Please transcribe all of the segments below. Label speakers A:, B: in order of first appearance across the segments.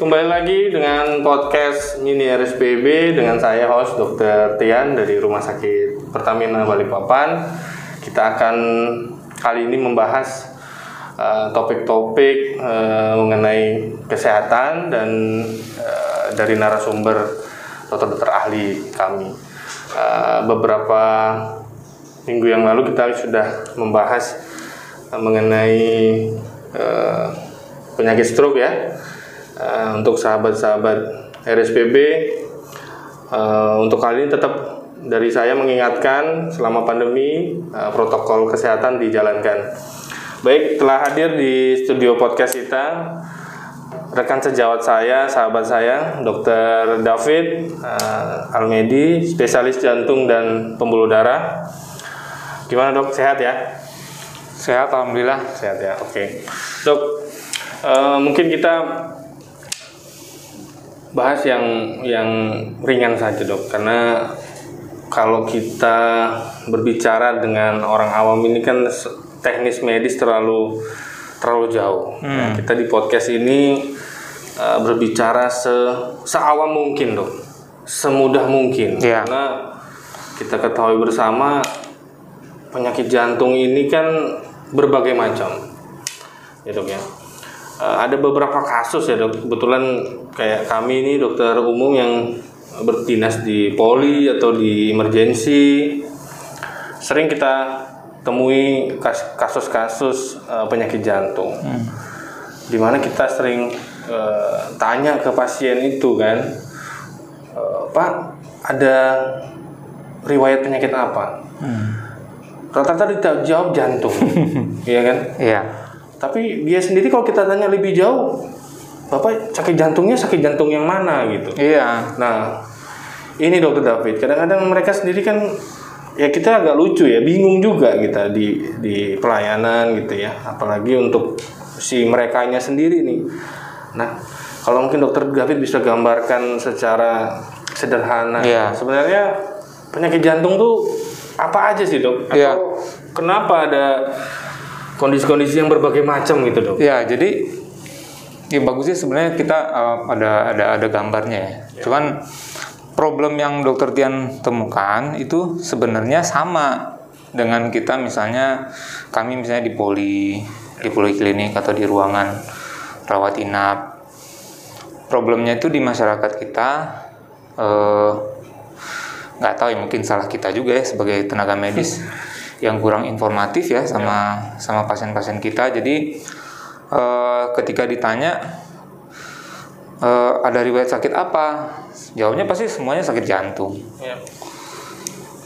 A: Kembali lagi dengan podcast Mini RSPB dengan saya host Dr. Tian dari Rumah Sakit Pertamina Balikpapan. Kita akan kali ini membahas uh, topik-topik uh, mengenai kesehatan dan uh, dari narasumber dokter-dokter ahli kami. Uh, beberapa minggu yang lalu kita sudah membahas uh, mengenai uh, penyakit stroke ya uh, untuk sahabat-sahabat RSPB uh, untuk kali ini tetap dari saya mengingatkan selama pandemi uh, protokol kesehatan dijalankan. Baik, telah hadir di studio podcast kita rekan sejawat saya, sahabat saya, Dr. David uh, Almedi, spesialis jantung dan pembuluh darah. Gimana dok, sehat ya?
B: Sehat, alhamdulillah.
A: Sehat ya, oke. Dok, uh, mungkin kita bahas yang yang ringan saja dok, karena kalau kita berbicara dengan orang awam ini kan teknis medis terlalu terlalu jauh.
B: Hmm.
A: Nah, kita di podcast ini uh, berbicara se seawam mungkin dok, semudah mungkin.
B: Iya.
A: Karena kita ketahui bersama penyakit jantung ini kan berbagai macam, ya dok ya. Uh, ada beberapa kasus ya dok. Kebetulan kayak kami ini dokter umum yang berdinas di poli atau di emergensi, sering kita temui kas- kasus-kasus uh, penyakit jantung, di mana kita sering uh, tanya ke pasien itu kan, uh, Pak ada riwayat penyakit apa? Rata-rata dijawab jantung, iya kan?
B: Iya.
A: Tapi dia sendiri kalau kita tanya lebih jauh, Bapak sakit jantungnya sakit jantung yang mana gitu.
B: Iya.
A: Nah, ini dokter David, kadang-kadang mereka sendiri kan ya kita agak lucu ya, bingung juga kita di di pelayanan gitu ya, apalagi untuk si merekanya sendiri nih. Nah, kalau mungkin dokter David bisa gambarkan secara sederhana,
B: Iya.
A: sebenarnya penyakit jantung tuh apa aja sih dok? Atau
B: Iya.
A: kenapa ada kondisi-kondisi yang berbagai macam gitu dok?
B: Iya, jadi ya bagusnya sebenarnya kita uh, ada ada ada gambarnya ya. Cuman problem yang dokter Tian temukan itu sebenarnya sama dengan kita misalnya kami misalnya di poli di poliklinik atau di ruangan rawat inap. Problemnya itu di masyarakat kita eh, nggak tahu ya mungkin salah kita juga ya sebagai tenaga medis yang kurang informatif ya sama sama pasien-pasien kita. Jadi eh, ketika ditanya eh, ada riwayat sakit apa jawabnya pasti semuanya sakit jantung.
A: Ya.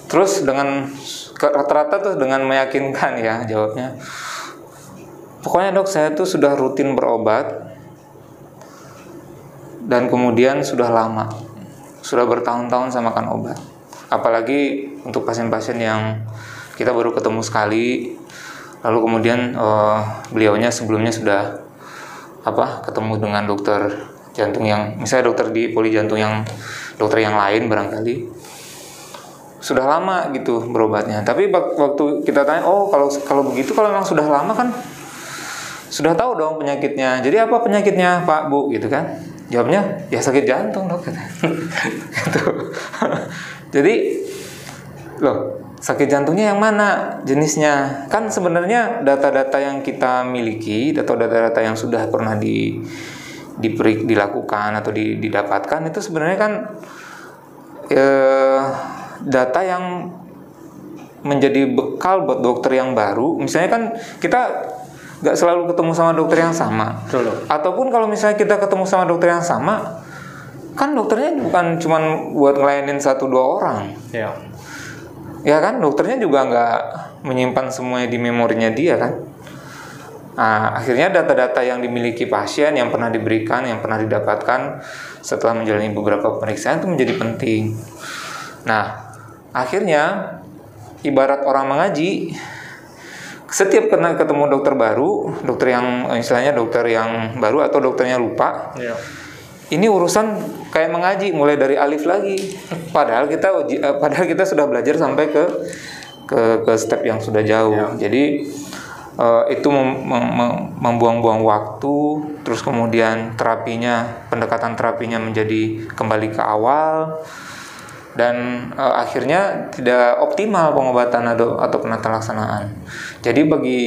B: terus dengan rata-rata tuh dengan meyakinkan ya jawabnya. Pokoknya dok saya tuh sudah rutin berobat dan kemudian sudah lama sudah bertahun-tahun saya makan obat. Apalagi untuk pasien-pasien yang kita baru ketemu sekali. Lalu kemudian eh, beliaunya sebelumnya sudah apa ketemu dengan dokter jantung yang misalnya dokter di poli jantung yang dokter yang lain barangkali. Sudah lama gitu berobatnya. Tapi waktu kita tanya oh kalau kalau begitu kalau memang sudah lama kan sudah tahu dong penyakitnya. Jadi apa penyakitnya pak bu? Gitu kan. Jawabnya ya sakit jantung dok. Gitu. Jadi loh sakit jantungnya yang mana jenisnya? Kan sebenarnya data-data yang kita miliki atau data-data yang sudah pernah di diperi- dilakukan atau di- didapatkan itu sebenarnya kan eh, data yang menjadi bekal buat dokter yang baru. Misalnya kan kita nggak selalu ketemu sama dokter yang sama.
A: Betul,
B: ataupun kalau misalnya kita ketemu sama dokter yang sama kan dokternya bukan cuman buat ngelayanin satu dua orang.
A: Ya.
B: Ya kan dokternya juga nggak menyimpan semuanya di memorinya dia kan nah akhirnya data-data yang dimiliki pasien yang pernah diberikan yang pernah didapatkan setelah menjalani beberapa pemeriksaan itu menjadi penting nah akhirnya ibarat orang mengaji setiap kena ketemu dokter baru dokter yang istilahnya dokter yang baru atau dokternya lupa
A: Ya.
B: Ini urusan kayak mengaji mulai dari alif lagi. Padahal kita uji- eh, padahal kita sudah belajar sampai ke ke ke step yang sudah jauh. Jadi uh, itu mem- mem- membuang-buang waktu, terus kemudian terapinya, pendekatan terapinya menjadi kembali ke awal, dan uh, akhirnya tidak optimal pengobatan atau, atau penata laksanaan. Jadi bagi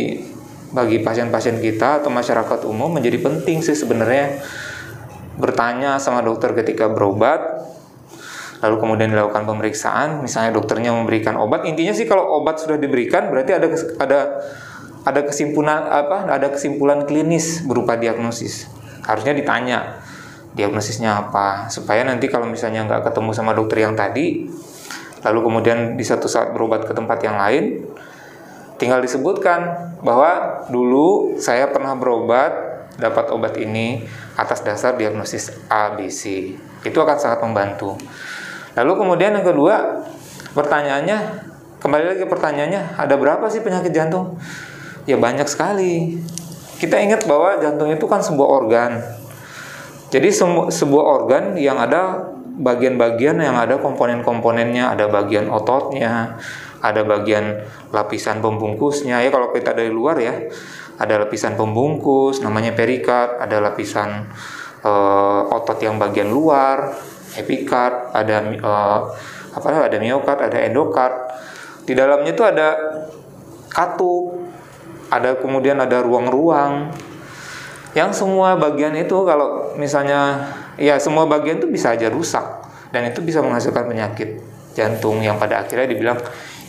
B: bagi pasien-pasien kita atau masyarakat umum menjadi penting sih sebenarnya bertanya sama dokter ketika berobat lalu kemudian dilakukan pemeriksaan. Misalnya dokternya memberikan obat intinya sih kalau obat sudah diberikan berarti ada ada ada kesimpulan apa ada kesimpulan klinis berupa diagnosis. Harusnya ditanya diagnosisnya apa? Supaya nanti kalau misalnya nggak ketemu sama dokter yang tadi lalu kemudian di satu saat berobat ke tempat yang lain tinggal disebutkan bahwa dulu saya pernah berobat dapat obat ini atas dasar diagnosis ABC itu akan sangat membantu lalu kemudian yang kedua pertanyaannya kembali lagi pertanyaannya ada berapa sih penyakit jantung Ya banyak sekali. Kita ingat bahwa jantung itu kan sebuah organ. Jadi sebuah organ yang ada bagian-bagian yang ada komponen-komponennya, ada bagian ototnya, ada bagian lapisan pembungkusnya. Ya kalau kita dari luar ya, ada lapisan pembungkus namanya perikard, ada lapisan uh, otot yang bagian luar, epikard, ada uh, apa ada miokard, ada endokard. Di dalamnya itu ada katup, ada kemudian ada ruang-ruang. Yang semua bagian itu kalau misalnya ya semua bagian itu bisa aja rusak. Dan itu bisa menghasilkan penyakit jantung yang pada akhirnya dibilang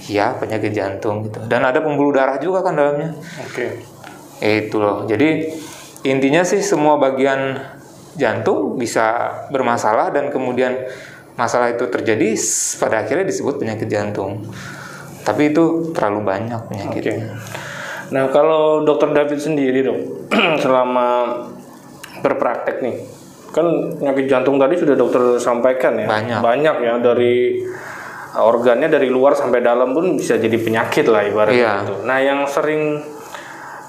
B: ya penyakit jantung gitu. Dan ada pembuluh darah juga kan dalamnya.
A: Oke. okay.
B: Itu loh jadi intinya sih semua bagian jantung bisa bermasalah dan kemudian masalah itu terjadi pada akhirnya disebut penyakit jantung tapi itu terlalu banyak penyakitnya okay.
A: Nah, kalau dokter David sendiri dok, selama berpraktek nih, kan penyakit jantung tadi sudah dokter sampaikan ya,
B: banyak,
A: banyak ya dari organnya dari luar sampai dalam pun bisa jadi penyakit lah ibaratnya iya. itu. Nah, yang sering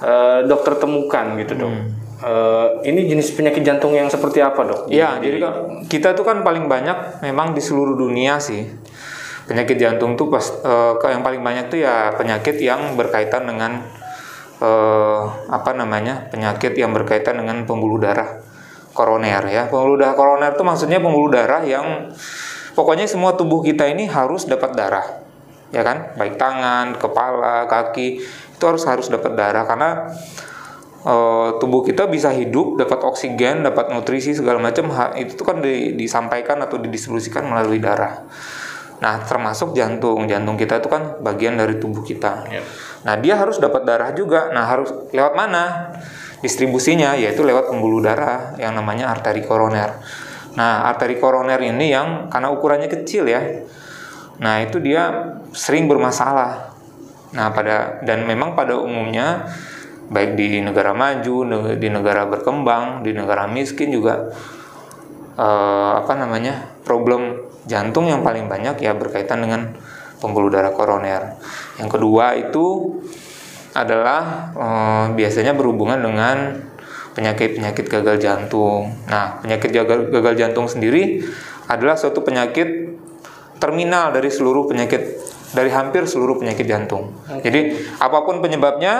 A: uh, dokter temukan gitu dok. Hmm. Uh, ini jenis penyakit jantung yang seperti apa dok?
B: Iya, jadi kan kita tuh kan paling banyak memang di seluruh dunia sih penyakit jantung tuh pas uh, yang paling banyak tuh ya penyakit yang berkaitan dengan eh, apa namanya penyakit yang berkaitan dengan pembuluh darah koroner ya pembuluh darah koroner itu maksudnya pembuluh darah yang pokoknya semua tubuh kita ini harus dapat darah ya kan baik tangan kepala kaki itu harus harus dapat darah karena e, tubuh kita bisa hidup dapat oksigen dapat nutrisi segala macam itu tuh kan di, disampaikan atau didistribusikan melalui darah nah termasuk jantung jantung kita itu kan bagian dari tubuh kita yeah. Nah, dia harus dapat darah juga. Nah, harus lewat mana? Distribusinya yaitu lewat pembuluh darah yang namanya arteri koroner. Nah, arteri koroner ini yang karena ukurannya kecil ya. Nah, itu dia sering bermasalah. Nah, pada dan memang pada umumnya baik di negara maju, di negara berkembang, di negara miskin juga eh, apa namanya? problem jantung yang paling banyak ya berkaitan dengan pembuluh darah koroner. Yang kedua itu adalah eh, biasanya berhubungan dengan penyakit-penyakit gagal jantung. Nah, penyakit gagal, gagal jantung sendiri adalah suatu penyakit terminal dari seluruh penyakit dari hampir seluruh penyakit jantung. Jadi, apa pun penyebabnya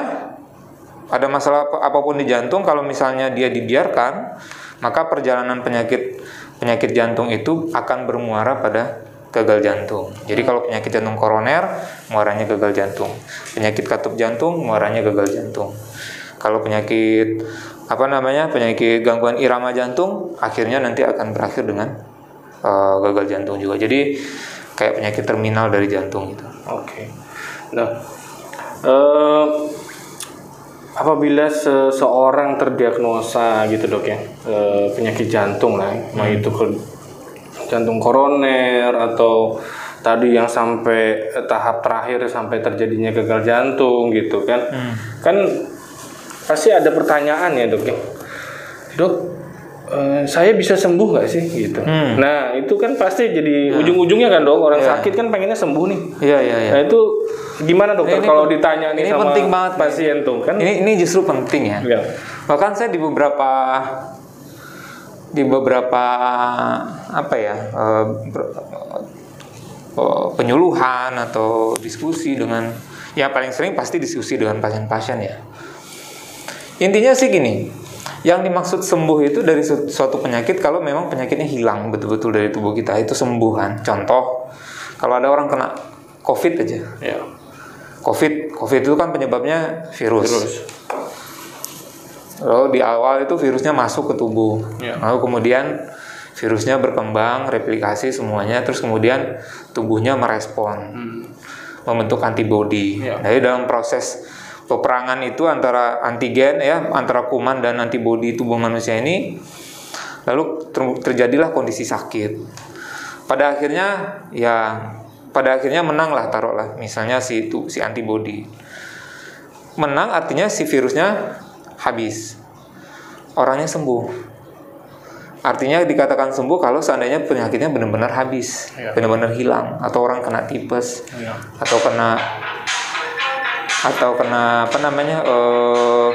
B: ada masalah apa pun di jantung kalau misalnya dia dibiarkan, maka perjalanan penyakit penyakit jantung itu akan bermuara pada gagal jantung. Jadi kalau penyakit jantung koroner, muaranya gagal jantung. Penyakit katup jantung, muaranya gagal jantung. Kalau penyakit apa namanya penyakit gangguan irama jantung, akhirnya nanti akan berakhir dengan uh, gagal jantung juga. Jadi kayak penyakit terminal dari jantung gitu.
A: Oke. Okay. Nah, uh, apabila seseorang terdiagnosa gitu dok ya uh, penyakit jantung lah, hmm. mau itu jantung koroner atau tadi yang sampai tahap terakhir sampai terjadinya gagal jantung gitu kan hmm. kan pasti ada pertanyaan ya dok ya dok uh, saya bisa sembuh nggak sih gitu hmm. nah itu kan pasti jadi nah. ujung-ujungnya kan dok orang yeah. sakit kan pengennya sembuh nih
B: iya yeah, iya yeah, yeah.
A: nah itu gimana dokter kalau ditanya nih
B: ini
A: sama
B: penting banget
A: pasien tuh kan
B: ini ini justru penting ya yeah. bahkan saya di beberapa di beberapa apa ya uh, penyuluhan atau diskusi dengan Ya paling sering pasti diskusi dengan pasien-pasien ya. Intinya sih gini, yang dimaksud sembuh itu dari su- suatu penyakit kalau memang penyakitnya hilang betul-betul dari tubuh kita itu sembuhan. Contoh, kalau ada orang kena COVID aja,
A: Ya.
B: COVID, COVID itu kan penyebabnya virus.
A: Terus.
B: Lalu di awal itu virusnya masuk ke tubuh.
A: Ya.
B: Lalu kemudian virusnya berkembang, replikasi semuanya, terus kemudian tubuhnya merespon,
A: Hmm.
B: membentuk antibodi.
A: Ya.
B: Jadi dalam proses peperangan itu antara antigen ya, antara kuman dan antibodi tubuh manusia ini, lalu ter- terjadilah kondisi sakit. Pada akhirnya ya, pada akhirnya menanglah taruhlah, misalnya si itu si antibodi. Menang artinya si virusnya habis. Orangnya sembuh. Artinya dikatakan sembuh kalau seandainya penyakitnya benar-benar habis,
A: Iya.
B: benar-benar hilang, atau orang kena tipes,
A: Ya.
B: atau kena atau kena apa namanya eh,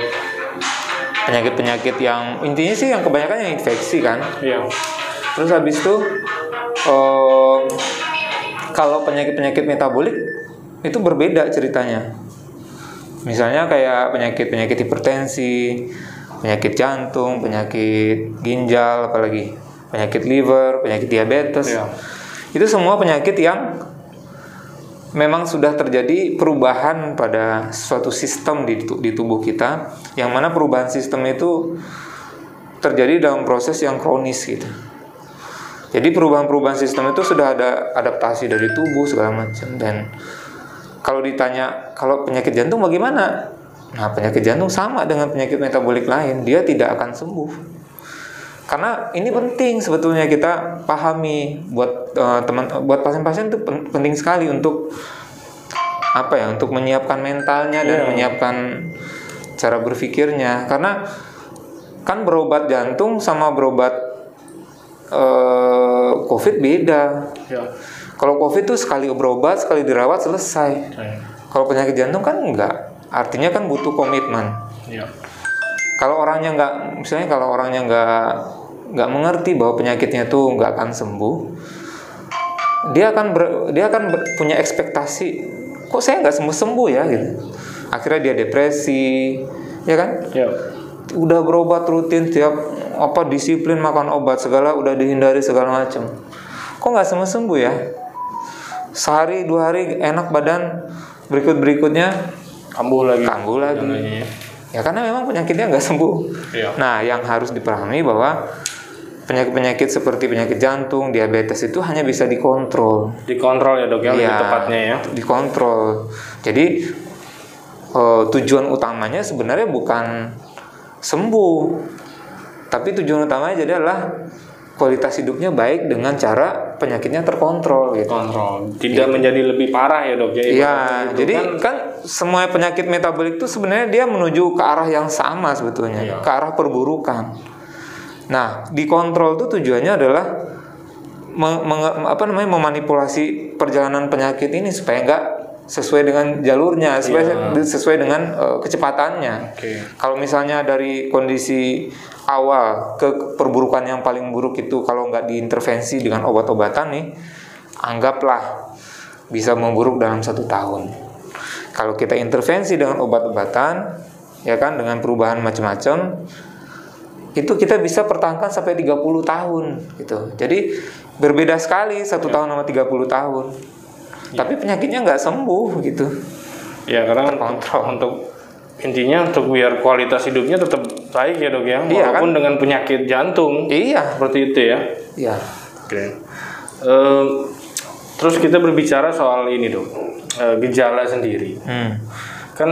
B: penyakit-penyakit yang intinya sih yang kebanyakan yang infeksi kan.
A: Iya.
B: Terus habis itu eh, kalau penyakit-penyakit metabolik itu berbeda ceritanya. Misalnya kayak penyakit-penyakit hipertensi, penyakit jantung, penyakit ginjal, apalagi penyakit liver, penyakit diabetes.
A: Iya.
B: Itu semua penyakit yang memang sudah terjadi perubahan pada suatu sistem di, di tubuh kita, yang mana perubahan sistem itu terjadi dalam proses yang kronis gitu. Jadi perubahan-perubahan sistem itu sudah ada adaptasi dari tubuh segala macam dan kalau ditanya kalau penyakit jantung bagaimana? Nah, penyakit jantung sama dengan penyakit metabolik lain, dia tidak akan sembuh. Karena ini penting sebetulnya kita pahami buat eh, teman buat pasien-pasien itu pen- penting sekali untuk apa ya? Untuk menyiapkan mentalnya dan
A: Iya.
B: menyiapkan cara berpikirnya karena kan berobat jantung sama berobat eh, COVID beda.
A: Ya.
B: Kalau COVID tuh sekali berobat, sekali dirawat selesai.
A: Ya.
B: Kalau penyakit jantung kan enggak. Artinya kan butuh komitmen.
A: Ya.
B: Kalau orangnya nggak, misalnya kalau orangnya nggak nggak mengerti bahwa penyakitnya tuh nggak akan sembuh, dia akan ber- dia akan ber- punya ekspektasi, kok saya nggak sembuh sembuh ya gitu. Akhirnya dia depresi, ya kan?
A: Ya.
B: Udah berobat rutin tiap apa disiplin makan obat segala udah dihindari segala macam. Kok nggak sembuh sembuh ya? Sehari dua hari enak badan, berikut berikutnya
A: Kambuh lagi.
B: kambuh lagi.
A: Namanya ya.
B: Ya karena memang penyakitnya nggak sembuh.
A: Iya.
B: Nah, yang harus dipahami bahwa penyakit-penyakit seperti penyakit jantung, diabetes itu hanya bisa dikontrol.
A: Dikontrol ya dok ya, lebih
B: Iya,
A: tepatnya ya.
B: Dikontrol. Jadi eh, tujuan utamanya sebenarnya bukan sembuh, tapi tujuan utamanya jadi adalah kualitas hidupnya baik dengan cara penyakitnya terkontrol gitu.
A: Kontrol. Tidak menjadi lebih parah ya dok ya.
B: Iya,
A: gitu
B: jadi
A: kan,
B: kan semua penyakit metabolik itu sebenarnya dia menuju ke arah yang sama sebetulnya,
A: Iya.
B: ke arah perburukan. Nah, dikontrol itu tujuannya adalah apa namanya memanipulasi perjalanan penyakit ini supaya enggak sesuai dengan jalurnya, supaya sesuai dengan eh, kecepatannya.
A: Oke.
B: Kalau misalnya dari kondisi awal ke perburukan yang paling buruk itu kalau nggak diintervensi dengan obat-obatan nih, anggaplah bisa memburuk dalam satu tahun. Kalau kita intervensi dengan obat-obatan, ya kan dengan perubahan macam-macam, itu kita bisa pertahankan sampai 30 tahun gitu. Jadi berbeda sekali satu tahun sama 30 tahun. Tapi penyakitnya nggak sembuh gitu.
A: Ya karena
B: Terkontrol.
A: untuk intinya untuk biar kualitas hidupnya tetap baik ya dok ya,
B: Iya,
A: walaupun dengan penyakit jantung
B: Iya,
A: seperti itu ya.
B: iya.
A: Oke. Eh, terus kita berbicara soal ini dok, eh, gejala sendiri.
B: Hmm.
A: Kan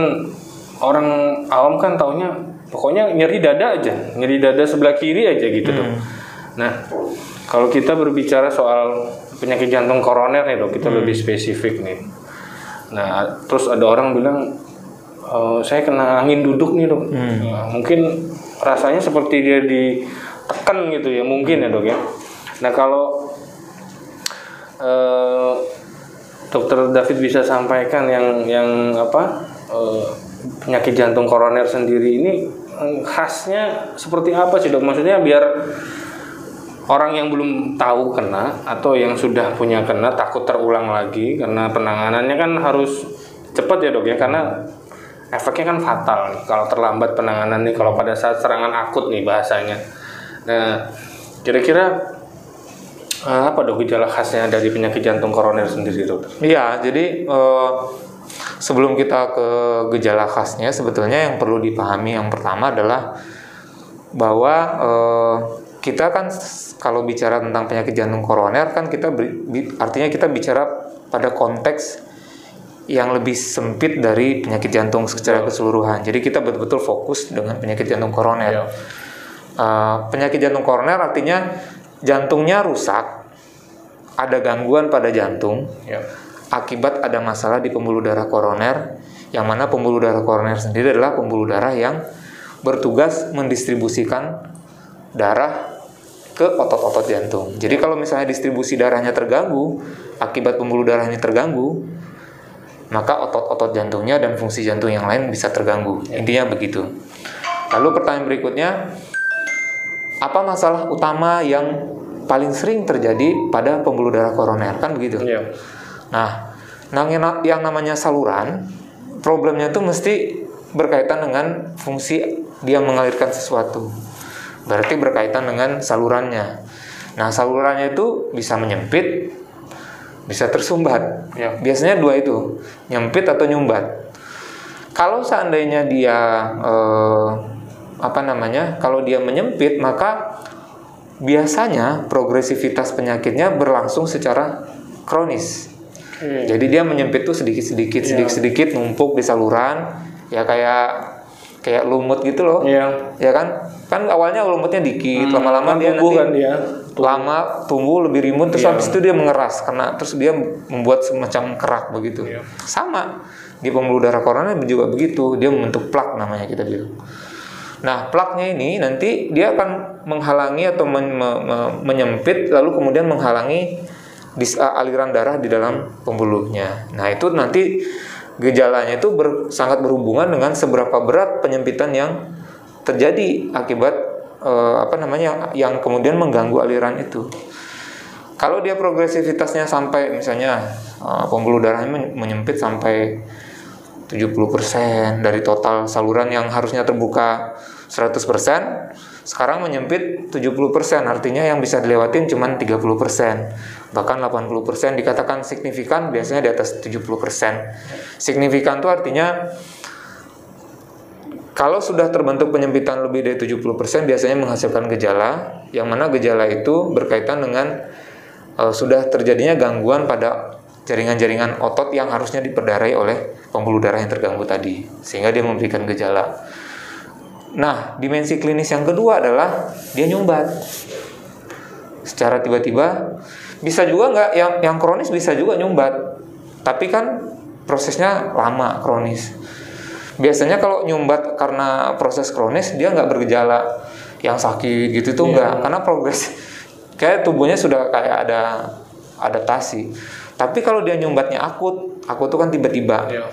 A: orang awam kan taunya pokoknya nyeri dada aja, nyeri dada sebelah kiri aja gitu dok. Nah, kalau kita berbicara soal penyakit jantung koroner nih dok, kita lebih spesifik nih. Nah, terus ada orang bilang "Eh, saya kena angin duduk nih dok. Nah, mungkin rasanya seperti dia ditekan gitu ya, mungkin ya dok ya. Nah kalau eh, dokter David bisa sampaikan yang yang apa eh, penyakit jantung koroner sendiri ini khasnya seperti apa sih dok? Maksudnya biar orang yang belum tahu kena atau yang sudah punya kena takut terulang lagi karena penanganannya kan harus cepat ya dok ya karena efeknya kan fatal nih kalau terlambat penanganan nih kalau pada saat serangan akut nih bahasanya. Nah, kira-kira eh, apa dok gejala khasnya dari penyakit jantung koroner sendiri dokter?
B: Iya, jadi eh, sebelum kita ke gejala khasnya, sebetulnya yang perlu dipahami yang pertama adalah bahwa eh, kita kan kalau bicara tentang penyakit jantung koroner kan kita beri- bi- artinya kita bicara pada konteks yang lebih sempit dari penyakit jantung secara keseluruhan. Jadi kita betul-betul fokus dengan penyakit jantung koroner.
A: Iya.
B: Uh, penyakit jantung koroner artinya jantungnya rusak, ada gangguan pada jantung,
A: Ya.
B: akibat ada masalah di pembuluh darah koroner, yang mana pembuluh darah koroner sendiri adalah pembuluh darah yang bertugas mendistribusikan darah ke otot-otot jantung. Jadi kalau misalnya distribusi darahnya terganggu, akibat pembuluh darah ini terganggu, maka otot-otot jantungnya dan fungsi jantung yang lain bisa terganggu. Intinya begitu. Lalu pertanyaan berikutnya, apa masalah utama yang paling sering terjadi pada pembuluh darah koroner? Kan begitu.
A: Iya.
B: Nah, yang namanya saluran, problemnya itu mesti berkaitan dengan fungsi dia mengalirkan sesuatu. Berarti berkaitan dengan salurannya. Nah, salurannya itu bisa menyempit, bisa tersumbat.
A: Ya.
B: Biasanya dua itu, nyempit atau nyumbat. Kalau seandainya dia eh, apa namanya? Kalau dia menyempit, maka biasanya progresivitas penyakitnya berlangsung secara kronis.
A: Oke.
B: Jadi dia menyempit tuh sedikit-sedikit,
A: Iya.
B: sedikit-sedikit numpuk di saluran, ya kayak kayak lumut gitu loh.
A: Iya.
B: Ya kan? Kan awalnya lumutnya dikit,
A: Hmm,
B: lama-lama
A: kan
B: dia
A: tumbuh
B: nanti
A: kan dia.
B: lama tumbuh lebih rimbun terus
A: Iya.
B: habis itu dia mengeras karena terus dia membuat semacam kerak begitu.
A: Iya.
B: Sama di pembuluh darah koroner juga begitu, dia membentuk plak namanya kita bilang. Nah, plaknya ini nanti dia akan menghalangi atau men- me- me- menyempit lalu kemudian menghalangi dis- aliran darah di dalam pembuluhnya. Nah, itu nanti gejalanya itu ber- sangat berhubungan dengan seberapa berat penyempitan yang terjadi akibat eh, apa namanya yang kemudian mengganggu aliran itu. Kalau dia progresivitasnya sampai misalnya eh, pembuluh darahnya men- menyempit sampai 70% dari total saluran yang harusnya terbuka 100%, sekarang menyempit 70%, artinya yang bisa dilewatin cuma 30%. Bahkan 80% dikatakan signifikan biasanya di atas 70%. Signifikan itu artinya kalau sudah terbentuk penyempitan lebih dari 70% biasanya menghasilkan gejala yang mana gejala itu berkaitan dengan eh, sudah terjadinya gangguan pada jaringan-jaringan otot yang harusnya diperdarai oleh pembuluh darah yang terganggu tadi sehingga dia memberikan gejala. Nah, dimensi klinis yang kedua adalah dia nyumbat. Secara tiba-tiba bisa juga nggak yang yang kronis bisa juga nyumbat. Tapi kan prosesnya lama kronis. Biasanya kalau nyumbat karena proses kronis dia nggak bergejala yang sakit gitu tuh nggak karena progres kayak tubuhnya sudah kayak ada adaptasi. Tapi kalau dia nyumbatnya akut, akut tuh kan tiba-tiba.
A: Iya.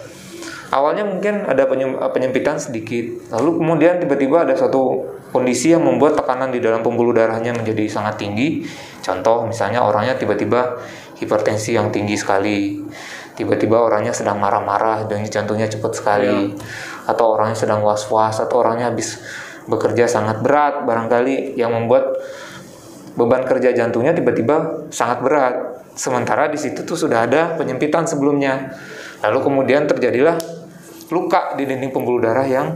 B: Awalnya mungkin ada penyem- penyempitan sedikit, lalu kemudian tiba-tiba ada suatu kondisi yang membuat tekanan di dalam pembuluh darahnya menjadi sangat tinggi. Contoh misalnya orangnya tiba-tiba hipertensi yang tinggi sekali, tiba-tiba orangnya sedang marah-marah dan jantungnya cepat sekali, atau orangnya sedang was-was, atau orangnya habis bekerja sangat berat barangkali yang membuat beban kerja jantungnya tiba-tiba sangat berat. Sementara di situ tuh sudah ada penyempitan sebelumnya. Lalu kemudian terjadilah luka di dinding pembuluh darah yang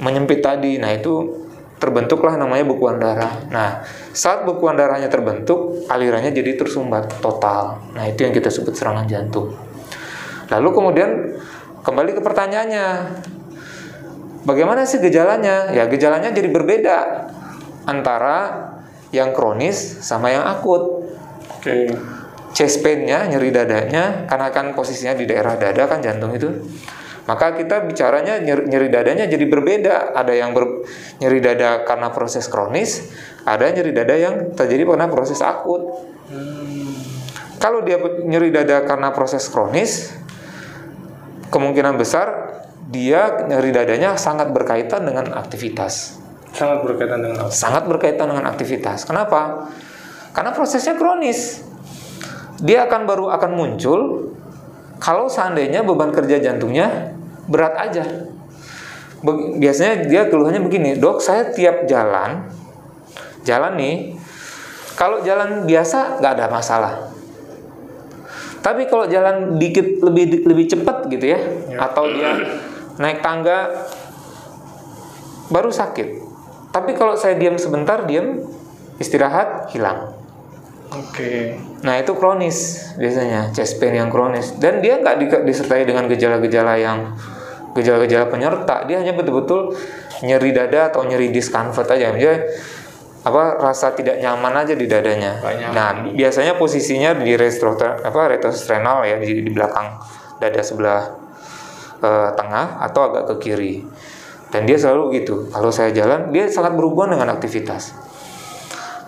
B: menyempit tadi. Nah, itu terbentuklah namanya bekuan darah. Nah, saat bekuan darahnya terbentuk, alirannya jadi tersumbat total. Nah, itu yang kita sebut serangan jantung. Lalu kemudian kembali ke pertanyaannya. Bagaimana sih gejalanya? Ya, gejalanya jadi berbeda antara yang kronis sama yang akut
A: Oke.
B: chest pain-nya, nyeri dadanya, karena kan posisinya di daerah dada kan jantung itu. Maka kita bicaranya nyeri, nyeri dadanya jadi berbeda. Ada yang ber- nyeri dada karena proses kronis, ada nyeri dada yang terjadi karena proses akut. Kalau dia nyeri dada karena proses kronis, kemungkinan besar dia nyeri dadanya sangat berkaitan dengan aktivitas
A: Sangat berkaitan dengan apa?
B: sangat berkaitan dengan aktivitas. Kenapa? Karena prosesnya kronis. Dia akan baru akan muncul kalau seandainya beban kerja jantungnya berat aja. Biasanya dia keluhannya begini, dok saya tiap jalan, jalan nih, kalau jalan biasa nggak ada masalah. Tapi kalau jalan dikit lebih lebih cepat gitu ya, atau dia naik tangga baru sakit. Tapi kalau saya diam sebentar, diam istirahat hilang.
A: Oke.
B: Nah itu kronis biasanya chest pain yang kronis dan dia nggak di- disertai dengan gejala-gejala yang gejala-gejala penyerta dia hanya betul-betul nyeri dada atau nyeri discomfort aja dia apa rasa tidak nyaman aja di dadanya.
A: Nyaman.
B: Nah biasanya posisinya di retrosternal apa retrosternal ya di, di belakang dada sebelah eh, tengah atau agak ke kiri dan dia selalu gitu kalau saya jalan dia sangat berhubungan dengan aktivitas.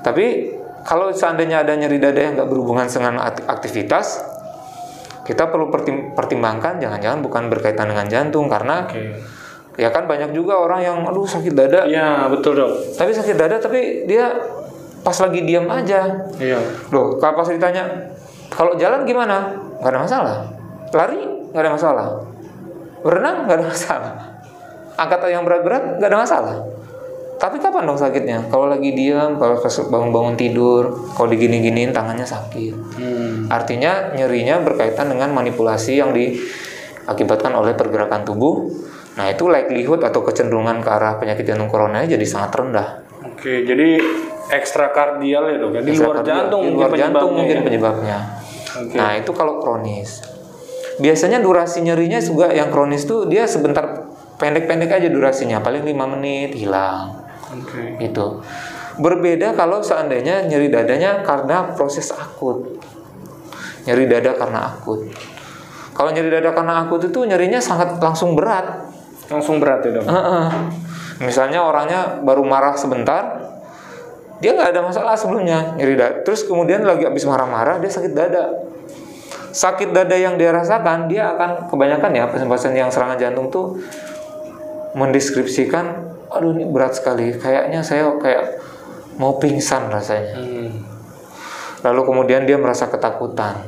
B: Tapi kalau seandainya ada nyeri dada yang nggak berhubungan dengan akt- aktivitas, kita perlu pertim- pertimbangkan jangan-jangan bukan berkaitan dengan jantung karena
A: Oke.
B: ya kan banyak juga orang yang aduh sakit dada,
A: Iya, betul, Dok.
B: tapi sakit dada tapi dia pas lagi diam aja.
A: Iya.
B: Loh, kalau pas ditanya kalau jalan gimana? Nggak ada masalah. Lari nggak ada masalah. Berenang nggak ada masalah. Angkat yang berat-berat nggak ada masalah. Tapi kapan dong sakitnya? Kalau lagi diam, kalau pas bangun-bangun tidur, kalau digini-giniin tangannya sakit.
A: Hmm.
B: Artinya nyerinya berkaitan dengan manipulasi yang diakibatkan oleh pergerakan tubuh. Nah itu likelihood atau kecenderungan ke arah penyakit jantung koronanya jadi sangat rendah.
A: Oke, jadi ekstrakardial ya, Dok. ya? Di luar jantung
B: di luar
A: mungkin
B: jantung
A: penyebabnya
B: mungkin
A: ya?
B: penyebabnya.
A: Oke.
B: Nah itu kalau kronis. Biasanya durasi nyerinya juga yang kronis tuh dia sebentar pendek-pendek aja durasinya, paling 5 menit hilang
A: Oke.
B: gitu. Berbeda kalau seandainya nyeri dadanya karena proses akut. Nyeri dada karena akut. Kalau nyeri dada karena akut itu nyerinya sangat langsung berat.
A: Langsung berat ya, Dok.
B: Heeh. Misalnya orangnya baru marah sebentar, dia nggak ada masalah sebelumnya nyeri dada. Terus kemudian lagi habis marah-marah dia sakit dada. Sakit dada yang dia rasakan dia akan kebanyakan ya pasien-pasien yang serangan jantung tuh mendeskripsikan, aduh ini berat sekali, kayaknya saya kayak mau pingsan rasanya.
A: Hmm.
B: Lalu kemudian dia merasa ketakutan,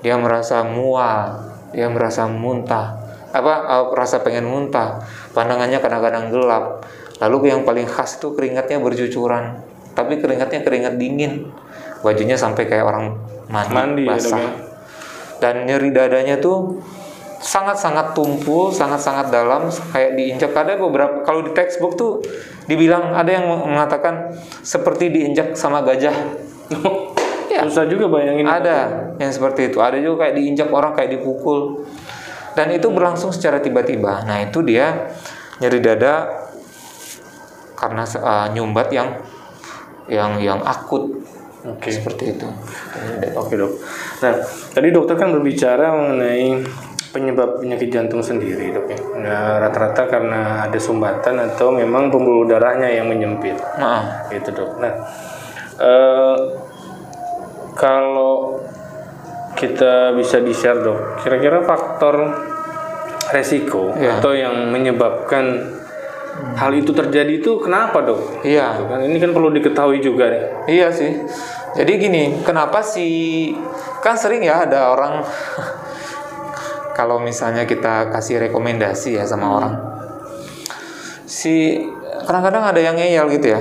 B: dia merasa mual, dia merasa muntah, apa eh, rasa pengen muntah, pandangannya kadang-kadang gelap. Lalu yang paling khas itu keringatnya bercucuran, tapi keringatnya keringat dingin, bajunya sampai kayak orang mandi,
A: Mandi ya,
B: basah.
A: ya?
B: Dan nyeri dadanya tuh sangat-sangat tumpul, sangat-sangat dalam, kayak diinjak. Ada beberapa kalau di textbook tuh dibilang ada yang mengatakan seperti diinjak sama gajah. Ya.
A: Susah juga bayangin.
B: Ada yang seperti itu. Ada juga kayak diinjak orang kayak dipukul. Dan itu berlangsung secara tiba-tiba. Nah, itu dia nyeri dada karena uh, nyumbat yang yang yang akut
A: Oke.
B: seperti itu.
A: Oke dok. Nah tadi dokter kan berbicara mengenai penyebab penyakit jantung sendiri dok ya. Nah, rata-rata karena ada sumbatan atau memang pembuluh darahnya yang menyempit.
B: Nah,
A: Gitu dok. Nah eh, kalau kita bisa di share dok, kira-kira faktor resiko
B: Iya.
A: atau yang menyebabkan hal itu terjadi itu kenapa dok?
B: iya.
A: Gitu kan? Ini kan perlu diketahui juga nih.
B: Iya sih. Jadi gini, kenapa sih kan sering ya ada orang kalau misalnya kita kasih rekomendasi ya sama orang. Si kadang-kadang ada yang ngeyel gitu ya.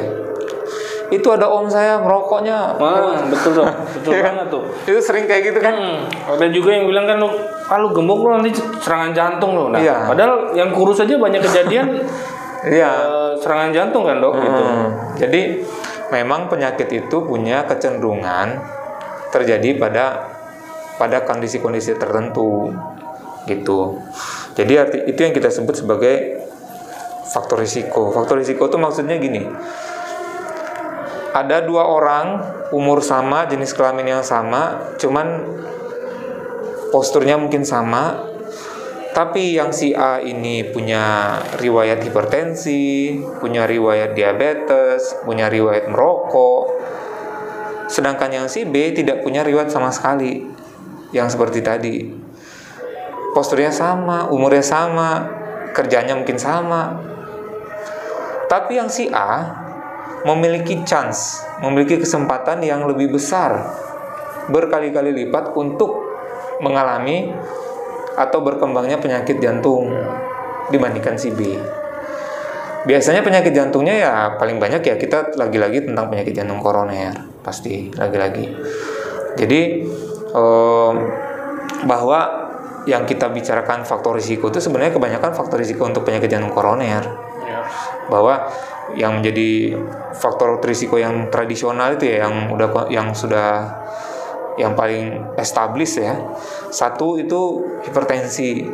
B: Itu ada om saya merokoknya.
A: Wah betul dok, betul
B: Iya kan?
A: banget tuh.
B: Itu sering kayak gitu kan.
A: Hmm, ada juga yang bilang kan lu, ah lu gemuk lu nanti serangan jantung lo. Nah,
B: Iya.
A: padahal yang kurus aja banyak kejadian
B: Iya.
A: eh, serangan jantung kan dok gitu.
B: Hmm. Jadi memang penyakit itu punya kecenderungan terjadi pada pada kondisi-kondisi tertentu gitu. Jadi arti, itu yang kita sebut sebagai faktor risiko. Faktor risiko itu maksudnya gini. Ada dua orang umur sama, jenis kelamin yang sama, cuman posturnya mungkin sama, tapi yang si A ini punya riwayat hipertensi, punya riwayat diabetes, punya riwayat merokok. Sedangkan yang si B tidak punya riwayat sama sekali. Yang seperti tadi. Posturnya sama, umurnya sama, kerjanya mungkin sama. Tapi yang si A memiliki chance, memiliki kesempatan yang lebih besar berkali-kali lipat untuk mengalami atau berkembangnya penyakit jantung dibandingkan si B. Biasanya penyakit jantungnya ya paling banyak ya kita lagi-lagi tentang penyakit jantung koroner pasti lagi-lagi. Jadi eh, bahwa yang kita bicarakan faktor risiko itu sebenarnya kebanyakan faktor risiko untuk penyakit jantung koroner.
A: Ya.
B: Bahwa yang menjadi faktor risiko yang tradisional itu ya yang udah yang sudah yang paling established ya. Satu itu hipertensi.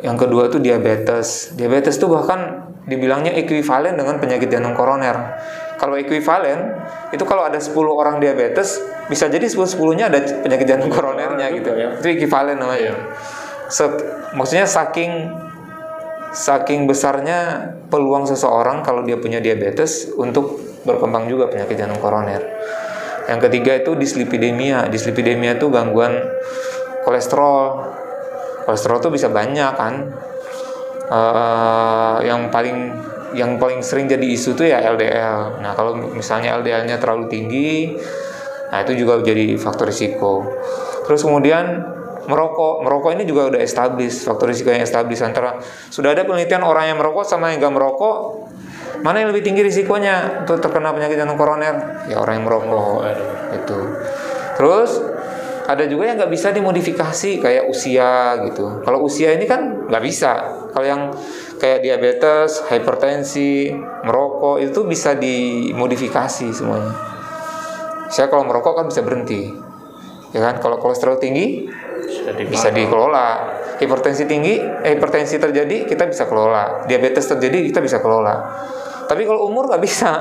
B: Yang kedua itu diabetes. Diabetes itu bahkan dibilangnya ekuivalen dengan penyakit jantung koroner. Kalau ekuivalen itu kalau ada 10 orang diabetes bisa jadi 10 10-nya ada penyakit jantung koronernya gitu.
A: ya.
B: Itu ekuivalen namanya. Se- maksudnya saking saking besarnya peluang seseorang kalau dia punya diabetes untuk berkembang juga penyakit jantung koroner. Yang ketiga itu dislipidemia. Dislipidemia itu gangguan kolesterol. Kolesterol itu bisa banyak kan. Eh, yang paling yang paling sering jadi isu itu ya LDL. Nah kalau misalnya LDL-nya terlalu tinggi, nah itu juga jadi faktor risiko. Terus kemudian merokok, merokok ini juga udah established faktor risiko yang established antara sudah ada penelitian orang yang merokok sama yang gak merokok mana yang lebih tinggi risikonya? Untuk terkena penyakit jantung koroner. Ya orang yang merokok. Itu. Terus ada juga yang nggak bisa dimodifikasi kayak usia gitu. Kalau usia ini kan nggak bisa. Kalau yang kayak diabetes hipertensi merokok itu bisa dimodifikasi semuanya. Saya kalau merokok kan bisa berhenti ya kan? Kalau kolesterol tinggi bisa dikelola. hipertensi tinggi eh, hipertensi terjadi kita bisa kelola. Diabetes terjadi kita bisa kelola. Tapi kalau umur nggak bisa.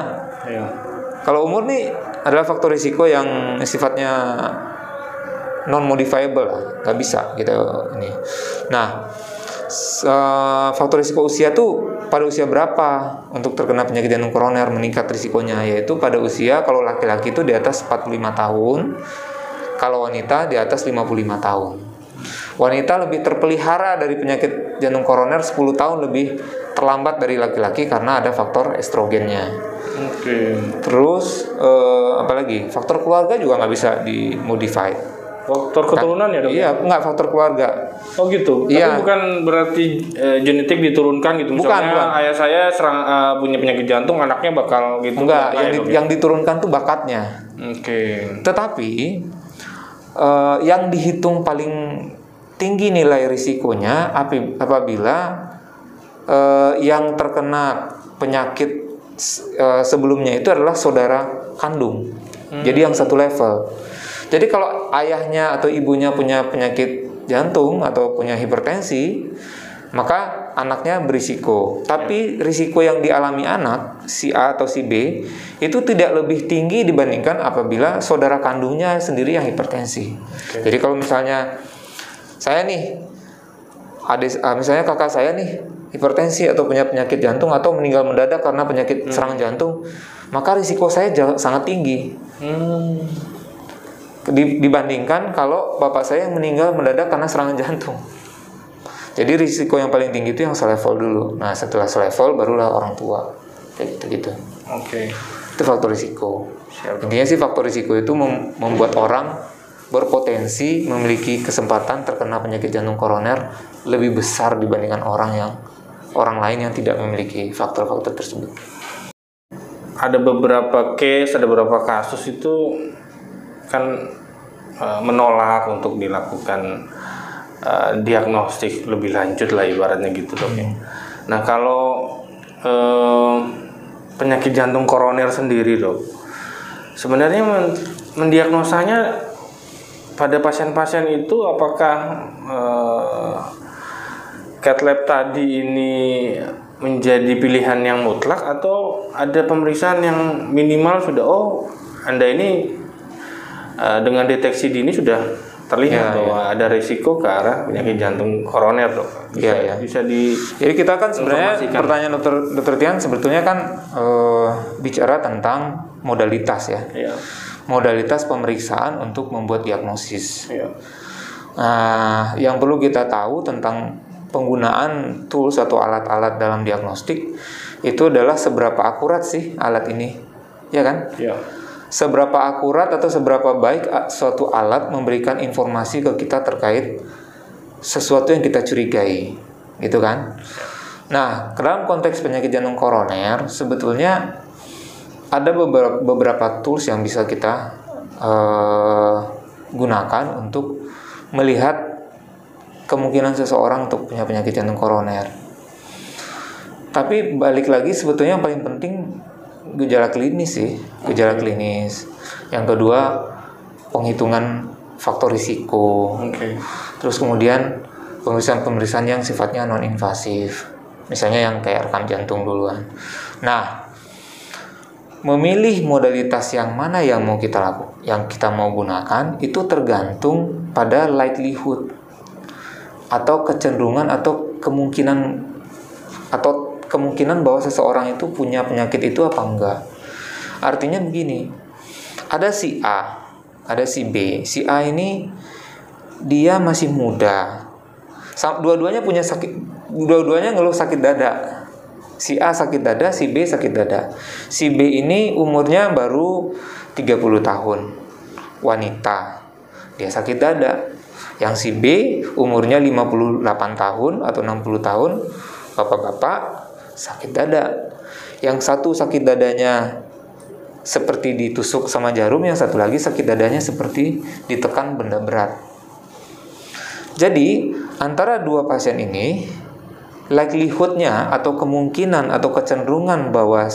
A: Ya.
B: kalau umur nih adalah faktor risiko yang sifatnya non modifiable nggak bisa gitu ini. Nah eh, faktor risiko usia tuh pada usia berapa untuk terkena penyakit jantung koroner meningkat risikonya yaitu pada usia kalau laki-laki itu di atas 45 tahun kalau wanita di atas 55 tahun wanita lebih terpelihara dari penyakit jantung koroner 10 tahun lebih terlambat dari laki-laki karena ada faktor estrogennya
A: Oke.
B: Terus eh, apa lagi? Faktor keluarga juga nggak bisa dimodify.
A: Faktor keturunan ya dok?
B: Iya, nggak faktor keluarga.
A: Oh gitu.
B: Iya.
A: Tapi bukan berarti eh, genetik diturunkan gitu.
B: Bukan,
A: Misalnya
B: bukan.
A: ayah saya serang eh, punya penyakit jantung, anaknya bakal gitu.
B: Enggak,
A: Nggak
B: yang,
A: ya,
B: di-
A: dok, ya?
B: yang diturunkan tuh bakatnya.
A: Oke.
B: Tetapi eh, yang dihitung paling tinggi nilai risikonya apabila eh, yang terkena penyakit eh, sebelumnya itu adalah saudara kandung. Jadi yang satu level. Jadi kalau ayahnya atau ibunya punya penyakit jantung atau punya hipertensi, maka anaknya berisiko. Tapi risiko yang dialami anak si A atau si B itu tidak lebih tinggi dibandingkan apabila saudara kandungnya sendiri yang hipertensi. Jadi kalau misalnya saya nih adik ah, misalnya kakak saya nih hipertensi atau punya penyakit jantung atau meninggal mendadak karena penyakit serangan jantung, maka risiko saya sangat tinggi
A: Hmm.
B: Di- dibandingkan kalau bapak saya yang meninggal mendadak karena serangan jantung. Jadi risiko yang paling tinggi itu yang selevel dulu. Nah setelah selevel barulah orang tua kayak gitu gitu.
A: Oke.
B: Itu faktor risiko.
A: Siap.
B: Intinya sih faktor risiko itu mem- membuat orang berpotensi memiliki kesempatan terkena penyakit jantung koroner lebih besar dibandingkan orang yang orang lain yang tidak memiliki faktor-faktor tersebut.
A: Ada beberapa case, ada beberapa kasus itu kan eh, menolak untuk dilakukan eh, diagnostik lebih lanjut lah ibaratnya gitu dok ya. Nah kalau eh, penyakit jantung koroner sendiri dok, sebenarnya men- mendiagnosanya pada pasien-pasien itu apakah eh, cat lab tadi ini menjadi pilihan yang mutlak atau ada pemeriksaan yang minimal sudah oh anda ini eh, dengan deteksi dini sudah terlihat
B: Ya,
A: bahwa ada risiko ke arah penyakit jantung koroner dok bisa,
B: Ya, ya.
A: bisa di
B: Jadi kita kan sebenarnya pertanyaan dokter dokter Tian sebetulnya kan eh, bicara tentang modalitas ya.
A: ya,
B: Modalitas pemeriksaan untuk membuat diagnosis.
A: ya.
B: Nah, yang perlu kita tahu tentang penggunaan tools atau alat-alat dalam diagnostik itu adalah seberapa akurat sih alat ini, ya kan?
A: ya.
B: Seberapa akurat atau seberapa baik suatu alat memberikan informasi ke kita terkait sesuatu yang kita curigai, gitu kan? Nah, dalam konteks penyakit jantung koroner, sebetulnya ada beberapa, beberapa tools yang bisa kita uh, gunakan untuk melihat kemungkinan seseorang untuk punya penyakit jantung koroner. Tapi balik lagi sebetulnya yang paling penting gejala klinis sih, gejala klinis. Yang kedua penghitungan faktor risiko.
A: Oke.
B: Terus kemudian pemeriksaan-pemeriksaan yang sifatnya non invasif. Misalnya yang kayak rekam jantung duluan. Nah, memilih modalitas yang mana yang mau kita lakukan, yang kita mau gunakan itu tergantung pada likelihood atau kecenderungan atau kemungkinan atau kemungkinan bahwa seseorang itu punya penyakit itu apa enggak. Artinya begini, ada si A, ada si B. Si A ini dia masih muda. Dua-duanya punya sakit, dua-duanya ngeluh sakit dada. Si A sakit dada, si B sakit dada. Si B ini umurnya baru 30 tahun. Wanita. Dia sakit dada. Yang si B umurnya 58 tahun atau 60 tahun. Bapak-bapak sakit dada. Yang satu sakit dadanya seperti ditusuk sama jarum, yang satu lagi sakit dadanya seperti ditekan benda berat. Jadi, antara dua pasien ini, likelihoodnya atau kemungkinan atau kecenderungan bahwa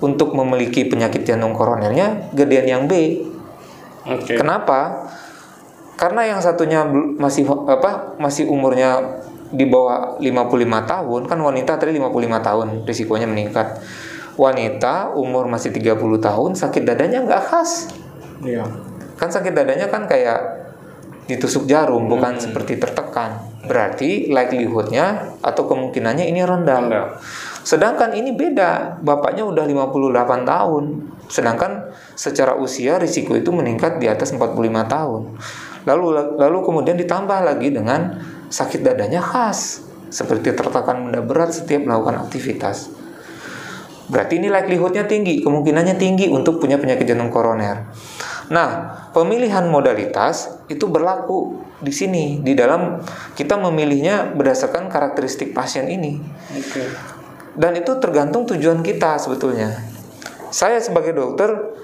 B: untuk memiliki penyakit jantung koronernya gedean yang B.
A: Okay.
B: Kenapa? Karena yang satunya masih apa? Masih umurnya di bawah 55 tahun, kan wanita tadi 55 tahun risikonya meningkat wanita umur masih 30 tahun sakit dadanya nggak khas.
A: Iya.
B: Kan sakit dadanya kan kayak ditusuk jarum, bukan hmm. seperti tertekan. Berarti likelihoodnya atau kemungkinannya ini rendah. rendah. Sedangkan ini beda, bapaknya udah 58 tahun. Sedangkan secara usia risiko itu meningkat di atas 45 tahun. Lalu lalu kemudian ditambah lagi dengan sakit dadanya khas seperti tertekan benda berat setiap melakukan aktivitas. Berarti ini likelihoodnya tinggi, kemungkinannya tinggi untuk punya penyakit jantung koroner. Nah, pemilihan modalitas itu berlaku di sini di dalam kita memilihnya berdasarkan karakteristik pasien ini.
A: Okay.
B: Dan itu tergantung tujuan kita sebetulnya. Saya sebagai dokter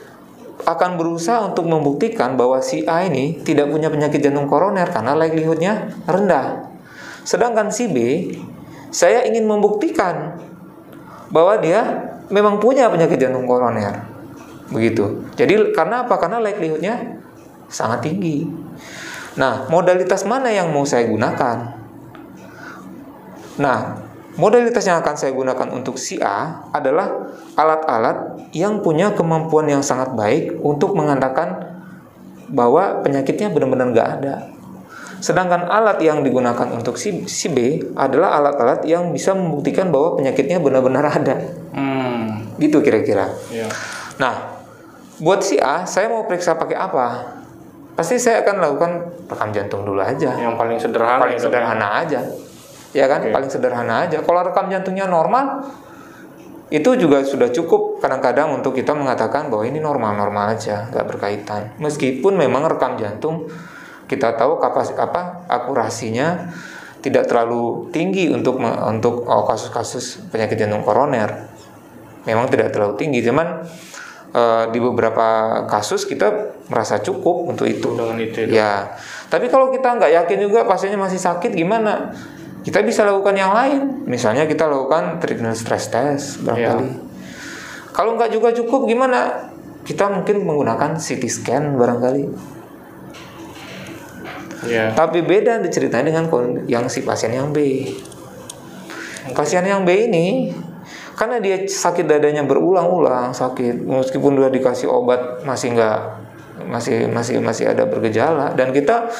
B: akan berusaha untuk membuktikan bahwa si A ini tidak punya penyakit jantung koroner karena likelihoodnya rendah. Sedangkan si B, saya ingin membuktikan bahwa dia memang punya penyakit jantung koroner. Begitu. Jadi karena apa? Karena likelihoodnya sangat tinggi. Nah, modalitas mana yang mau saya gunakan? Nah, modalitas yang akan saya gunakan untuk si A adalah alat-alat yang punya kemampuan yang sangat baik untuk mengatakan bahwa penyakitnya benar-benar nggak ada. Sedangkan alat yang digunakan untuk si, si B adalah alat-alat yang bisa membuktikan bahwa penyakitnya benar-benar ada.
A: Hmm.
B: Gitu kira-kira.
A: Yeah.
B: Nah, buat si A, saya mau periksa pakai apa? Pasti saya akan lakukan rekam jantung dulu aja.
A: Yang paling sederhana.
B: Paling sederhana aja. Ya kan, okay. paling sederhana aja. Kalau rekam jantungnya normal, itu juga sudah cukup kadang-kadang untuk kita mengatakan bahwa ini normal-normal aja, nggak berkaitan. Meskipun memang rekam jantung kita tahu kapas apa akurasinya tidak terlalu tinggi untuk untuk oh, kasus-kasus penyakit jantung koroner. Memang tidak terlalu tinggi, cuman uh, di beberapa kasus kita merasa cukup untuk itu.
A: Dengan itu, itu.
B: Ya. Tapi kalau kita nggak yakin juga pasiennya masih sakit gimana? Kita bisa lakukan yang lain. Misalnya kita lakukan treatment stress test barangkali. Ya. Kalau nggak juga cukup gimana? Kita mungkin menggunakan CT scan barangkali.
A: Yeah.
B: Tapi beda diceritanya dengan yang si pasien yang B. Pasien yang B ini karena dia sakit dadanya berulang-ulang sakit meskipun sudah dikasih obat masih nggak masih masih masih ada bergejala dan kita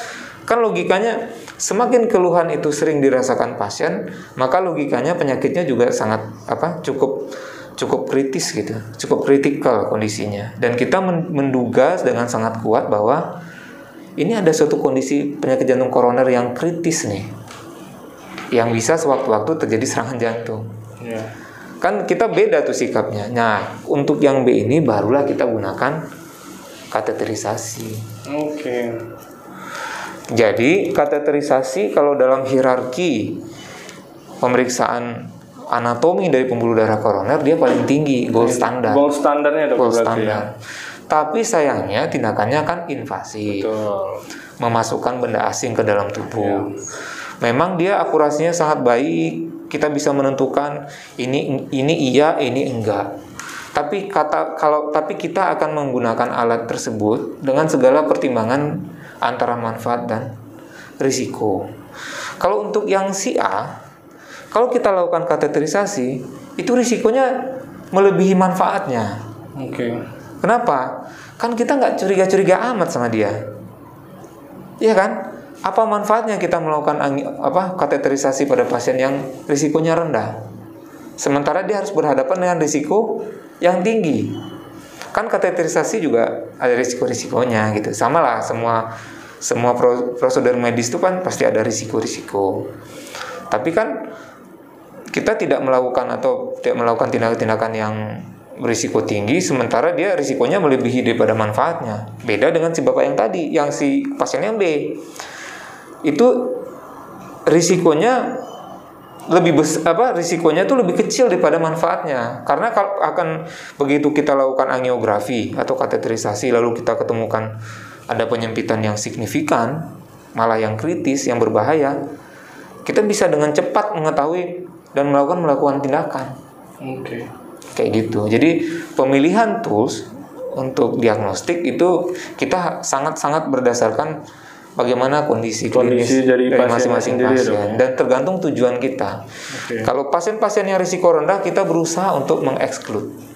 B: kan logikanya semakin keluhan itu sering dirasakan pasien maka logikanya penyakitnya juga sangat apa cukup cukup kritis gitu cukup kritikal kondisinya dan kita menduga dengan sangat kuat bahwa ini ada suatu kondisi penyakit jantung koroner yang kritis nih yang bisa sewaktu-waktu terjadi serangan jantung
A: yeah.
B: kan kita beda tuh sikapnya nah untuk yang B ini barulah kita gunakan kateterisasi
A: oke okay.
B: Jadi kateterisasi kalau dalam hierarki pemeriksaan anatomi dari pembuluh darah koroner dia paling tinggi gold standar.
A: Gold standarnya
B: Gold standar.
A: ya.
B: Tapi sayangnya tindakannya kan invasi,
A: Betul.
B: memasukkan benda asing ke dalam
A: Iya.
B: tubuh. Memang dia akurasinya sangat baik, kita bisa menentukan ini ini iya, ini enggak. Tapi kata kalau tapi kita akan menggunakan alat tersebut dengan segala pertimbangan antara manfaat dan risiko. Kalau untuk yang si A, kalau kita lakukan kateterisasi, itu risikonya melebihi manfaatnya.
A: Oke.
B: Kenapa? Kan kita nggak curiga-curiga amat sama dia. Iya kan? Apa manfaatnya kita melakukan apa kateterisasi pada pasien yang risikonya rendah? Sementara dia harus berhadapan dengan risiko yang tinggi. Kan kateterisasi juga ada risiko-risikonya gitu. Sama lah semua semua pro- prosedur medis itu kan pasti ada risiko-risiko. Tapi kan kita tidak melakukan atau tidak melakukan tindakan-tindakan yang berisiko tinggi sementara dia risikonya melebihi daripada manfaatnya. Beda dengan si bapak yang tadi, yang si pasien yang B. Itu risikonya lebih besar apa risikonya itu lebih kecil daripada manfaatnya. Karena kalau akan begitu kita lakukan angiografi atau kateterisasi lalu kita ketemukan ada penyempitan yang signifikan malah yang kritis yang berbahaya kita bisa dengan cepat mengetahui dan melakukan melakukan tindakan.
A: Oke.
B: kayak gitu. Jadi pemilihan tools untuk diagnostik itu kita sangat-sangat berdasarkan bagaimana kondisi
A: Kondisi
B: klinis
A: dari
B: masing-masing pasien
A: dok, ya?
B: dan tergantung tujuan kita.
A: Oke.
B: Kalau pasien-pasien yang risiko rendah kita berusaha untuk mengeksklud.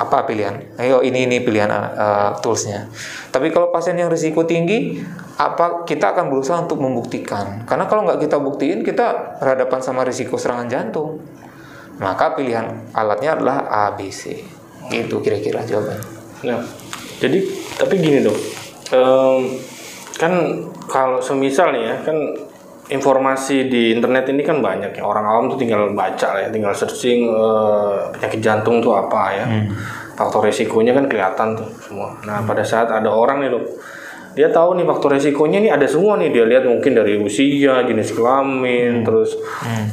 B: Apa pilihan? Ayo ini ini pilihan uh, toolsnya. Tapi kalau pasien yang risiko tinggi, apa kita akan berusaha untuk membuktikan. Karena kalau nggak kita buktiin, kita berhadapan sama risiko serangan jantung. Maka pilihan alatnya adalah ABC. Itu kira-kira jawabannya.
A: Nah, jadi tapi gini dok, Em, kan kalau semisal nih ya kan informasi di internet ini kan banyak ya. Orang awam tuh tinggal baca lah ya, tinggal searching eh, penyakit jantung tuh apa ya, faktor resikonya kan kelihatan tuh semua. Nah pada saat ada orang nih dok, dia tahu nih faktor resikonya nih ada semua nih. Dia lihat mungkin dari usia, jenis kelamin, terus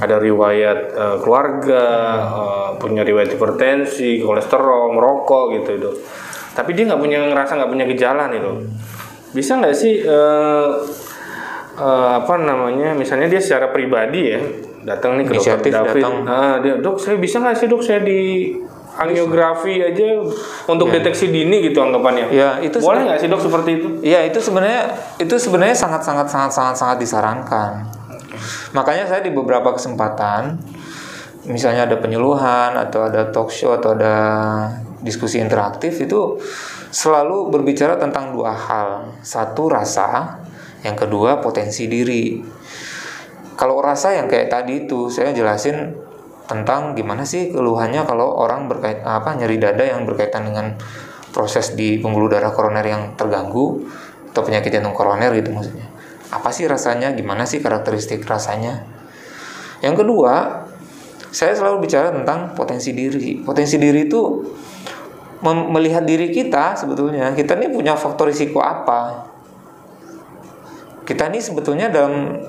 A: ada riwayat eh, keluarga, eh, punya riwayat hipertensi, kolesterol, merokok gitu dok. Tapi dia nggak punya ngerasa nggak punya gejala nih dok. Bisa nggak sih eh, eh, apa namanya? Misalnya dia secara pribadi ya datang nih ke
B: Inisiatif
A: dokter David.
B: datang.
A: Ah, dia dok saya bisa nggak sih dok saya di angiografi aja untuk deteksi dini gitu anggapannya.
B: Ya, itu
A: boleh nggak sih dok seperti itu?
B: Iya itu sebenarnya itu sebenarnya sangat sangat sangat sangat sangat disarankan. Makanya saya di beberapa kesempatan, misalnya ada penyuluhan atau ada talk show atau ada diskusi interaktif itu selalu berbicara tentang dua hal. Satu rasa, yang kedua potensi diri. Kalau rasa yang kayak tadi itu saya jelasin tentang gimana sih keluhannya kalau orang berkait apa nyeri dada yang berkaitan dengan proses di pembuluh darah koroner yang terganggu atau penyakit jantung koroner gitu maksudnya. Apa sih rasanya? Gimana sih karakteristik rasanya? Yang kedua, saya selalu bicara tentang potensi diri. Potensi diri itu melihat diri kita sebetulnya. Kita ini punya faktor risiko apa? Kita ini sebetulnya dalam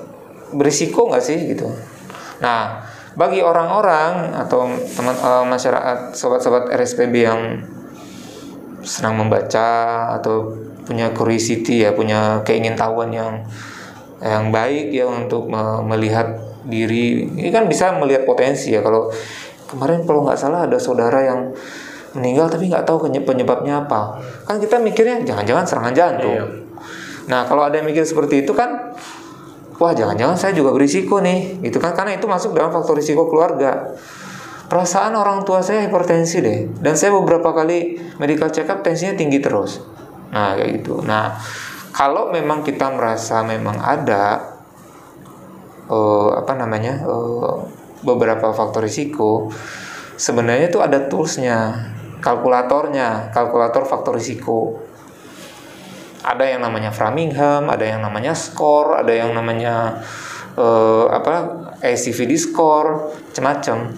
B: berisiko nggak sih gitu. Nah, bagi orang-orang atau teman eh, masyarakat sobat-sobat RSPB yang senang membaca atau punya curiosity ya, punya keingintahuan yang yang baik ya untuk me- melihat diri. Ini kan bisa melihat potensi ya kalau kemarin kalau nggak salah ada saudara yang meninggal tapi nggak tahu penyebabnya apa. Kan kita mikirnya jangan-jangan serangan jantung.
A: Iya.
B: Nah, kalau ada yang mikir seperti itu kan wah jangan-jangan saya juga berisiko nih gitu kan karena itu masuk dalam faktor risiko keluarga perasaan orang tua saya hipertensi deh dan saya beberapa kali medical check up tensinya tinggi terus nah kayak gitu nah kalau memang kita merasa memang ada eh, apa namanya eh, beberapa faktor risiko sebenarnya itu ada toolsnya kalkulatornya kalkulator faktor risiko ada yang namanya Framingham, ada yang namanya score, ada yang namanya eh, apa ACVD score, macam-macam.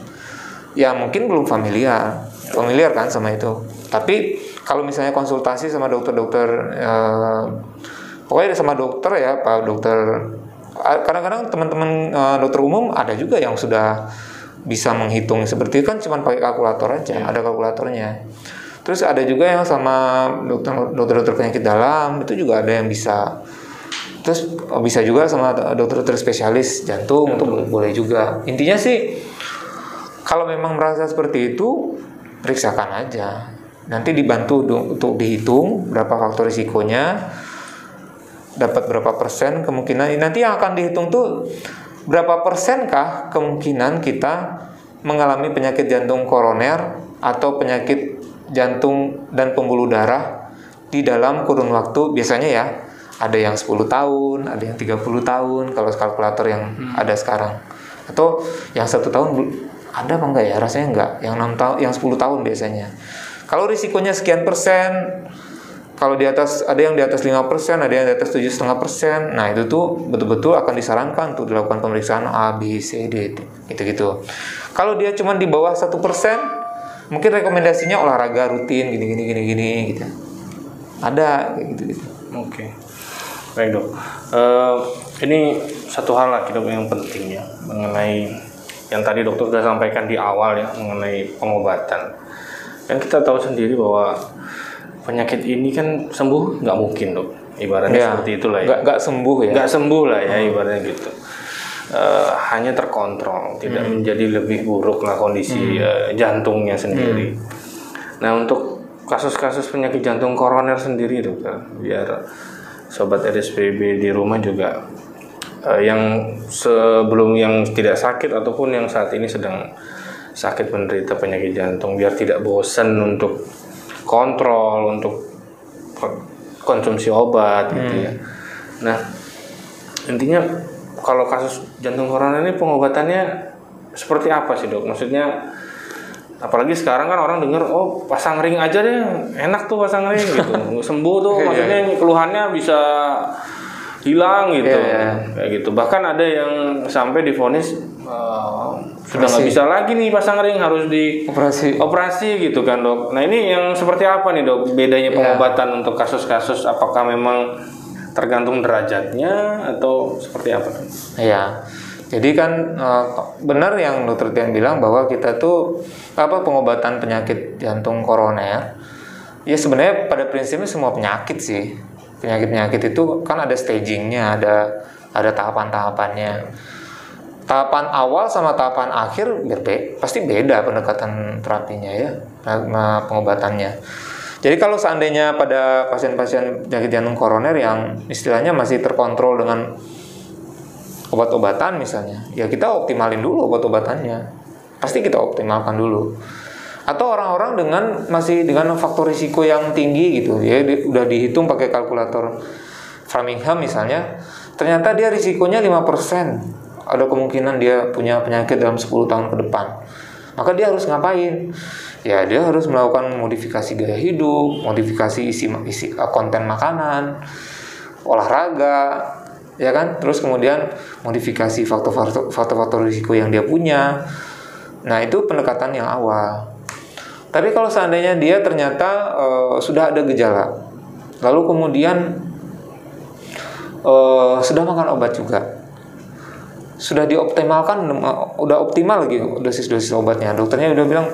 B: Ya mungkin belum familiar, familiar kan sama itu. Tapi kalau misalnya konsultasi sama dokter-dokter eh, pokoknya sama dokter ya pak dokter kadang-kadang teman-teman uh, dokter umum ada juga yang sudah bisa menghitung seperti itu kan cuma pakai kalkulator aja yeah. ada kalkulatornya. Terus ada juga yang sama dokter dokter penyakit dalam itu juga ada yang bisa. Terus oh, bisa juga sama dokter-dokter spesialis jantung itu boleh juga. Intinya sih kalau memang merasa seperti itu periksakan aja. Nanti dibantu untuk dihitung berapa faktor risikonya dapat berapa persen kemungkinan. Nanti yang akan dihitung tuh berapa persenkah kemungkinan kita mengalami penyakit jantung koroner atau penyakit jantung dan pembuluh darah di dalam kurun waktu biasanya ya ada yang 10 tahun, ada yang 30 tahun kalau kalkulator yang hmm. ada sekarang. Atau yang satu tahun ada apa enggak ya? Rasanya enggak. Yang 6 tahun, yang 10 tahun biasanya. Kalau risikonya sekian persen, kalau di atas ada yang di atas 5 persen, ada yang di atas tujuh setengah persen, nah itu tuh betul-betul akan disarankan untuk dilakukan pemeriksaan A, B, C, D, gitu-gitu. Kalau dia cuma di bawah satu persen, mungkin rekomendasinya olahraga rutin, gini-gini, gini-gini, gitu. Ada, gitu-gitu.
A: Oke. Okay. Baik dok, uh, ini satu hal lagi dok yang penting ya mengenai yang tadi dokter sudah sampaikan di awal ya mengenai pengobatan. Kan kita tahu sendiri bahwa penyakit ini kan sembuh nggak mungkin dok, ibaratnya ya, seperti itulah ya.
B: Nggak sembuh ya.
A: Nggak sembuh lah ya hmm. ibaratnya gitu. Uh, hanya terkontrol, tidak hmm. menjadi lebih buruk lah kondisi hmm. uh, jantungnya sendiri. Hmm. Nah untuk kasus-kasus penyakit jantung koroner sendiri dokter, biar sobat RSPB di rumah juga uh, yang sebelum yang tidak sakit ataupun yang saat ini sedang sakit menderita penyakit jantung biar tidak bosan untuk kontrol untuk konsumsi obat hmm. gitu ya. Nah, intinya kalau kasus jantung koroner ini pengobatannya seperti apa sih, Dok? Maksudnya apalagi sekarang kan orang dengar oh pasang ring aja deh enak tuh pasang ring gitu sembuh tuh iya, maksudnya keluhannya bisa hilang gitu yeah, yeah. kayak gitu bahkan ada yang sampai difonis sudah nggak bisa lagi nih pasang ring harus di
B: operasi
A: operasi gitu kan dok nah ini yang seperti apa nih dok bedanya iya. pengobatan yeah. untuk kasus-kasus apakah memang tergantung derajatnya atau seperti apa
B: Iya. Jadi kan uh, benar yang dokter Tian bilang bahwa kita tuh apa pengobatan penyakit jantung koroner ya sebenarnya pada prinsipnya semua penyakit sih penyakit-penyakit itu kan ada stagingnya ada ada tahapan-tahapannya tahapan awal sama tahapan akhir berbe pasti beda pendekatan terapinya ya pengobatannya jadi kalau seandainya pada pasien-pasien penyakit jantung koroner yang istilahnya masih terkontrol dengan obat-obatan misalnya, ya kita optimalin dulu obat-obatannya. Pasti kita optimalkan dulu. Atau orang-orang dengan masih dengan faktor risiko yang tinggi gitu, ya di, udah dihitung pakai kalkulator Framingham misalnya, ternyata dia risikonya 5%. Ada kemungkinan dia punya penyakit dalam 10 tahun ke depan. Maka dia harus ngapain? Ya dia harus melakukan modifikasi gaya hidup, modifikasi isi, isi konten makanan, olahraga, ya kan terus kemudian modifikasi faktor-faktor risiko yang dia punya nah itu pendekatan yang awal tapi kalau seandainya dia ternyata uh, sudah ada gejala lalu kemudian uh, sudah makan obat juga sudah dioptimalkan udah optimal lagi dosis-dosis obatnya dokternya udah bilang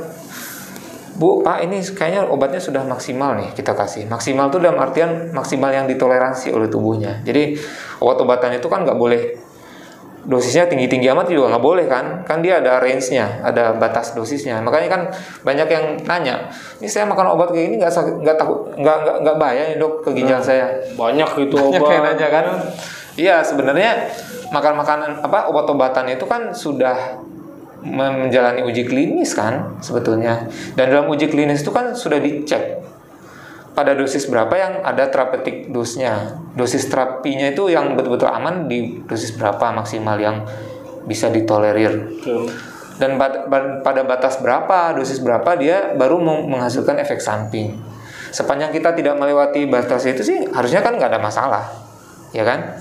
B: Bu, Pak, ini kayaknya obatnya sudah maksimal nih kita kasih. Maksimal itu dalam artian maksimal yang ditoleransi oleh tubuhnya. Jadi obat-obatan itu kan nggak boleh dosisnya tinggi-tinggi amat juga nggak boleh kan? Kan dia ada range-nya, ada batas dosisnya. Makanya kan banyak yang nanya, ini saya makan obat kayak ini nggak nggak takut nggak nggak nggak bahaya nih dok ke ginjal nah, saya.
A: Banyak itu
B: banyak obat. Yang nanya kan? Iya sebenarnya makan makanan apa obat-obatan itu kan sudah menjalani uji klinis kan sebetulnya. Dan dalam uji klinis itu kan sudah dicek pada dosis berapa yang ada terapeutik dosnya. Dosis terapinya itu yang betul-betul aman di dosis berapa maksimal yang bisa ditolerir. Dan pada batas berapa, dosis berapa dia baru menghasilkan efek samping. Sepanjang kita tidak melewati batas itu sih harusnya kan nggak ada masalah, ya kan?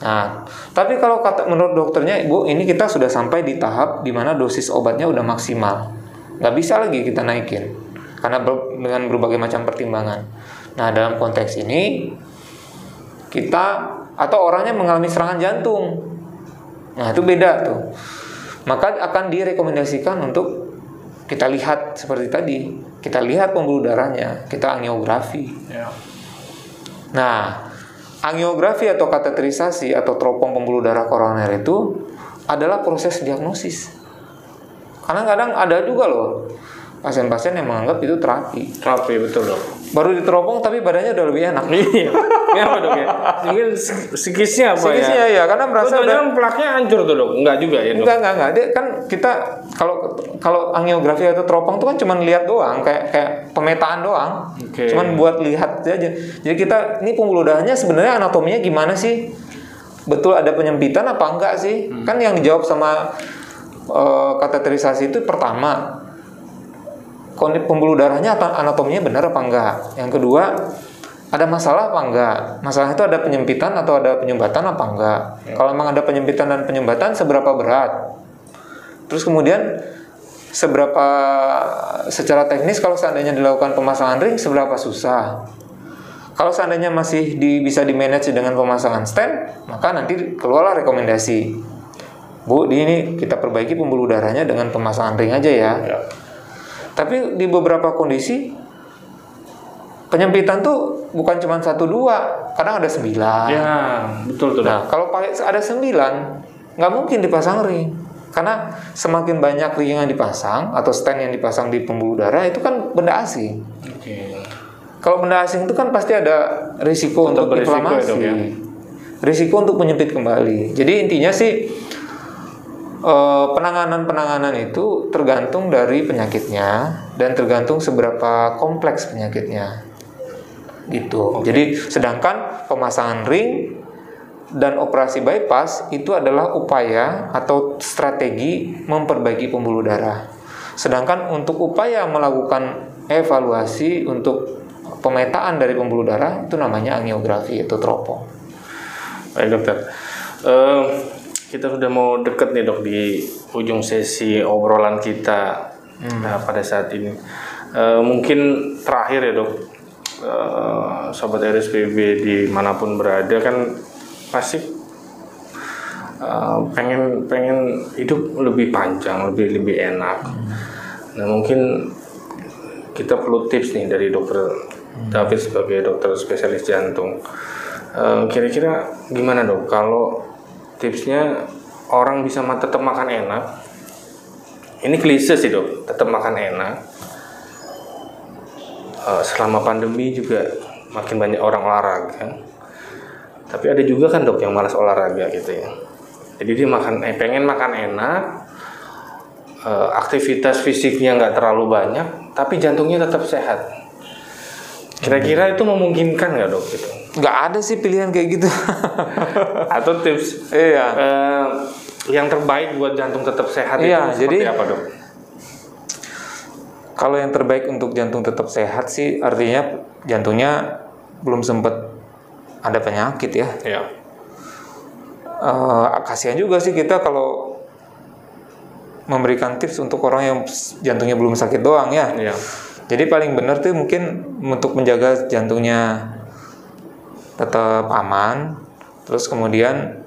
B: Nah, tapi kalau kata menurut dokternya, ibu ini kita sudah sampai di tahap di mana dosis obatnya udah maksimal, nggak bisa lagi kita naikin karena ber, dengan berbagai macam pertimbangan. Nah, dalam konteks ini kita atau orangnya mengalami serangan jantung. Nah, itu beda tuh. Maka akan direkomendasikan untuk kita lihat seperti tadi. Kita lihat pembuluh darahnya, kita angiografi.
A: Ya.
B: Nah, angiografi atau kateterisasi atau teropong pembuluh darah koroner itu adalah proses diagnosis. Karena kadang ada juga loh pasien-pasien yang menganggap itu terapi.
A: Terapi betul dok.
B: Baru diteropong tapi badannya udah lebih enak.
A: Iya. Kenapa dok ya? Mungkin psikisnya apa
B: Psikisnya
A: ya?
B: ya, karena merasa udah
A: jangan plaknya hancur tuh dok. Enggak juga ya dok.
B: Enggak, enggak, enggak. Dia kan kita kalau kalau angiografi atau teropong itu kan cuma lihat doang, kayak kayak pemetaan doang.
A: Oke.
B: Cuman buat lihat aja. Jadi kita ini pembuluh darahnya sebenarnya anatominya gimana sih? Betul ada penyempitan apa enggak sih? Kan yang dijawab sama eh, kateterisasi itu pertama pembuluh darahnya atau anatominya benar apa enggak? Yang kedua, ada masalah apa enggak? Masalah itu ada penyempitan atau ada penyumbatan apa enggak? Kalau memang ada penyempitan dan penyumbatan seberapa berat? Terus kemudian seberapa secara teknis kalau seandainya dilakukan pemasangan ring seberapa susah? Kalau seandainya masih di, bisa di manage dengan pemasangan stent, maka nanti keluarlah rekomendasi. Bu, di ini kita perbaiki pembuluh darahnya dengan pemasangan ring aja ya.
A: Ya.
B: Tapi di beberapa kondisi penyempitan tuh bukan cuma satu dua, kadang ada sembilan.
A: Ya, betul tuh.
B: Nah, kalau pakai ada sembilan, nggak mungkin dipasang ring. Karena semakin banyak ring yang dipasang atau stand yang dipasang di pembuluh darah itu kan benda asing.
A: Oke.
B: Kalau benda asing itu kan pasti ada risiko
A: Tetap
B: untuk
A: ya,
B: inflamasi,
A: dok, ya?
B: risiko untuk menyempit kembali. Jadi intinya sih penanganan-penanganan itu tergantung dari penyakitnya dan tergantung seberapa kompleks penyakitnya. Gitu. Jadi sedangkan pemasangan ring dan operasi bypass itu adalah upaya atau strategi memperbaiki pembuluh darah. Sedangkan untuk upaya melakukan evaluasi untuk pemetaan dari pembuluh darah itu namanya angiografi atau teropong.
A: Baik dokter. Eh, kita sudah mau deket nih dok di ujung sesi obrolan kita nah, pada saat ini. Eh, mungkin terakhir ya dok, Eh, sobat RSPB di mana pun berada kan pasti eh, pengen pengen hidup lebih panjang, lebih lebih enak. Nah mungkin kita perlu tips nih dari dokter David sebagai dokter spesialis jantung. Eh, Kira-kira gimana dok kalau tipsnya orang bisa tetap makan enak? Ini klise sih dok, tetap makan enak. Eh, selama pandemi juga makin banyak orang olahraga. Tapi ada juga kan dok yang malas olahraga gitu ya. Jadi dia makan, eh, pengen makan enak, eh, aktivitas fisiknya nggak terlalu banyak, tapi jantungnya tetap sehat. Kira-kira itu memungkinkan nggak dok gitu?
B: Nggak ada sih pilihan kayak gitu.
A: Atau tips
B: Iya.
A: eh, yang terbaik buat jantung tetap sehat
B: Iya,
A: itu seperti
B: jadi-
A: apa dok?
B: Kalau yang terbaik untuk jantung tetap sehat sih artinya jantungnya belum sempat ada penyakit ya.
A: Ya,
B: Eh, kasihan juga sih kita kalau memberikan tips untuk orang yang jantungnya belum sakit doang ya.
A: ya,
B: Jadi paling benar tuh mungkin untuk menjaga jantungnya tetap aman, terus kemudian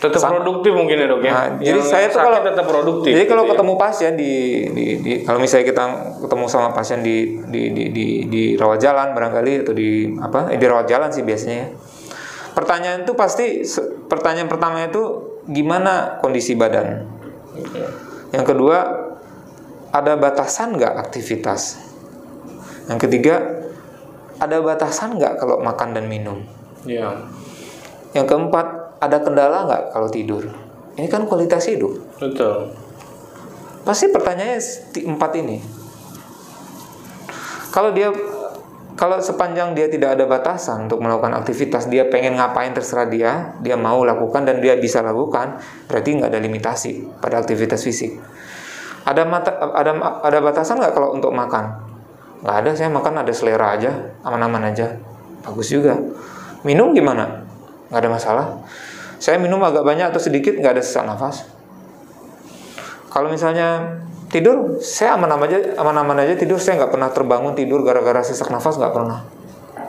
A: tetap produktif mungkin ya dok ya.
B: Nah, jadi saya tuh kalau
A: tetap produktif.
B: Jadi kalau
A: gitu ya.
B: ketemu pasien di, di, di kalau misalnya kita ketemu sama pasien di di di di, di rawat jalan barangkali atau di apa? Eh, di rawat jalan sih biasanya. ya. Pertanyaan itu pasti pertanyaan pertama itu gimana kondisi badan. Yang kedua ada batasan nggak aktivitas. Yang ketiga ada batasan nggak kalau makan dan minum.
A: ya,
B: Yang keempat ada kendala nggak kalau tidur. Ini kan kualitas hidup.
A: betul.
B: Pasti pertanyaannya empat ini. Kalau dia kalau sepanjang dia tidak ada batasan untuk melakukan aktivitas, dia pengen ngapain terserah dia, dia mau lakukan dan dia bisa lakukan, berarti nggak ada limitasi pada aktivitas fisik. Ada mata, ada ada batasan nggak kalau untuk makan? Nggak ada, saya makan ada selera aja, aman-aman aja, bagus juga. Minum gimana? Nggak ada masalah. Saya minum agak banyak atau sedikit nggak ada sesak nafas. Kalau misalnya tidur, saya aman-aman aja, aman-aman aja tidur. Saya nggak pernah terbangun tidur gara-gara sesak nafas nggak pernah.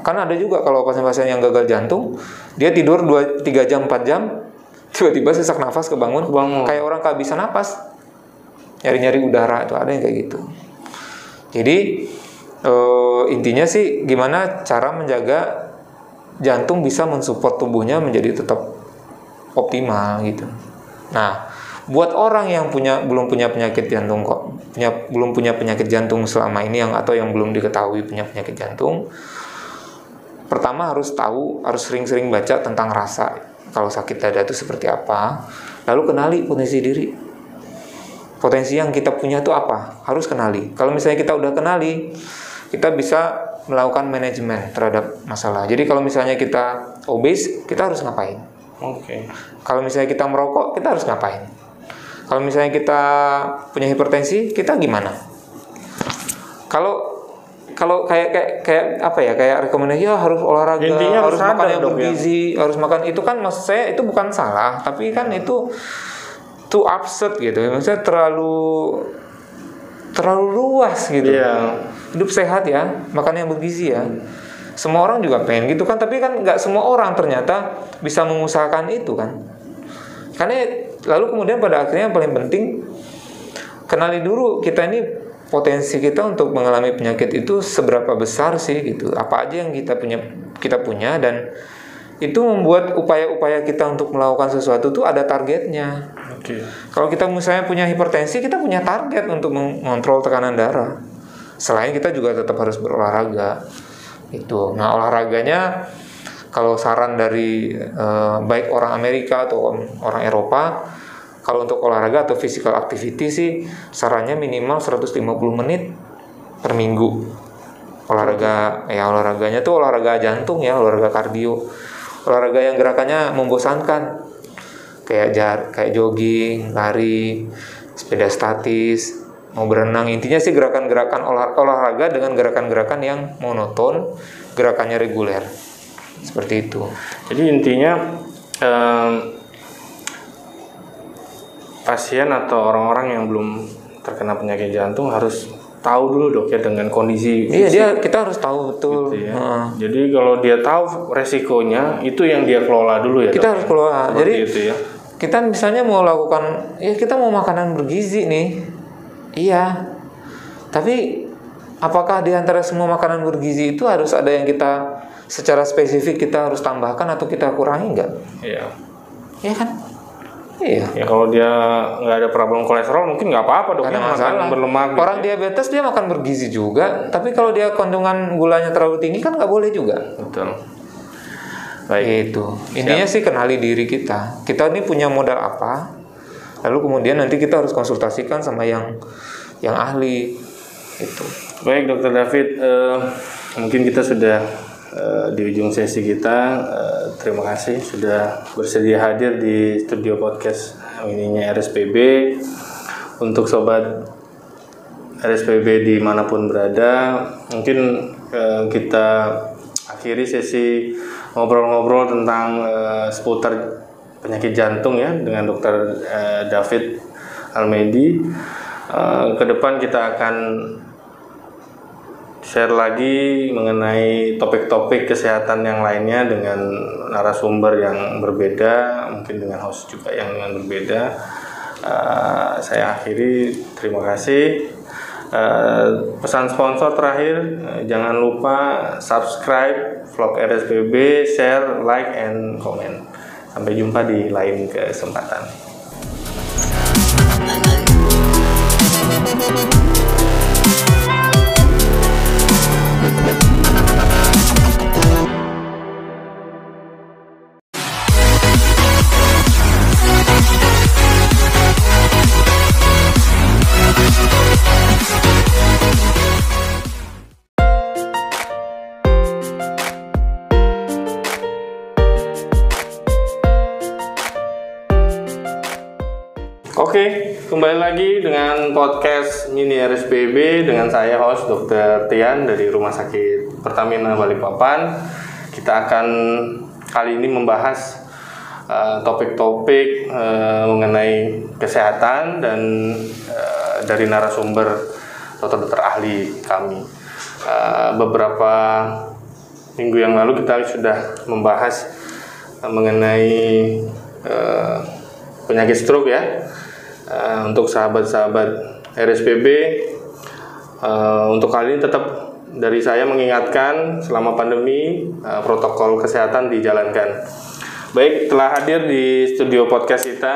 B: kan ada juga kalau pasien-pasien yang gagal jantung dia tidur 2 3 jam 4 jam tiba-tiba sesak nafas kebangun
A: Kebangun.
B: kayak orang kehabisan napas nyari-nyari udara itu ada yang kayak gitu jadi eh, intinya sih gimana cara menjaga jantung bisa mensupport tubuhnya menjadi tetap optimal gitu. Nah buat orang yang punya belum punya penyakit jantung kok punya belum punya penyakit jantung selama ini yang atau yang belum diketahui punya penyakit jantung pertama harus tahu harus sering-sering baca tentang rasa kalau sakit dada itu seperti apa. Lalu kenali potensi diri. Potensi yang kita punya itu apa? Harus kenali. Kalau misalnya kita udah kenali kita bisa melakukan manajemen terhadap masalah. Jadi kalau misalnya kita obes kita harus ngapain?
A: Oke.
B: kalau misalnya kita merokok kita harus ngapain? Kalau misalnya kita punya hipertensi kita gimana? Kalau kalau kayak kayak kayak apa ya? Kayak rekomendasi ya harus olahraga
A: Intinya harus
B: makan yang
A: ya.
B: bergizi harus makan. Itu kan maksud saya itu bukan salah. Tapi kan itu too absurd gitu. Maksudnya terlalu terlalu luas gitu.
A: Iya.
B: Hidup sehat ya makan yang bergizi ya semua orang juga pengen gitu kan tapi kan nggak semua orang ternyata bisa mengusahakan itu kan karena lalu kemudian pada akhirnya yang paling penting kenali dulu kita ini potensi kita untuk mengalami penyakit itu seberapa besar sih gitu apa aja yang kita punya kita punya dan itu membuat upaya-upaya kita untuk melakukan sesuatu tuh ada targetnya
A: Oke.
B: kalau kita misalnya punya hipertensi, kita punya target untuk mengontrol tekanan darah. Selain kita juga tetap harus berolahraga. Itu. Nah, olahraganya kalau saran dari eh, baik orang Amerika atau orang Eropa, kalau untuk olahraga atau physical activity sih sarannya minimal 150 menit per minggu. Olahraga ya olahraganya tuh olahraga jantung ya, olahraga kardio. Olahraga yang gerakannya membosankan kayak jar kayak jogging, lari, sepeda statis, mau berenang. Intinya sih gerakan-gerakan olah- olahraga dengan gerakan-gerakan yang monoton, gerakannya reguler. Seperti itu.
A: Jadi intinya em, pasien atau orang-orang yang belum terkena penyakit jantung harus tahu dulu dok ya dengan kondisi
B: Iya, dia kita harus tahu betul.
A: gitu ya.
B: Heeh.
A: Jadi kalau dia tahu resikonya itu yang dia kelola dulu ya.
B: Kita
A: dok?
B: harus keluar.
A: Seperti
B: Jadi
A: itu ya.
B: kita misalnya mau lakukan ya kita mau makanan bergizi nih. Iya. Tapi apakah di antara semua makanan bergizi itu harus ada yang kita secara spesifik kita harus tambahkan atau kita kurangi enggak?
A: Iya.
B: Iya kan? Iya.
A: Ya kalau dia nggak ada problem kolesterol mungkin nggak apa-apa dok
B: Karena
A: yang makan berlemak. gitu
B: Orang
A: ya.
B: diabetes dia makan bergizi juga, tapi kalau dia kandungan gulanya terlalu tinggi kan nggak boleh juga.
A: Betul. Baik.
B: Itu. Intinya sih kenali diri kita. Kita ini punya modal apa? Lalu kemudian nanti kita harus konsultasikan sama yang yang ahli. Itu.
A: Baik dokter David, eh, mungkin kita sudah eh, di ujung sesi kita. Eh, terima kasih sudah bersedia hadir di studio podcast ininya RSPB. Untuk sobat RSPB di mana pun berada, mungkin eh, kita akhiri sesi ngobrol-ngobrol tentang eh, seputar penyakit jantung ya dengan dokter eh, David Almedi. Eh, ke depan kita akan share lagi mengenai topik-topik kesehatan yang lainnya dengan narasumber yang berbeda, mungkin dengan host juga yang berbeda. Eh, saya akhiri, terima kasih. Eh, pesan sponsor terakhir, eh, jangan lupa subscribe vlog RSPB, share, like, and comment. Sampai jumpa di lain kesempatan. Kembali lagi dengan podcast Mini RSPB dengan saya host Dr. Tian dari Rumah Sakit Pertamina Balikpapan. Kita akan kali ini membahas eh, topik-topik eh, mengenai kesehatan dan eh, dari narasumber dokter-dokter ahli kami. Eh, beberapa minggu yang lalu kita sudah membahas uh, mengenai uh, penyakit stroke ya. Uh, untuk sahabat-sahabat RSPB, uh, untuk kali ini tetap dari saya mengingatkan selama pandemi uh, protokol kesehatan dijalankan. Baik, telah hadir di studio podcast kita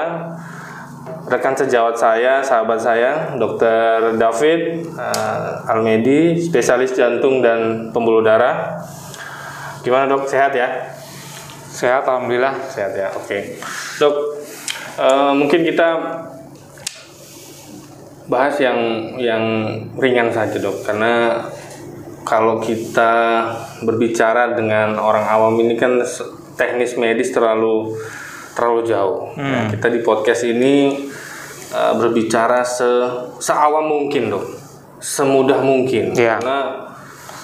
A: rekan sejawat saya, sahabat saya, Dr. David uh, Almedi, spesialis jantung dan pembuluh darah. Gimana dok, sehat ya?
B: Sehat, alhamdulillah.
A: Sehat ya, oke. Dok, uh, mungkin kita bahas yang yang ringan saja dok, karena kalau kita berbicara dengan orang awam ini kan teknis medis terlalu terlalu jauh. Hmm. Nah, kita di podcast ini uh, berbicara se seawam mungkin dok, semudah mungkin.
B: Yeah.
A: Karena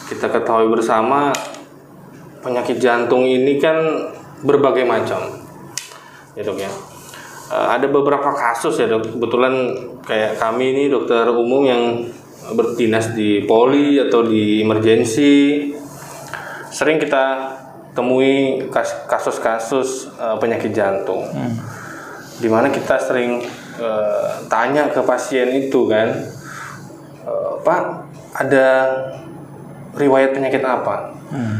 A: kita ketahui bersama penyakit jantung ini kan berbagai macam, ya dok ya. Uh, ada beberapa kasus ya dok. Kebetulan kayak kami ini dokter umum yang berdinas di poli atau di emergensi sering kita temui kasus-kasus uh, penyakit jantung hmm. di mana kita sering uh, tanya ke pasien itu kan uh, pak ada riwayat penyakit apa hmm.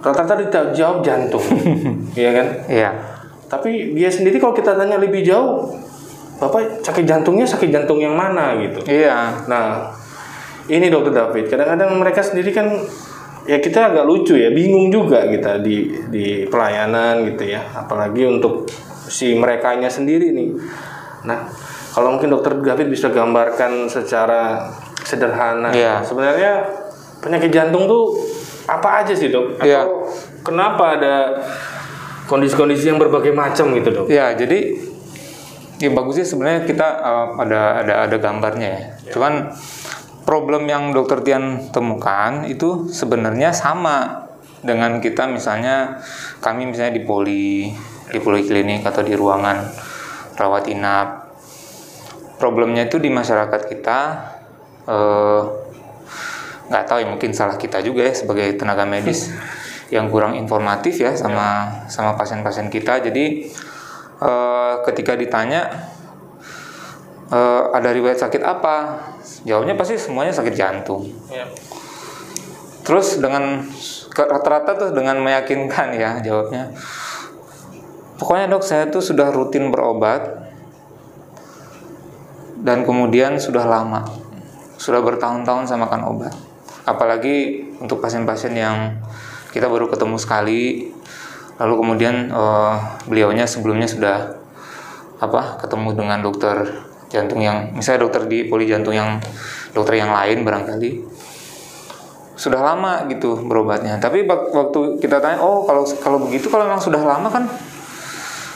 A: rata-rata dijawab jantung iya kan
B: iya
A: tapi dia sendiri kalau kita tanya lebih jauh Bapak sakit jantungnya sakit jantung yang mana gitu.
B: Iya.
A: Nah, ini dokter David. Kadang-kadang mereka sendiri kan ya kita agak lucu ya, bingung juga kita di di pelayanan gitu ya. Apalagi untuk si merekanya sendiri nih. Nah, kalau mungkin dokter David bisa gambarkan secara sederhana.
B: Iya.
A: Sebenarnya penyakit jantung tuh apa aja sih dok? Atau
B: Iya.
A: kenapa ada kondisi-kondisi yang berbagai macam gitu dok?
B: Ya, jadi ya bagusnya sebenarnya kita uh, ada ada ada gambarnya ya. Cuman problem yang dokter Tian temukan itu sebenarnya sama dengan kita misalnya kami misalnya di poli di poliklinik atau di ruangan rawat inap. Problemnya itu di masyarakat kita eh, nggak tahu ya mungkin salah kita juga ya sebagai tenaga medis yang kurang informatif ya sama sama pasien-pasien kita. Jadi eh, ketika ditanya eh, ada riwayat sakit apa, jawabnya pasti semuanya sakit jantung.
A: Ya.
B: Terus dengan rata-rata tuh dengan meyakinkan ya jawabnya. Pokoknya dok saya tuh sudah rutin berobat dan kemudian sudah lama, sudah bertahun-tahun saya makan obat. Apalagi untuk pasien-pasien yang kita baru ketemu sekali, lalu kemudian eh, beliaunya sebelumnya sudah apa ketemu dengan dokter jantung yang misalnya dokter di poli jantung yang dokter yang lain barangkali sudah lama gitu berobatnya. Tapi wak- waktu kita tanya, oh kalau kalau begitu kalau memang sudah lama kan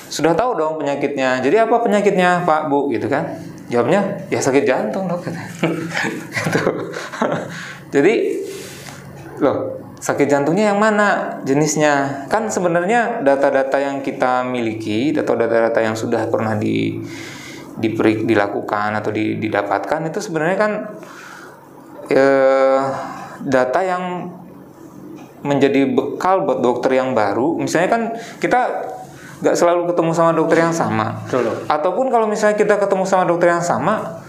B: sudah tahu dong penyakitnya. Jadi apa penyakitnya Pak Bu gitu kan? Jawabnya ya sakit jantung dok. Gitu. Jadi loh sakit jantungnya yang mana jenisnya? Kan sebenarnya data-data yang kita miliki atau data-data yang sudah pernah di diperi- dilakukan atau di- didapatkan itu sebenarnya kan eh, data yang menjadi bekal buat dokter yang baru. Misalnya kan kita nggak selalu ketemu sama dokter yang sama.
A: Betul.
B: Ataupun kalau misalnya kita ketemu sama dokter yang sama,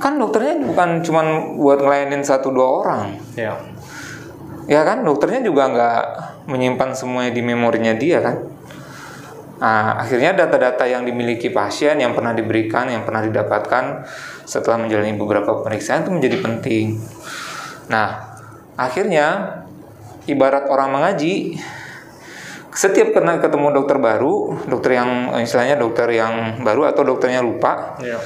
B: kan dokternya bukan cuman buat ngelayanin satu dua orang.
A: Ya.
B: Ya kan, dokternya juga nggak menyimpan semuanya di memorinya dia kan. Nah, akhirnya data-data yang dimiliki pasien yang pernah diberikan, yang pernah didapatkan setelah menjalani beberapa pemeriksaan itu menjadi penting. Nah, akhirnya ibarat orang mengaji, setiap kena ketemu dokter baru, dokter yang istilahnya dokter yang baru atau dokternya lupa,
A: Ya.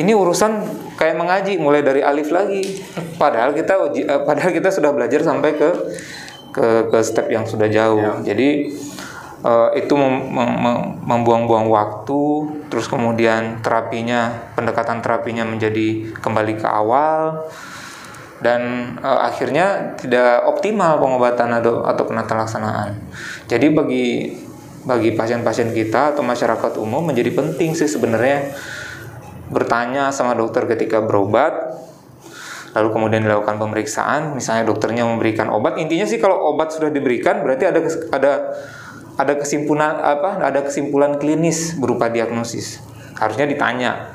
B: Ini urusan kayak mengaji mulai dari alif lagi. Padahal kita uji- eh, padahal kita sudah belajar sampai ke ke ke step yang sudah jauh. Jadi eh, itu mem- mem- mem- membuang-buang waktu, terus kemudian terapinya, pendekatan terapinya menjadi kembali ke awal dan eh, akhirnya tidak optimal pengobatan atau atau penata laksanaan. Jadi bagi bagi pasien-pasien kita atau masyarakat umum menjadi penting sih sebenarnya bertanya sama dokter ketika berobat lalu kemudian dilakukan pemeriksaan, misalnya dokternya memberikan obat. Intinya sih kalau obat sudah diberikan berarti ada ada ada kesimpulan apa? Ada kesimpulan klinis berupa diagnosis. Harusnya ditanya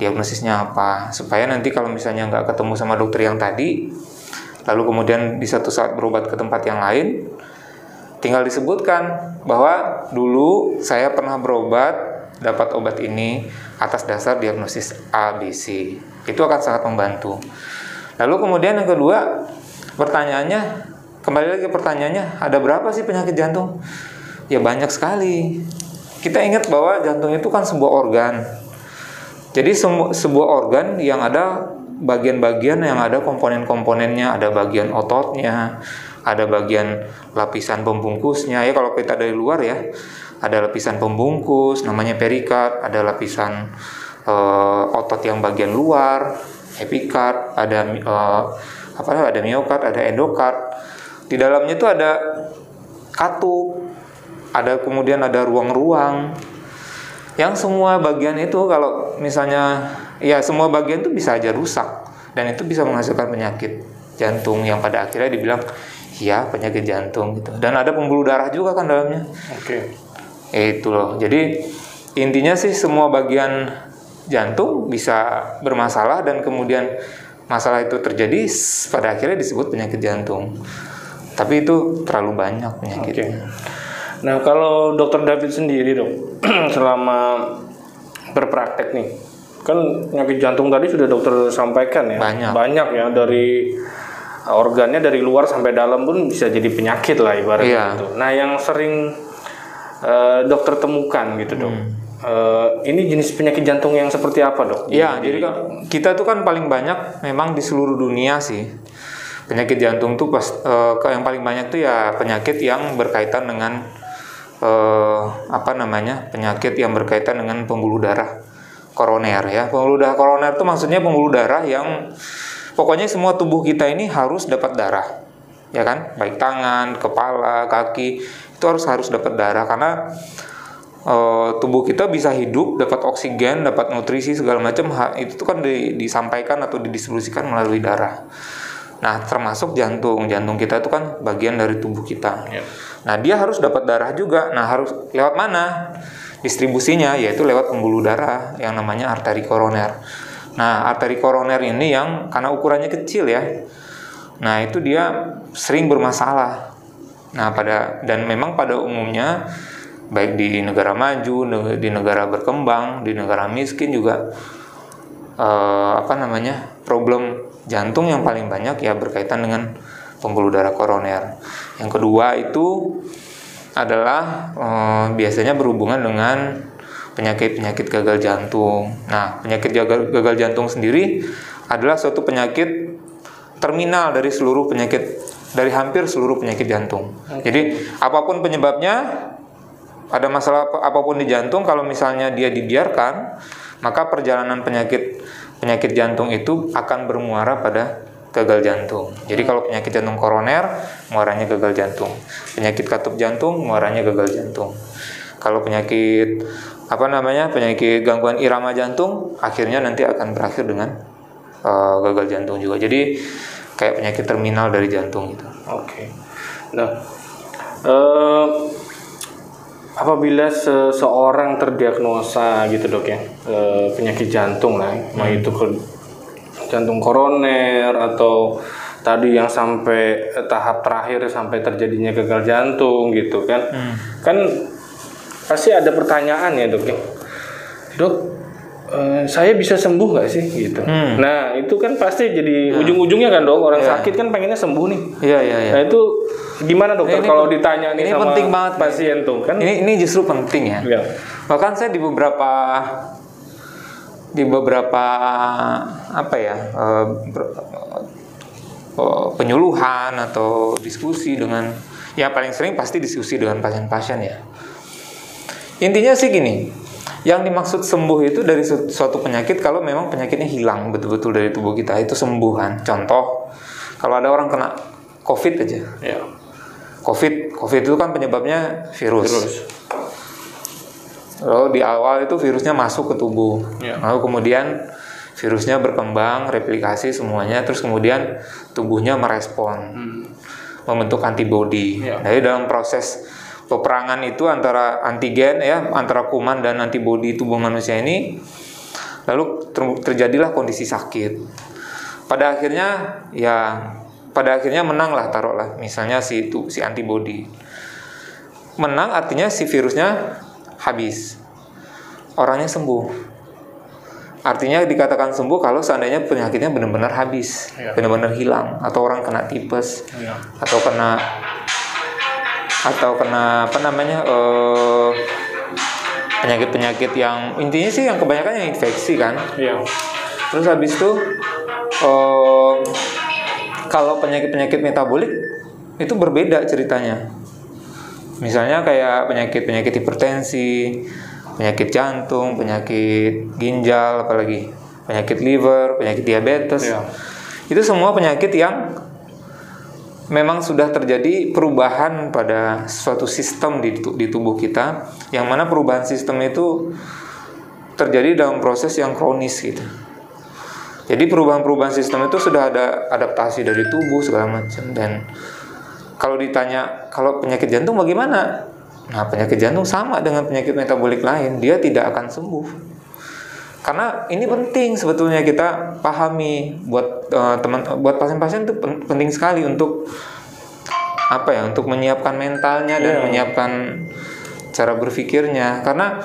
B: diagnosisnya apa supaya nanti kalau misalnya nggak ketemu sama dokter yang tadi, lalu kemudian di satu saat berobat ke tempat yang lain, tinggal disebutkan bahwa dulu saya pernah berobat dapat obat ini atas dasar diagnosis ABC. Itu akan sangat membantu. Lalu kemudian yang kedua, pertanyaannya kembali lagi pertanyaannya, ada berapa sih penyakit jantung? Ya banyak sekali. Kita ingat bahwa jantung itu kan sebuah organ. Jadi sebuah organ yang ada bagian-bagian yang ada komponen-komponennya, ada bagian ototnya, ada bagian lapisan pembungkusnya. Ya kalau kita dari luar ya, ada lapisan pembungkus namanya perikard, ada lapisan uh, otot yang bagian luar, epikard, ada uh, apa ada miokard, ada endokard. Di dalamnya itu ada katup, ada kemudian ada ruang-ruang. Yang semua bagian itu kalau misalnya ya semua bagian itu bisa aja rusak dan itu bisa menghasilkan penyakit jantung yang pada akhirnya dibilang ya penyakit jantung gitu. Dan ada pembuluh darah juga kan dalamnya.
A: Oke. Okay
B: itu loh jadi intinya sih semua bagian jantung bisa bermasalah dan kemudian masalah itu terjadi pada akhirnya disebut penyakit jantung tapi itu terlalu banyak penyakitnya okay.
A: nah kalau dokter David sendiri dok selama berpraktek nih kan penyakit jantung tadi sudah dokter sampaikan ya
B: banyak
A: banyak ya dari organnya dari luar sampai dalam pun bisa jadi penyakit lah ibaratnya iya. itu. Nah yang sering uh, dokter temukan gitu dok. Hmm. Uh, ini jenis penyakit jantung yang seperti apa dok?
B: Iya, jadi kan kita tuh kan paling banyak memang di seluruh dunia sih penyakit jantung tuh pas uh, yang paling banyak tuh ya penyakit yang berkaitan dengan uh, apa namanya penyakit yang berkaitan dengan pembuluh darah koroner ya pembuluh darah koroner tuh maksudnya pembuluh darah yang pokoknya semua tubuh kita ini harus dapat darah ya kan baik tangan kepala kaki itu harus harus dapat darah. Karena e, tubuh kita bisa hidup dapat oksigen dapat nutrisi segala macam itu tuh kan di, disampaikan atau didistribusikan melalui darah. Nah termasuk jantung. Jantung kita itu kan bagian dari tubuh kita. Yeah. nah dia harus dapat darah juga. Nah harus lewat mana? Distribusinya yaitu lewat pembuluh darah yang namanya arteri koroner. Nah arteri koroner ini yang karena ukurannya kecil ya nah itu dia sering bermasalah Nah, pada dan memang pada umumnya baik di negara maju, di negara berkembang, di negara miskin juga eh, apa namanya? problem jantung yang paling banyak ya berkaitan dengan pembuluh darah koroner. Yang kedua itu adalah eh, biasanya berhubungan dengan penyakit-penyakit gagal jantung. Nah, penyakit gagal, gagal jantung sendiri adalah suatu penyakit terminal dari seluruh penyakit dari hampir seluruh penyakit jantung. Jadi apa pun penyebabnya, ada masalah apa pun di jantung, kalau misalnya dia dibiarkan, maka perjalanan penyakit penyakit jantung itu akan bermuara pada gagal jantung. Jadi kalau penyakit jantung koroner, muaranya gagal jantung. Penyakit katup jantung, muaranya gagal jantung. Kalau penyakit apa namanya penyakit gangguan irama jantung, akhirnya nanti akan berakhir dengan uh, gagal jantung juga. Jadi kayak penyakit terminal dari jantung gitu.
A: Oke. Okay. Nah, uh, apabila seseorang terdiagnosa gitu dok ya uh, penyakit jantung lah, hmm. mau itu ke jantung koroner atau tadi yang sampai tahap terakhir sampai terjadinya gagal jantung gitu kan, hmm. kan pasti ada pertanyaan ya dok ya, dok Uh, saya bisa sembuh nggak sih gitu. Hmm. Nah itu kan pasti jadi nah. ujung-ujungnya kan dok orang yeah. sakit kan pengennya sembuh nih.
B: Iya yeah, iya. Yeah,
A: Nah itu gimana dokter kalau ditanya nih
B: ini sama penting banget
A: pasien tuh kan?
B: Ini ini justru penting ya. Yeah. Bahkan saya di beberapa di beberapa apa ya uh, penyuluhan atau diskusi dengan ya paling sering pasti diskusi dengan pasien-pasien ya. Intinya sih gini yang dimaksud sembuh itu dari suatu penyakit kalau memang penyakitnya hilang betul-betul dari tubuh kita itu sembuhan. Contoh, kalau ada orang kena COVID aja. Ya. COVID, COVID itu kan penyebabnya virus. virus. Lalu di awal itu virusnya masuk ke tubuh. Ya. Lalu kemudian virusnya berkembang, replikasi semuanya, terus kemudian tubuhnya merespon, membentuk antibodi.
A: Iya.
B: Jadi dalam proses peperangan itu antara antigen ya, antara kuman dan antibodi tubuh manusia ini, lalu ter- terjadilah kondisi sakit. Pada akhirnya ya, pada akhirnya menanglah taruhlah, misalnya si itu si antibodi. Menang artinya si virusnya habis, orangnya sembuh. Artinya dikatakan sembuh kalau seandainya penyakitnya benar-benar habis,
A: Iya.
B: benar-benar hilang, atau orang kena tipes,
A: Iya.
B: atau kena atau kena apa namanya eh, penyakit-penyakit yang intinya sih yang kebanyakan yang infeksi kan.
A: Iya.
B: Terus habis itu eh, kalau penyakit-penyakit metabolik itu berbeda ceritanya. Misalnya kayak penyakit-penyakit hipertensi, penyakit jantung, penyakit ginjal, apalagi penyakit liver, penyakit diabetes.
A: Iya.
B: Itu semua penyakit yang memang sudah terjadi perubahan pada suatu sistem di, di tubuh kita, yang mana perubahan sistem itu terjadi dalam proses yang kronis gitu. Jadi perubahan-perubahan sistem itu sudah ada adaptasi dari tubuh segala macam dan kalau ditanya kalau penyakit jantung bagaimana? Nah, penyakit jantung sama dengan penyakit metabolik lain, dia tidak akan sembuh. Karena ini penting sebetulnya kita pahami buat eh, teman buat pasien-pasien itu pen- penting sekali untuk apa ya? Untuk menyiapkan mentalnya dan
A: Iya.
B: menyiapkan cara berpikirnya karena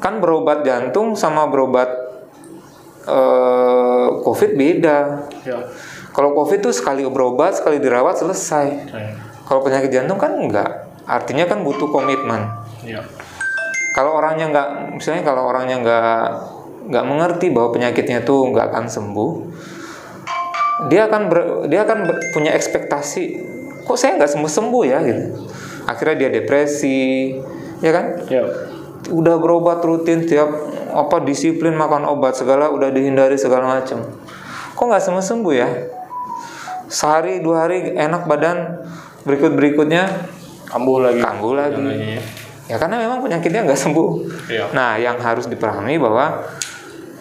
B: kan berobat jantung sama berobat eh, COVID beda.
A: Iya.
B: Kalau COVID tuh sekali berobat, sekali dirawat selesai.
A: Iya.
B: Kalau penyakit jantung kan enggak. Artinya kan butuh komitmen.
A: Iya.
B: Kalau orangnya nggak, misalnya kalau orangnya nggak nggak mengerti bahwa penyakitnya tuh nggak akan sembuh, dia akan ber- dia akan ber- punya ekspektasi, kok saya nggak sembuh sembuh ya gitu. Akhirnya dia depresi, ya kan?
A: Iya.
B: Udah berobat rutin tiap apa disiplin makan obat segala udah dihindari segala macam. Kok nggak sembuh sembuh ya? Sehari dua hari enak badan, berikut berikutnya
A: Kambuh lagi.
B: kambuh lagi.
A: Ya.
B: Ya karena memang penyakitnya nggak sembuh.
A: Iya.
B: Nah, yang harus dipahami bahwa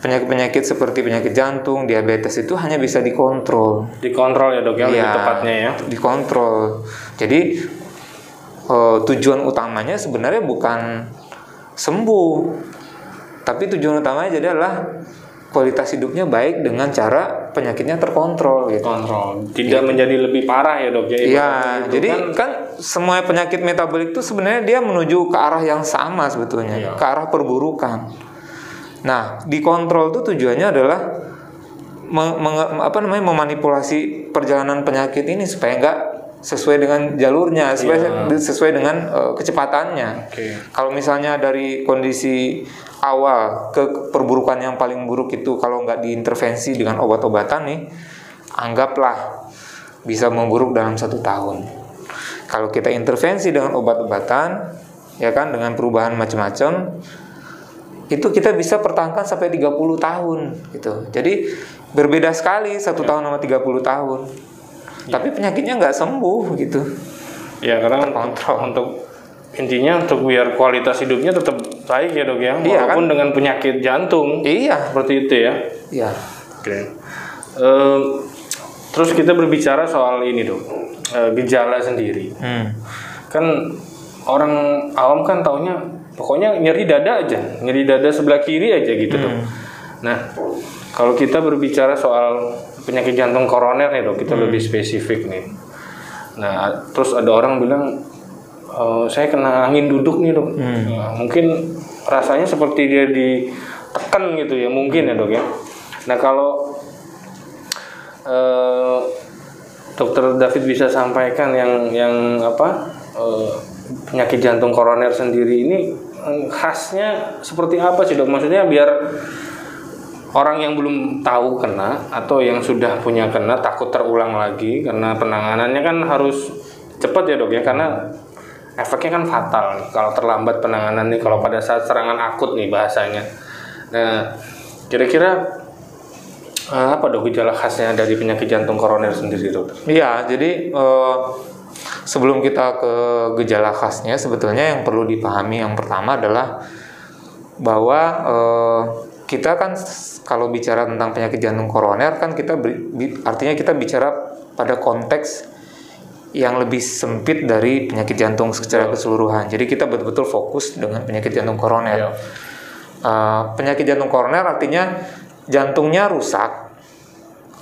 B: penyakit-penyakit seperti penyakit jantung, diabetes itu hanya bisa dikontrol.
A: Dikontrol ya dok ya, lebih
B: Iya,
A: tepatnya ya.
B: Dikontrol. Jadi eh, tujuan utamanya sebenarnya bukan sembuh, tapi tujuan utamanya jadi adalah kualitas hidupnya baik dengan cara penyakitnya terkontrol gitu.
A: Kontrol. Tidak menjadi lebih parah ya dok ya.
B: Iya,
A: Ibaratnya itu
B: jadi
A: kan
B: kan semua penyakit metabolik itu sebenarnya dia menuju ke arah yang sama sebetulnya,
A: Iya.
B: ke arah perburukan. Nah, dikontrol itu tujuannya adalah apa namanya memanipulasi perjalanan penyakit ini supaya enggak sesuai dengan jalurnya, supaya sesuai dengan eh, kecepatannya.
A: Oke.
B: Kalau misalnya dari kondisi awal ke perburukan yang paling buruk itu kalau nggak diintervensi dengan obat-obatan nih, anggaplah bisa memburuk dalam satu tahun. Kalau kita intervensi dengan obat-obatan, ya kan dengan perubahan macam-macam, itu kita bisa pertahankan sampai 30 tahun gitu. Jadi berbeda sekali satu tahun sama 30 tahun. Tapi penyakitnya nggak sembuh gitu.
A: Ya karena
B: Terkontrol.
A: untuk intinya untuk biar kualitas hidupnya tetap baik ya dok ya,
B: Iya,
A: walaupun dengan penyakit jantung
B: Iya,
A: seperti itu ya.
B: iya.
A: Oke. Eh, terus kita berbicara soal ini dok, eh, gejala sendiri.
B: Hmm.
A: Kan orang awam kan taunya pokoknya nyeri dada aja, nyeri dada sebelah kiri aja gitu dok. Nah, kalau kita berbicara soal penyakit jantung koroner nih dok, kita lebih spesifik nih. Nah, terus ada orang bilang "Eh, saya kena angin duduk nih dok. Nah, mungkin rasanya seperti dia ditekan gitu ya, mungkin ya dok ya. Nah kalau eh, dokter David bisa sampaikan yang yang apa eh, penyakit jantung koroner sendiri ini khasnya seperti apa sih dok? Maksudnya biar orang yang belum tahu kena atau yang sudah punya kena takut terulang lagi karena penanganannya kan harus cepat ya dok ya karena efeknya kan fatal kalau terlambat penanganan nih kalau pada saat serangan akut nih bahasanya. Nah kira-kira eh, apa dok gejala khasnya dari penyakit jantung koroner sendiri dokter?
B: Iya, jadi eh, sebelum kita ke gejala khasnya, sebetulnya yang perlu dipahami yang pertama adalah bahwa eh, kita kan kalau bicara tentang penyakit jantung koroner kan kita artinya kita bicara pada konteks yang lebih sempit dari penyakit jantung secara keseluruhan. Jadi kita betul-betul fokus dengan penyakit jantung koroner.
A: Iya.
B: Uh, penyakit jantung koroner artinya jantungnya rusak,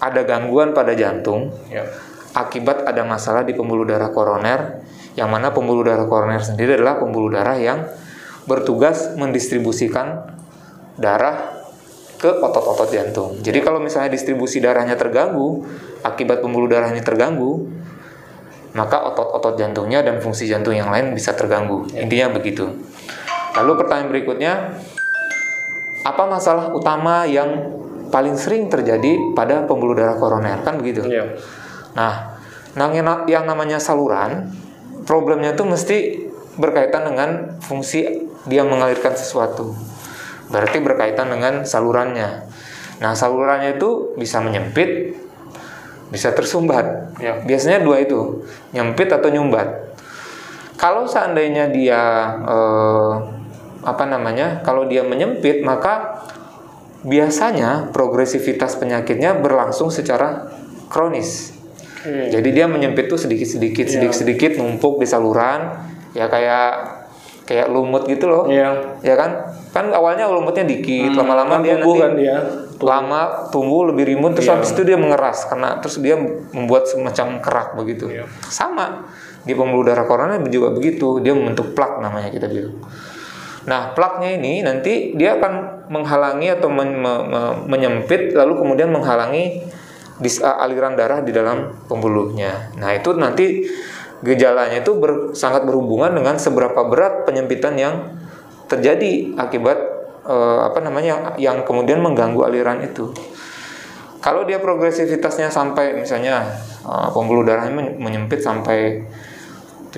B: ada gangguan pada jantung
A: Ya.
B: akibat ada masalah di pembuluh darah koroner, yang mana pembuluh darah koroner sendiri adalah pembuluh darah yang bertugas mendistribusikan darah ke otot-otot jantung. Jadi kalau misalnya distribusi darahnya terganggu akibat pembuluh darah ini terganggu, maka otot-otot jantungnya dan fungsi jantung yang lain bisa terganggu. Intinya begitu. Lalu pertanyaan berikutnya, apa masalah utama yang paling sering terjadi pada pembuluh darah koroner? Kan begitu.
A: Iya.
B: Nah, yang namanya saluran, problemnya itu mesti berkaitan dengan fungsi dia mengalirkan sesuatu. Berarti berkaitan dengan salurannya. Nah, salurannya itu bisa menyempit, bisa tersumbat.
A: Ya.
B: Biasanya dua itu, nyempit atau nyumbat. Kalau seandainya dia eh, apa namanya? Kalau dia menyempit, maka biasanya progresivitas penyakitnya berlangsung secara kronis.
A: Oke.
B: Jadi dia menyempit tuh sedikit-sedikit,
A: Iya.
B: sedikit-sedikit numpuk di saluran, ya kayak kayak lumut gitu loh.
A: Iya.
B: Ya kan? Kan awalnya lumutnya dikit,
A: Hmm,
B: lama-lama
A: kan
B: dia
A: tumbuh
B: nanti
A: kan dia.
B: lama tumbuh lebih rimbun terus
A: Iya.
B: habis itu dia mengeras karena terus dia membuat semacam kerak begitu.
A: Iya.
B: Sama di pembuluh darah koroner juga begitu, dia membentuk plak namanya kita bilang. Nah, plaknya ini nanti dia akan menghalangi atau men- me- me- menyempit lalu kemudian menghalangi dis- aliran darah di dalam pembuluhnya. Nah, itu nanti gejalanya itu ber- sangat berhubungan dengan seberapa berat penyempitan yang terjadi akibat eh, apa namanya yang kemudian mengganggu aliran itu. Kalau dia progresivitasnya sampai misalnya eh, pembuluh darahnya men- menyempit sampai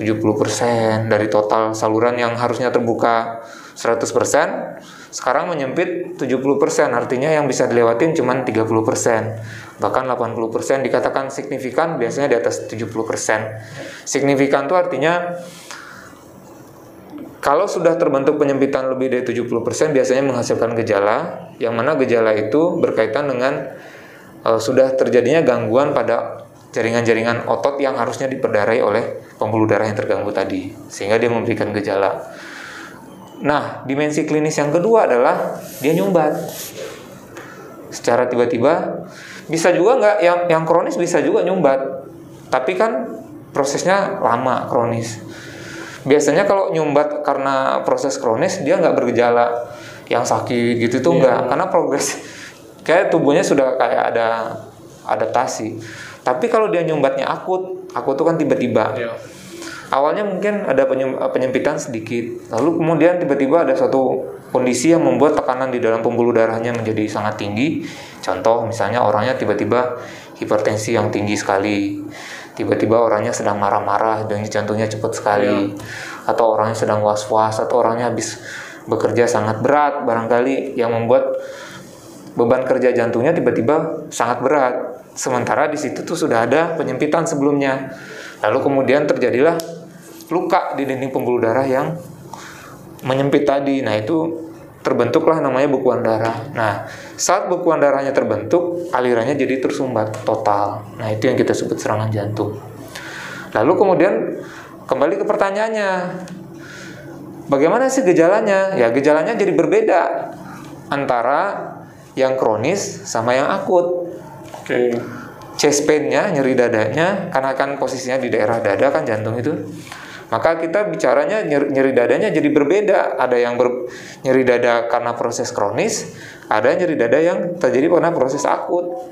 B: 70% dari total saluran yang harusnya terbuka 100%, sekarang menyempit 70%, artinya yang bisa dilewatin cuma 30%. Bahkan 80% dikatakan signifikan, biasanya di atas 70%. Signifikan itu artinya kalau sudah terbentuk penyempitan lebih dari 70% biasanya menghasilkan gejala yang mana gejala itu berkaitan dengan eh, sudah terjadinya gangguan pada jaringan-jaringan otot yang harusnya diperdarai oleh pembuluh darah yang terganggu tadi sehingga dia memberikan gejala. Nah, dimensi klinis yang kedua adalah dia nyumbat. Secara tiba-tiba bisa juga nggak yang yang kronis bisa juga nyumbat. Tapi kan prosesnya lama kronis. Biasanya kalau nyumbat karena proses kronis dia nggak bergejala yang sakit gitu tuh nggak karena progres kayak tubuhnya sudah kayak ada adaptasi. Tapi kalau dia nyumbatnya akut, akut tuh kan tiba-tiba.
A: Iya.
B: Awalnya mungkin ada penyem- penyempitan sedikit, lalu kemudian tiba-tiba ada suatu kondisi yang membuat tekanan di dalam pembuluh darahnya menjadi sangat tinggi. Contoh misalnya orangnya tiba-tiba hipertensi yang tinggi sekali, tiba-tiba orangnya sedang marah-marah dan jantungnya cepat sekali, atau orangnya sedang was-was, atau orangnya habis bekerja sangat berat barangkali yang membuat beban kerja jantungnya tiba-tiba sangat berat. Sementara di situ tuh sudah ada penyempitan sebelumnya. Lalu kemudian terjadilah luka di dinding pembuluh darah yang menyempit tadi. Nah, itu terbentuklah namanya bekuan darah. Nah, saat bekuan darahnya terbentuk, alirannya jadi tersumbat total. Nah, itu yang kita sebut serangan jantung. Lalu kemudian kembali ke pertanyaannya. Bagaimana sih gejalanya? Ya, gejalanya jadi berbeda antara yang kronis sama yang akut
A: Oke.
B: chest pain-nya, nyeri dadanya, karena kan posisinya di daerah dada kan jantung itu. Maka kita bicaranya nyeri, nyeri dadanya jadi berbeda. Ada yang ber- nyeri dada karena proses kronis, ada nyeri dada yang terjadi karena proses akut.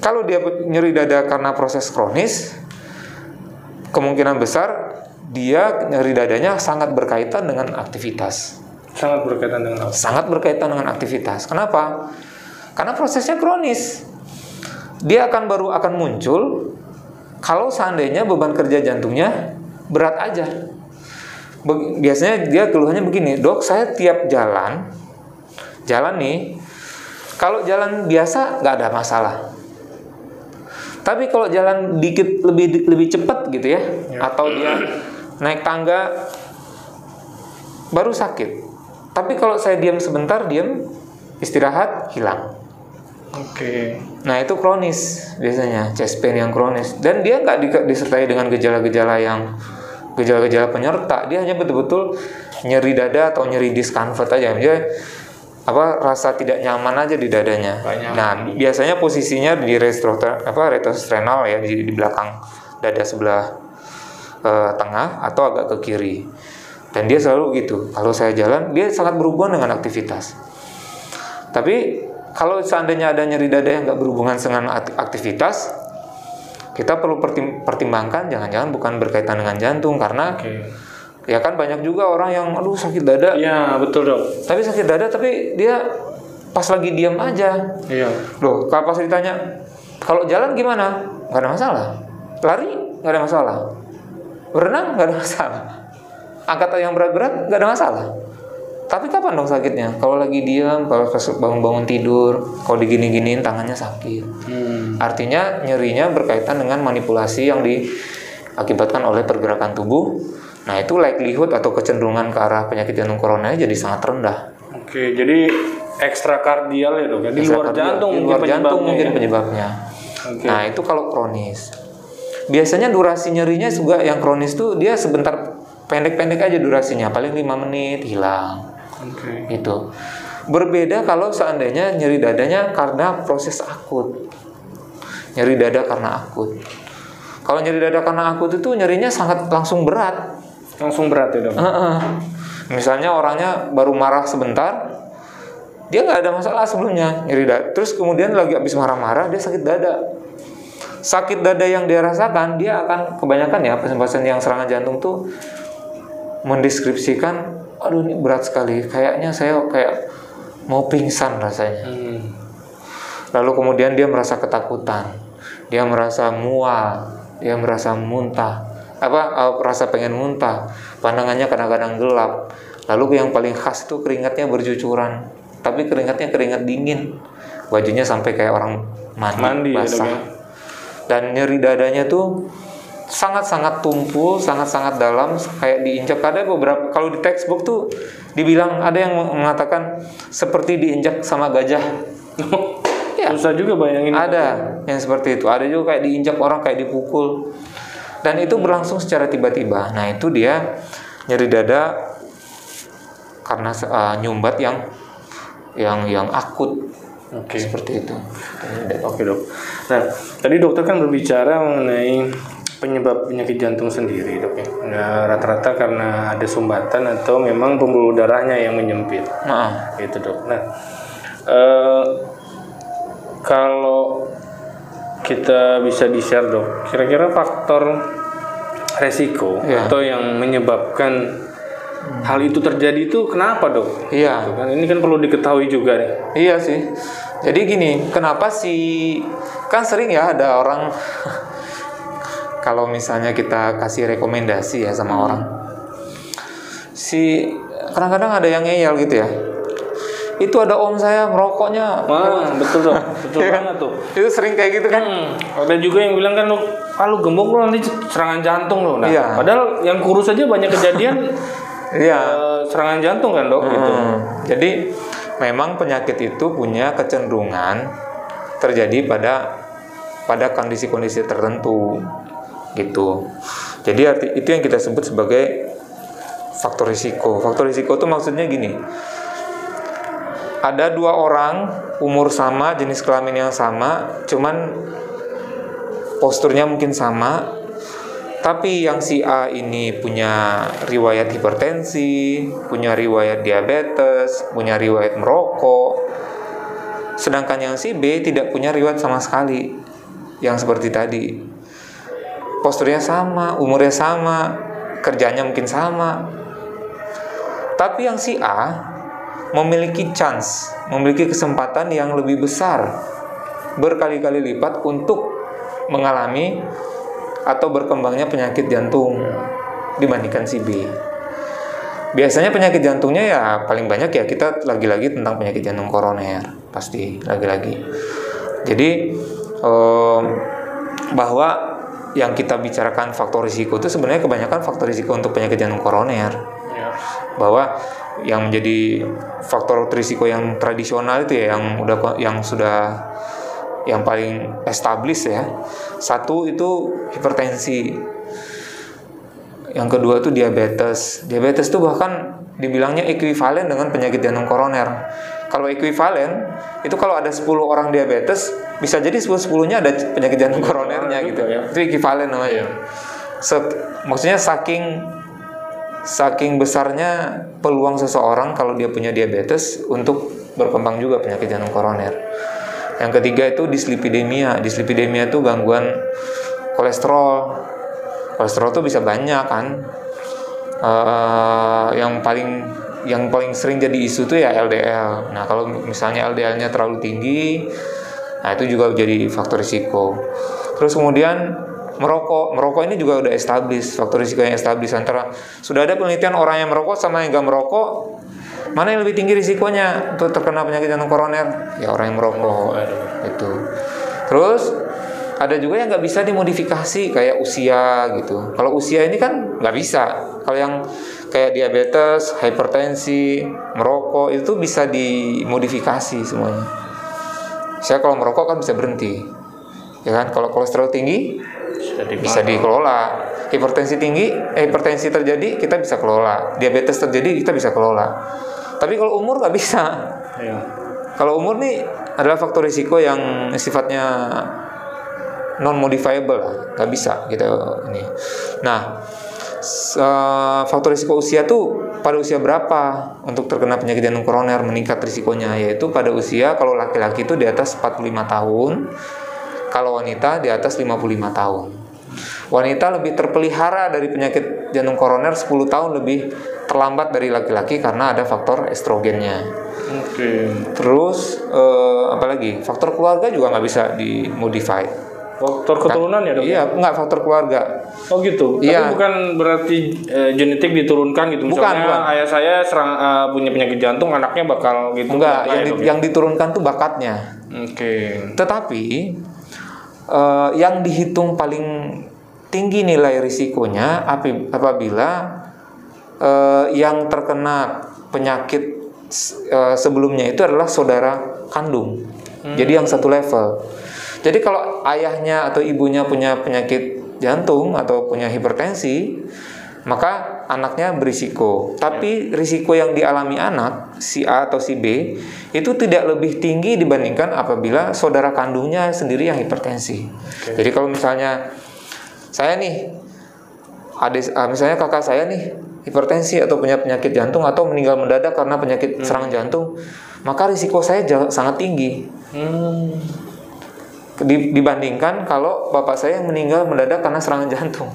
B: Kalau dia nyeri dada karena proses kronis, kemungkinan besar dia nyeri dadanya sangat berkaitan dengan aktivitas
A: Sangat berkaitan dengan apa?
B: sangat berkaitan dengan aktivitas. Kenapa? Karena prosesnya kronis. Dia akan baru akan muncul kalau seandainya beban kerja jantungnya berat aja. Biasanya dia keluhannya begini, dok saya tiap jalan, jalan nih, kalau jalan biasa nggak ada masalah. Tapi kalau jalan dikit lebih lebih cepat gitu ya, atau dia naik tangga baru sakit. Tapi kalau saya diam sebentar, diam istirahat hilang.
A: Oke.
B: Nah itu kronis biasanya chest pain yang kronis dan dia nggak di- disertai dengan gejala-gejala yang gejala-gejala penyerta. Dia hanya betul-betul nyeri dada atau nyeri discomfort aja. Dia apa rasa tidak nyaman aja di dadanya.
A: Nyaman.
B: Nah biasanya posisinya di retrosternal apa retrosternal ya di, di belakang dada sebelah eh, tengah atau agak ke kiri. Dan dia selalu gitu. Kalau saya jalan dia sangat berhubungan dengan aktivitas. Tapi kalau seandainya ada nyeri dada yang nggak berhubungan dengan akt- aktivitas, kita perlu pertim- pertimbangkan jangan-jangan bukan berkaitan dengan jantung karena
A: Oke.
B: ya kan banyak juga orang yang aduh sakit dada,
A: Iya, betul, Dok.
B: tapi sakit dada tapi dia pas lagi diam aja.
A: Iya.
B: Loh, kalau pas ditanya kalau jalan gimana? Nggak ada masalah. Lari nggak ada masalah. Berenang nggak ada masalah. Angkat yang berat-berat nggak ada masalah. Tapi kapan dong sakitnya? Kalau lagi diam, kalau pas bangun-bangun tidur, kalau digini-giniin tangannya sakit.
A: Hmm.
B: Artinya nyerinya berkaitan dengan manipulasi yang diakibatkan oleh pergerakan tubuh. Nah itu likelihood atau kecenderungan ke arah penyakit jantung koronanya jadi sangat rendah.
A: Oke, jadi ekstrakardial ya, Dok. ya? Di luar jantung
B: di
A: mungkin
B: luar jantung mungkin
A: ya?
B: penyebabnya.
A: Oke.
B: Nah itu kalau kronis. Biasanya durasi nyerinya juga yang kronis tuh dia sebentar pendek-pendek aja durasinya, paling 5 menit hilang.
A: Oke.
B: Gitu. Berbeda kalau seandainya nyeri dadanya karena proses akut. Nyeri dada karena akut. Kalau nyeri dada karena akut itu nyerinya sangat langsung berat.
A: Langsung berat ya, Dok.
B: Heeh. Misalnya orangnya baru marah sebentar, dia nggak ada masalah sebelumnya nyeri dada. Terus kemudian lagi habis marah-marah dia sakit dada. Sakit dada yang dia rasakan dia akan kebanyakan ya pasien-pasien yang serangan jantung tuh mendeskripsikan, aduh ini berat sekali, kayaknya saya kayak mau pingsan rasanya.
A: Hmm.
B: Lalu kemudian dia merasa ketakutan, dia merasa mual, dia merasa muntah, apa eh, rasa pengen muntah, pandangannya kadang-kadang gelap. Lalu yang paling khas itu keringatnya bercucuran, tapi keringatnya keringat dingin, bajunya sampai kayak orang mandi,
A: Mandi ya,
B: basah.
A: ya?
B: Dan nyeri dadanya tuh sangat-sangat tumpul, sangat-sangat dalam, kayak diinjak. Ada beberapa kalau di textbook tuh dibilang ada yang mengatakan seperti diinjak sama gajah. Ya.
A: Susah juga bayangin.
B: Ada yang seperti itu. Ada juga kayak diinjak orang kayak dipukul. Dan itu berlangsung secara tiba-tiba. Nah, itu dia nyeri dada karena uh, nyumbat yang yang yang akut
A: Oke.
B: seperti itu.
A: Oke dok. Nah tadi dokter kan berbicara mengenai penyebab penyakit jantung sendiri dok ya. Nah, rata-rata karena ada sumbatan atau memang pembuluh darahnya yang menyempit.
B: Nah,
A: Gitu dok. Nah eh, kalau kita bisa di share dok, kira-kira faktor resiko
B: Iya.
A: atau yang menyebabkan hal itu terjadi itu kenapa dok?
B: iya.
A: Gitu kan? Ini kan perlu diketahui juga nih.
B: Iya sih. Jadi gini, kenapa sih kan sering ya ada orang kalau misalnya kita kasih rekomendasi ya sama orang. Si kadang-kadang ada yang ngeyel gitu ya. Itu ada om saya merokoknya.
A: Wah betul dok, betul
B: Iya kan?
A: banget tuh.
B: Itu sering kayak gitu kan.
A: Hmm, ada juga yang bilang kan lu, ah lu gemuk lu nanti serangan jantung lo. Nah,
B: Iya.
A: padahal yang kurus aja banyak kejadian
B: Iya.
A: eh, serangan jantung kan dok gitu.
B: Hmm. Jadi memang penyakit itu punya kecenderungan terjadi pada pada kondisi-kondisi tertentu gitu. Jadi arti, itu yang kita sebut sebagai faktor risiko. Faktor risiko itu maksudnya gini. Ada dua orang umur sama, jenis kelamin yang sama, cuman posturnya mungkin sama, tapi yang si A ini punya riwayat hipertensi, punya riwayat diabetes, punya riwayat merokok. Sedangkan yang si B tidak punya riwayat sama sekali. Yang seperti tadi. Posturnya sama, umurnya sama, kerjanya mungkin sama. Tapi yang si A memiliki chance, memiliki kesempatan yang lebih besar berkali-kali lipat untuk mengalami atau berkembangnya penyakit jantung dibandingkan si B. Biasanya penyakit jantungnya ya paling banyak ya kita lagi-lagi tentang penyakit jantung koroner pasti lagi-lagi. Jadi em, bahwa yang kita bicarakan faktor risiko itu sebenarnya kebanyakan faktor risiko untuk penyakit jantung koroner.
A: Ya.
B: bahwa yang menjadi faktor risiko yang tradisional itu ya yang udah yang sudah yang paling established ya. Satu itu hipertensi. Yang kedua itu diabetes. Diabetes itu bahkan dibilangnya ekuivalen dengan penyakit jantung koroner kalau ekuivalen itu kalau ada 10 orang diabetes bisa jadi 10 10-nya ada penyakit jantung koronernya gitu
A: ya.
B: itu ekuivalen namanya Se- maksudnya saking saking besarnya peluang seseorang kalau dia punya diabetes untuk berkembang juga penyakit jantung koroner. Yang ketiga itu dislipidemia. Dislipidemia itu gangguan kolesterol. Kolesterol itu bisa banyak kan. Eh, yang paling yang paling sering jadi isu itu ya LDL. Nah kalau misalnya LDL-nya terlalu tinggi, nah itu juga jadi faktor risiko. Terus kemudian merokok, merokok ini juga udah established faktor risiko yang established antara sudah ada penelitian orang yang merokok sama yang gak merokok mana yang lebih tinggi risikonya? Untuk terkena penyakit jantung koroner. Ya orang yang merokok. Itu. Terus ada juga yang nggak bisa dimodifikasi kayak usia gitu. Kalau usia ini kan nggak bisa. Kalau yang kayak diabetes hipertensi merokok itu bisa dimodifikasi semuanya. Saya kalau merokok kan bisa berhenti ya kan? Kalau kolesterol tinggi bisa dikelola. Hipertensi tinggi eh, hipertensi terjadi kita bisa kelola. Diabetes terjadi kita bisa kelola. Tapi kalau umur nggak bisa.
A: Iya.
B: kalau umur nih adalah faktor risiko yang sifatnya non modifiable lah nggak bisa gitu ini. Nah eh, faktor risiko usia tuh pada usia berapa untuk terkena penyakit jantung koroner meningkat risikonya yaitu pada usia kalau laki-laki itu di atas 45 tahun kalau wanita di atas 55 tahun wanita lebih terpelihara dari penyakit jantung koroner 10 tahun lebih terlambat dari laki-laki karena ada faktor estrogennya
A: Oke.
B: Terus eh, apa lagi? Faktor keluarga juga nggak bisa dimodify.
A: Faktor keturunan ya dok?
B: Iya, nggak faktor keluarga.
A: Oh gitu.
B: Iya.
A: Tapi bukan berarti eh, genetik diturunkan gitu.
B: Bukan,
A: Misalnya
B: bukan.
A: ayah saya serang eh, punya penyakit jantung, anaknya bakal gitu.
B: Enggak,
A: ya,
B: yang, di-
A: dok, ya?
B: yang diturunkan tuh bakatnya.
A: Oke.
B: Tetapi eh, yang dihitung paling tinggi nilai risikonya apabila eh, yang terkena penyakit eh, sebelumnya itu adalah saudara kandung. Jadi yang satu level. Jadi kalau ayahnya atau ibunya punya penyakit jantung atau punya hipertensi, maka anaknya berisiko. Tapi risiko yang dialami anak si A atau si B itu tidak lebih tinggi dibandingkan apabila saudara kandungnya sendiri yang hipertensi. Jadi kalau misalnya saya nih adik ah, misalnya kakak saya nih hipertensi atau punya penyakit jantung atau meninggal mendadak karena penyakit serangan jantung, maka risiko saya sangat tinggi
A: Hmm.
B: Di- dibandingkan kalau bapak saya yang meninggal mendadak karena serangan jantung.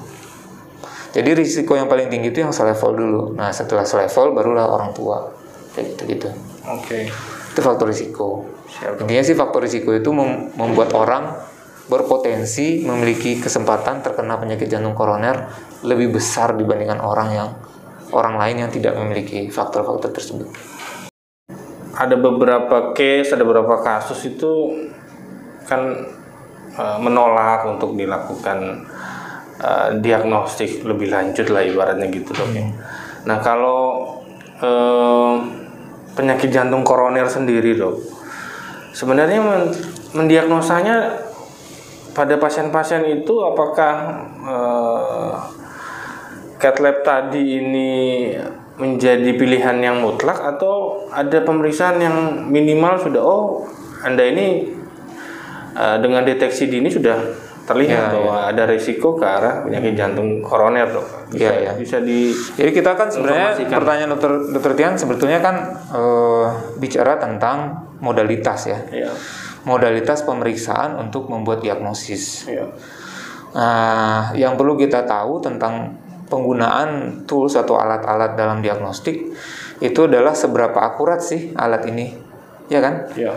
B: Jadi risiko yang paling tinggi itu yang selevel dulu. Nah setelah selevel barulah orang tua kayak gitu gitu.
A: Oke.
B: Itu faktor risiko.
A: Siap.
B: Intinya sih faktor risiko itu mem- membuat orang berpotensi memiliki kesempatan terkena penyakit jantung koroner lebih besar dibandingkan orang yang orang lain yang tidak memiliki faktor-faktor tersebut.
A: Ada beberapa case, ada beberapa kasus itu kan eh, menolak untuk dilakukan eh, diagnostik lebih lanjut lah ibaratnya gitu dok ya. Nah kalau eh, penyakit jantung koroner sendiri dok, sebenarnya men- mendiagnosanya pada pasien-pasien itu apakah eh, cat lab tadi ini menjadi pilihan yang mutlak atau ada pemeriksaan yang minimal sudah oh anda ini eh, dengan deteksi dini sudah terlihat
B: Ya,
A: bahwa ada risiko ke arah penyakit jantung koroner dok bisa,
B: Ya, ya.
A: bisa di
B: Jadi kita kan sebenarnya pertanyaan dokter dokter Tian sebetulnya kan eh, bicara tentang modalitas ya.
A: ya,
B: Modalitas pemeriksaan untuk membuat diagnosis.
A: ya.
B: Nah, yang perlu kita tahu tentang penggunaan tools atau alat-alat dalam diagnostik itu adalah seberapa akurat sih alat ini, ya kan?
A: ya.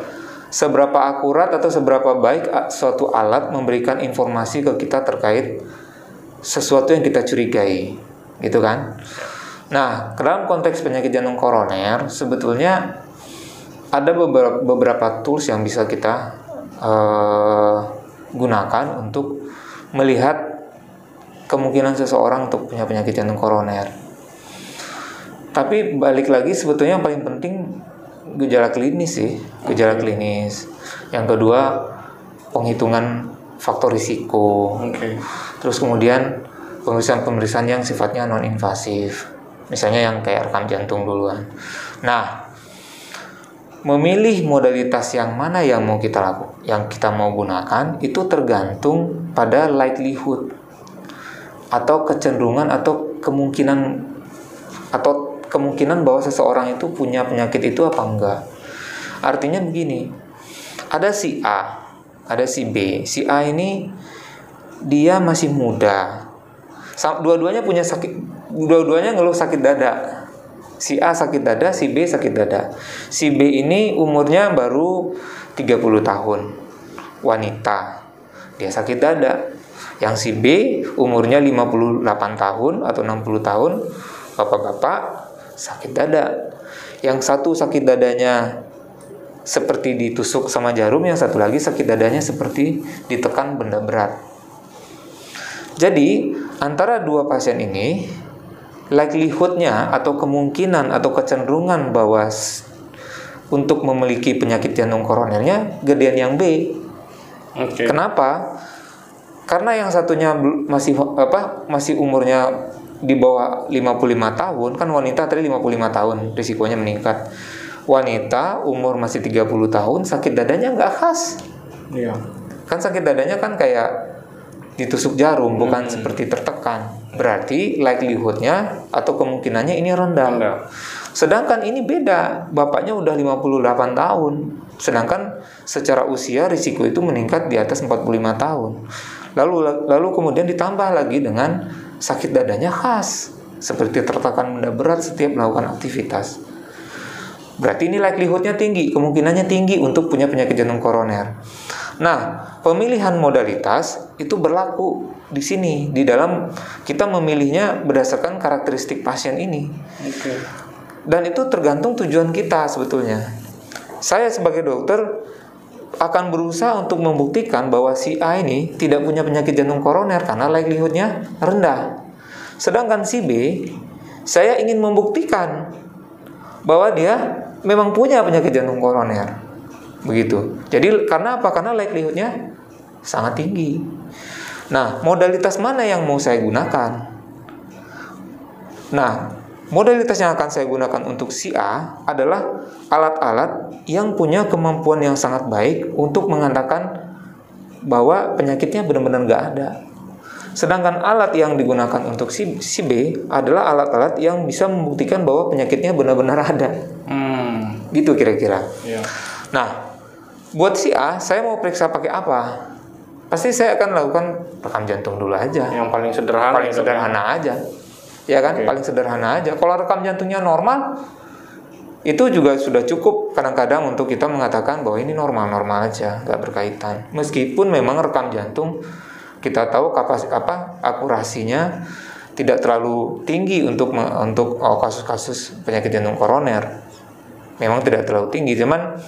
B: Seberapa akurat atau seberapa baik suatu alat memberikan informasi ke kita terkait sesuatu yang kita curigai, gitu kan? Nah, dalam konteks penyakit jantung koroner sebetulnya ada beberapa, beberapa tools yang bisa kita eh, gunakan untuk melihat kemungkinan seseorang untuk punya penyakit jantung koroner. Tapi balik lagi sebetulnya yang paling penting gejala klinis sih, gejala klinis. Yang kedua penghitungan faktor risiko.
A: Oke.
B: Terus kemudian pemeriksaan-pemeriksaan yang sifatnya non invasif. Misalnya yang kayak rekam jantung duluan. Nah, memilih modalitas yang mana yang mau kita lakukan, yang kita mau gunakan itu tergantung pada likelihood atau kecenderungan atau kemungkinan atau kemungkinan bahwa seseorang itu punya penyakit itu apa enggak. Artinya begini, ada si A, ada si B. Si A ini dia masih muda. Dua-duanya punya sakit, dua-duanya ngeluh sakit dada. Si A sakit dada, si B sakit dada. Si B ini umurnya baru 30 tahun. Wanita. Dia sakit dada. Yang si B umurnya 58 tahun atau 60 tahun, bapak-bapak sakit dada. Yang satu sakit dadanya seperti ditusuk sama jarum, yang satu lagi sakit dadanya seperti ditekan benda berat. Jadi, antara dua pasien ini, likelihoodnya atau kemungkinan atau kecenderungan bahwa untuk memiliki penyakit jantung koronernya gedean yang B.
A: Oke.
B: Kenapa? Karena yang satunya masih apa? Masih umurnya di bawah 55 tahun, kan wanita tadi 55 tahun risikonya meningkat. Wanita umur masih 30 tahun sakit dadanya nggak khas.
A: Iya.
B: Kan sakit dadanya kan kayak ditusuk jarum, bukan seperti tertekan. Berarti likelihoodnya atau kemungkinannya ini rendah.
A: Rendah.
B: Sedangkan ini beda, bapaknya udah 58 tahun. Sedangkan secara usia risiko itu meningkat di atas 45 tahun. Lalu lalu kemudian ditambah lagi dengan sakit dadanya khas, seperti tertekan benda berat setiap melakukan aktivitas. Berarti ini likelihoodnya tinggi, kemungkinannya tinggi untuk punya penyakit jantung koroner. Nah, pemilihan modalitas itu berlaku di sini di dalam kita memilihnya berdasarkan karakteristik pasien ini.
A: Oke.
B: Dan itu tergantung tujuan kita sebetulnya. Saya sebagai dokter akan berusaha untuk membuktikan bahwa si A ini tidak punya penyakit jantung koroner karena likelihoodnya rendah. Sedangkan si B, saya ingin membuktikan bahwa dia memang punya penyakit jantung koroner. Begitu. Jadi karena apa? Karena likelihoodnya sangat tinggi. Nah, modalitas mana yang mau saya gunakan? Nah, modalitas yang akan saya gunakan untuk si A adalah alat-alat yang punya kemampuan yang sangat baik untuk mengatakan bahwa penyakitnya benar-benar nggak ada. Sedangkan alat yang digunakan untuk si, si B adalah alat-alat yang bisa membuktikan bahwa penyakitnya benar-benar ada.
A: Hmm.
B: Gitu kira-kira.
A: Iya.
B: Nah, buat si A, saya mau periksa pakai apa? Pasti saya akan lakukan rekam jantung dulu aja
A: Yang paling sederhana.
B: paling
A: ya,
B: sederhana aja ya kan
A: Oke.
B: paling sederhana aja kalau rekam jantungnya normal itu juga sudah cukup kadang-kadang untuk kita mengatakan bahwa ini normal-normal aja nggak berkaitan meskipun memang rekam jantung kita tahu kapas apa akurasinya tidak terlalu tinggi untuk untuk oh, kasus-kasus penyakit jantung koroner memang tidak terlalu tinggi cuman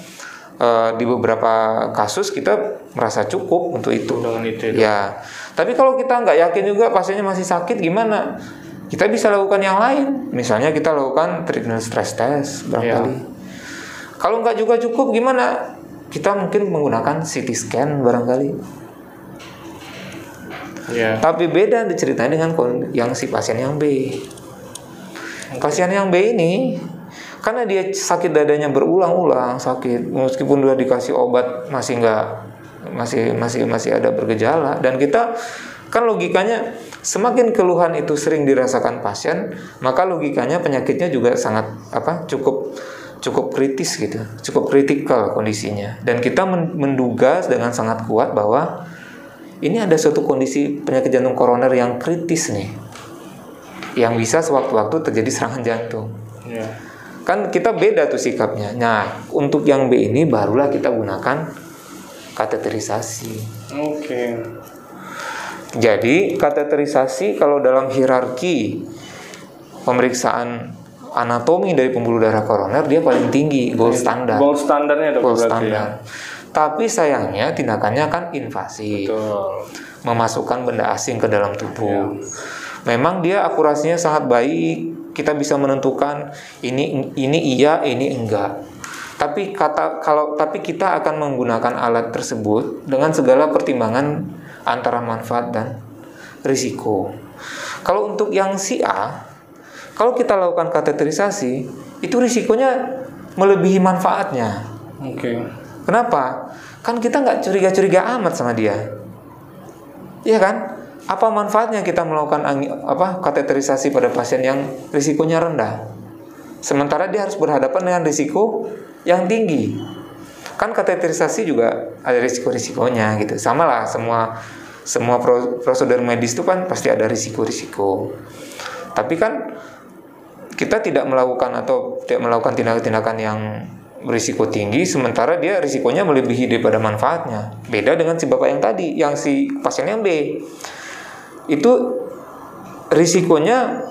B: eh, di beberapa kasus kita merasa cukup untuk itu
A: Dengan itu. Dok.
B: Ya, tapi kalau kita nggak yakin juga pasiennya masih sakit gimana? Kita bisa lakukan yang lain. Misalnya kita lakukan treatment stress test barangkali.
A: Ya.
B: Kalau nggak juga cukup gimana? Kita mungkin menggunakan CT scan barangkali.
A: Iya.
B: Tapi beda diceritain dengan yang si pasien yang B. Pasien yang B ini karena dia sakit dadanya berulang-ulang sakit meskipun udah dikasih obat masih nggak masih masih masih ada bergejala dan kita kan logikanya semakin keluhan itu sering dirasakan pasien maka logikanya penyakitnya juga sangat apa cukup cukup kritis gitu cukup kritikal kondisinya dan kita men- menduga dengan sangat kuat bahwa ini ada suatu kondisi penyakit jantung koroner yang kritis nih yang bisa sewaktu-waktu terjadi serangan jantung
A: Iya.
B: kan kita beda tuh sikapnya nah untuk yang B ini barulah kita gunakan kateterisasi
A: Oke.
B: Jadi kateterisasi kalau dalam hierarki pemeriksaan anatomi dari pembuluh darah koroner dia paling tinggi gold standar
A: Gold standarnya
B: gold standar
A: ya.
B: tapi sayangnya tindakannya kan invasif
A: Betul.
B: memasukkan benda asing ke dalam tubuh.
A: Iya.
B: Memang dia akurasinya sangat baik. kita bisa menentukan ini ini iya, ini enggak. Tapi kata kalau tapi kita akan menggunakan alat tersebut dengan segala pertimbangan antara manfaat dan risiko. Kalau untuk yang si A, kalau kita lakukan kateterisasi, itu risikonya melebihi manfaatnya.
A: Oke. Okay.
B: Kenapa? Kan kita nggak curiga-curiga amat sama dia. Iya kan? Apa manfaatnya kita melakukan apa kateterisasi pada pasien yang risikonya rendah? Sementara dia harus berhadapan dengan risiko yang tinggi. Kan kateterisasi juga ada risiko-risikonya gitu. Sama lah semua semua prosedur medis itu kan pasti ada risiko-risiko. Tapi kan kita tidak melakukan atau tidak melakukan tindakan-tindakan yang berisiko tinggi sementara dia risikonya melebihi daripada manfaatnya. Beda dengan si bapak yang tadi, yang si pasien yang B. Itu risikonya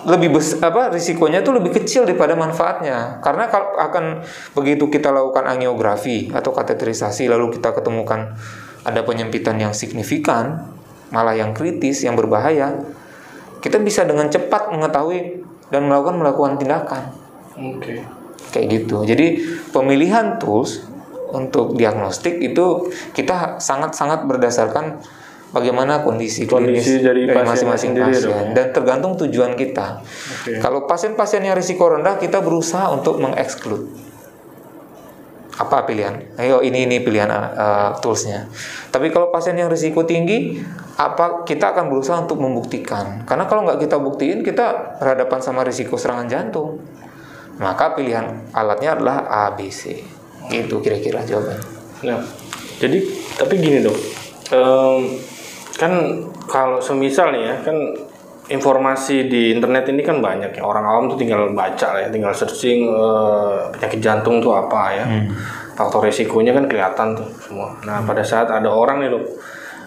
B: lebih besar apa risikonya itu lebih kecil daripada manfaatnya karena kalau akan begitu kita lakukan angiografi atau kateterisasi lalu kita ketemukan ada penyempitan yang signifikan malah yang kritis yang berbahaya kita bisa dengan cepat mengetahui dan melakukan melakukan tindakan
A: oke okay.
B: kayak gitu jadi pemilihan tools untuk diagnostik itu kita sangat sangat berdasarkan bagaimana kondisi,
A: kondisi dari, dari masing-masing pasien,
B: pasien dan tergantung tujuan kita. Okay. Kalau pasien-pasien yang risiko rendah kita berusaha untuk mengeksklud. Apa pilihan? Ayo ini ini pilihan uh, toolsnya. Tapi kalau pasien yang risiko tinggi, apa kita akan berusaha untuk membuktikan. Karena kalau nggak kita buktiin, kita berhadapan sama risiko serangan jantung. Maka pilihan alatnya adalah ABC. Itu kira-kira jawabannya.
A: Nah, jadi tapi gini dok, um, kan kalau semisal nih ya kan informasi di internet ini kan banyak ya orang awam tuh tinggal baca lah ya tinggal searching uh, penyakit jantung tuh apa ya hmm. faktor resikonya kan kelihatan tuh semua nah pada saat ada orang nih loh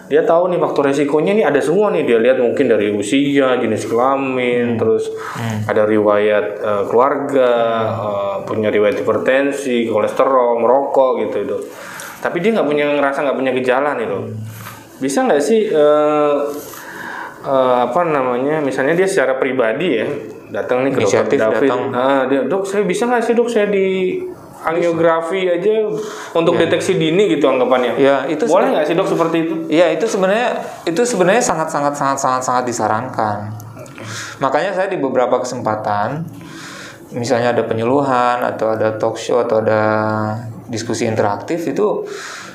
A: dia tahu nih faktor resikonya nih ada semua nih dia lihat mungkin dari usia jenis kelamin hmm. terus hmm. ada riwayat uh, keluarga hmm. uh, punya riwayat hipertensi kolesterol merokok gitu itu tapi dia nggak punya ngerasa nggak punya gejala nih loh hmm bisa nggak sih uh, uh, apa namanya misalnya dia secara pribadi ya datang nih ke dokter David nah, dia dok saya bisa nggak sih dok saya di angiografi aja untuk ya. deteksi dini gitu anggapannya.
B: Ya, itu
A: boleh nggak sih dok seperti itu?
B: Iya, itu sebenarnya itu sebenarnya sangat sangat sangat sangat sangat disarankan. Makanya saya di beberapa kesempatan misalnya ada penyuluhan atau ada talk show atau ada diskusi interaktif itu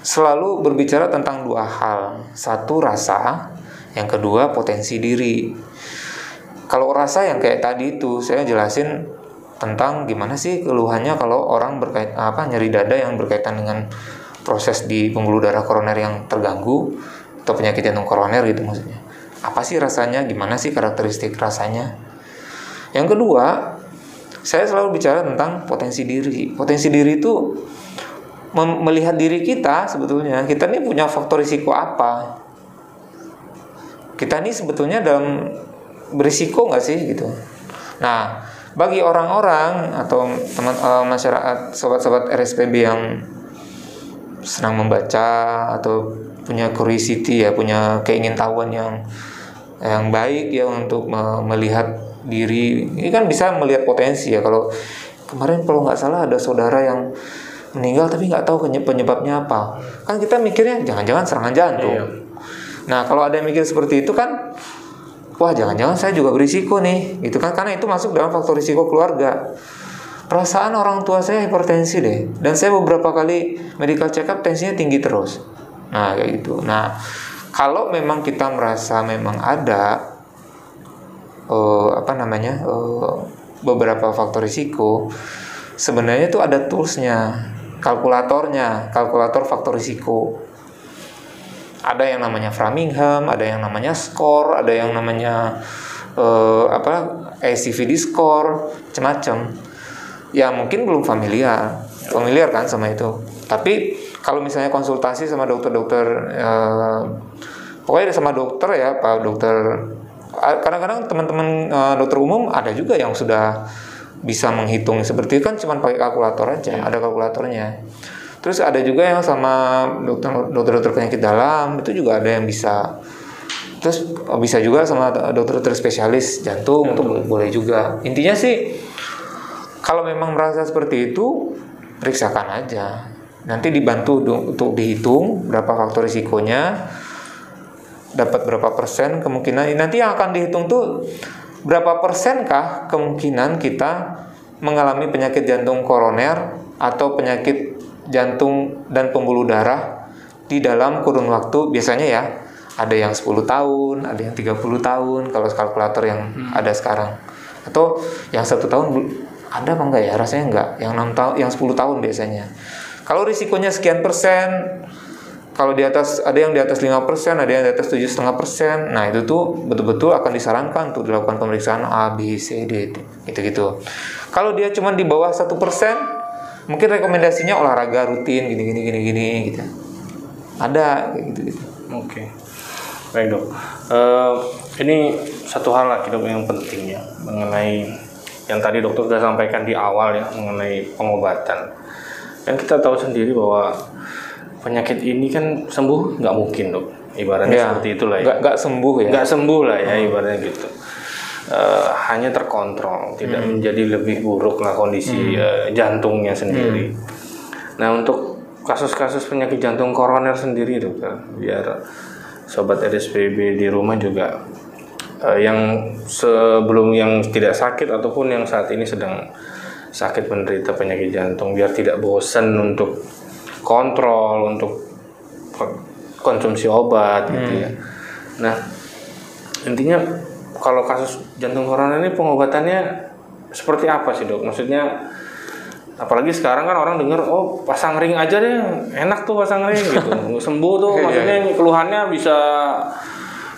B: selalu berbicara tentang dua hal. Satu rasa, yang kedua potensi diri. Kalau rasa yang kayak tadi itu saya jelasin tentang gimana sih keluhannya kalau orang berkait apa nyeri dada yang berkaitan dengan proses di pembuluh darah koroner yang terganggu atau penyakit jantung koroner gitu maksudnya. Apa sih rasanya? Gimana sih karakteristik rasanya? Yang kedua, saya selalu bicara tentang potensi diri. Potensi diri itu melihat diri kita sebetulnya kita ini punya faktor risiko apa kita ini sebetulnya dalam berisiko nggak sih gitu? Nah bagi orang-orang atau teman uh, masyarakat sobat-sobat RSPB yang senang membaca atau punya curiosity ya punya keingintahuan yang yang baik ya untuk melihat diri ini kan bisa melihat potensi ya. Kalau kemarin kalau nggak salah ada saudara yang meninggal tapi nggak tahu penyebabnya apa. Kan kita mikirnya jangan-jangan serangan jantung. Iya. Nah kalau ada yang mikir seperti itu kan wah jangan-jangan saya juga berisiko nih gitu kan? Karena itu masuk dalam faktor risiko keluarga. Perasaan orang tua saya hipertensi deh. Dan saya beberapa kali medical check up tensinya tinggi terus. Nah kayak gitu. Nah kalau memang kita merasa memang ada uh, apa namanya uh, beberapa faktor risiko sebenarnya itu ada toolsnya kalkulatornya, kalkulator faktor risiko. Ada yang namanya Framingham, ada yang namanya score, ada yang namanya uh, apa ACVD score, macam-macam. Ya mungkin belum familiar, familiar kan sama itu. Tapi kalau misalnya konsultasi sama dokter-dokter, uh, pokoknya sama dokter ya, pak dokter. Kadang-kadang teman-teman uh, dokter umum ada juga yang sudah bisa menghitung seperti itu kan cuma pakai kalkulator aja, yeah. ada kalkulatornya. Terus ada juga yang sama dokter dokter dokter penyakit dalam itu juga ada yang bisa. Terus oh, bisa juga sama dokter-dokter spesialis jantung itu boleh, boleh juga. Intinya sih kalau memang merasa seperti itu periksakan aja. Nanti dibantu untuk dihitung berapa faktor risikonya dapat berapa persen kemungkinan. Nanti yang akan dihitung tuh berapa persenkah kemungkinan kita mengalami penyakit jantung koroner atau penyakit jantung dan pembuluh darah di dalam kurun waktu biasanya ya ada yang 10 tahun, ada yang 30 tahun kalau kalkulator yang ada sekarang. Atau yang satu tahun ada apa enggak ya? Rasanya enggak. Yang 6 tahun, yang 10 tahun biasanya. Kalau risikonya sekian persen, kalau di atas ada yang di atas 5 persen, ada yang di atas tujuh setengah persen. Nah itu tuh betul-betul akan disarankan untuk dilakukan pemeriksaan A, B, C, D, gitu gitu. Kalau dia cuma di bawah satu persen, mungkin rekomendasinya olahraga rutin gini gini gini gini gitu. Ada kayak gitu gitu.
A: Oke, baik dok. Eh, ini satu hal lagi dok yang penting ya mengenai yang tadi dokter sudah sampaikan di awal ya mengenai pengobatan. Kan kita tahu sendiri bahwa penyakit ini kan sembuh nggak mungkin dok. Ibaratnya
B: Ya,
A: seperti itulah ya.
B: Nggak sembuh ya.
A: Nggak sembuh lah ya ibaratnya gitu. Eh, hanya terkontrol, tidak
B: Hmm.
A: menjadi lebih buruk lah kondisi eh, jantungnya sendiri.
B: Hmm.
A: Nah untuk kasus-kasus penyakit jantung koroner sendiri dokter, biar sobat RSPB di rumah juga eh, yang sebelum yang tidak sakit ataupun yang saat ini sedang sakit menderita penyakit jantung, biar tidak bosan untuk kontrol, untuk ko- konsumsi obat gitu ya. Nah intinya kalau kasus jantung koroner ini pengobatannya seperti apa sih dok? Maksudnya apalagi sekarang kan orang dengar oh pasang ring aja deh enak tuh pasang ring gitu sembuh tuh
B: Iya,
A: maksudnya keluhannya bisa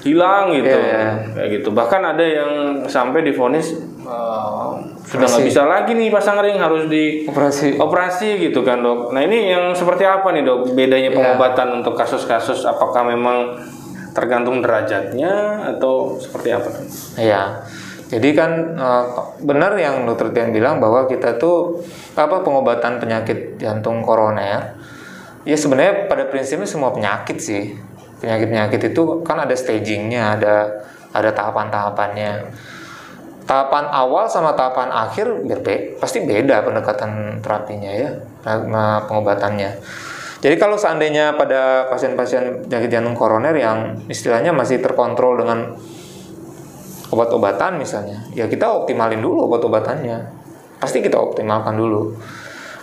A: hilang gitu
B: Iya, iya.
A: kayak gitu bahkan ada yang sampai divonis eh, sudah nggak bisa lagi nih pasang ring harus di
B: Operasi.
A: operasi gitu kan dok nah ini yang seperti apa nih dok bedanya
B: Iya.
A: pengobatan untuk kasus-kasus apakah memang tergantung derajatnya atau seperti apa?
B: Iya. Jadi kan eh, benar yang dokter Tian bilang bahwa kita tuh apa pengobatan penyakit jantung koroner ya sebenarnya pada prinsipnya semua penyakit sih. Penyakit-penyakit itu kan ada stagingnya, ada ada tahapan-tahapannya. Tahapan awal sama tahapan akhir berbe pasti beda pendekatan terapinya ya, pengobatannya. Jadi kalau seandainya pada pasien-pasien penyakit jantung koroner yang istilahnya masih terkontrol dengan obat-obatan misalnya, ya kita optimalin dulu obat-obatannya. Pasti kita optimalkan dulu.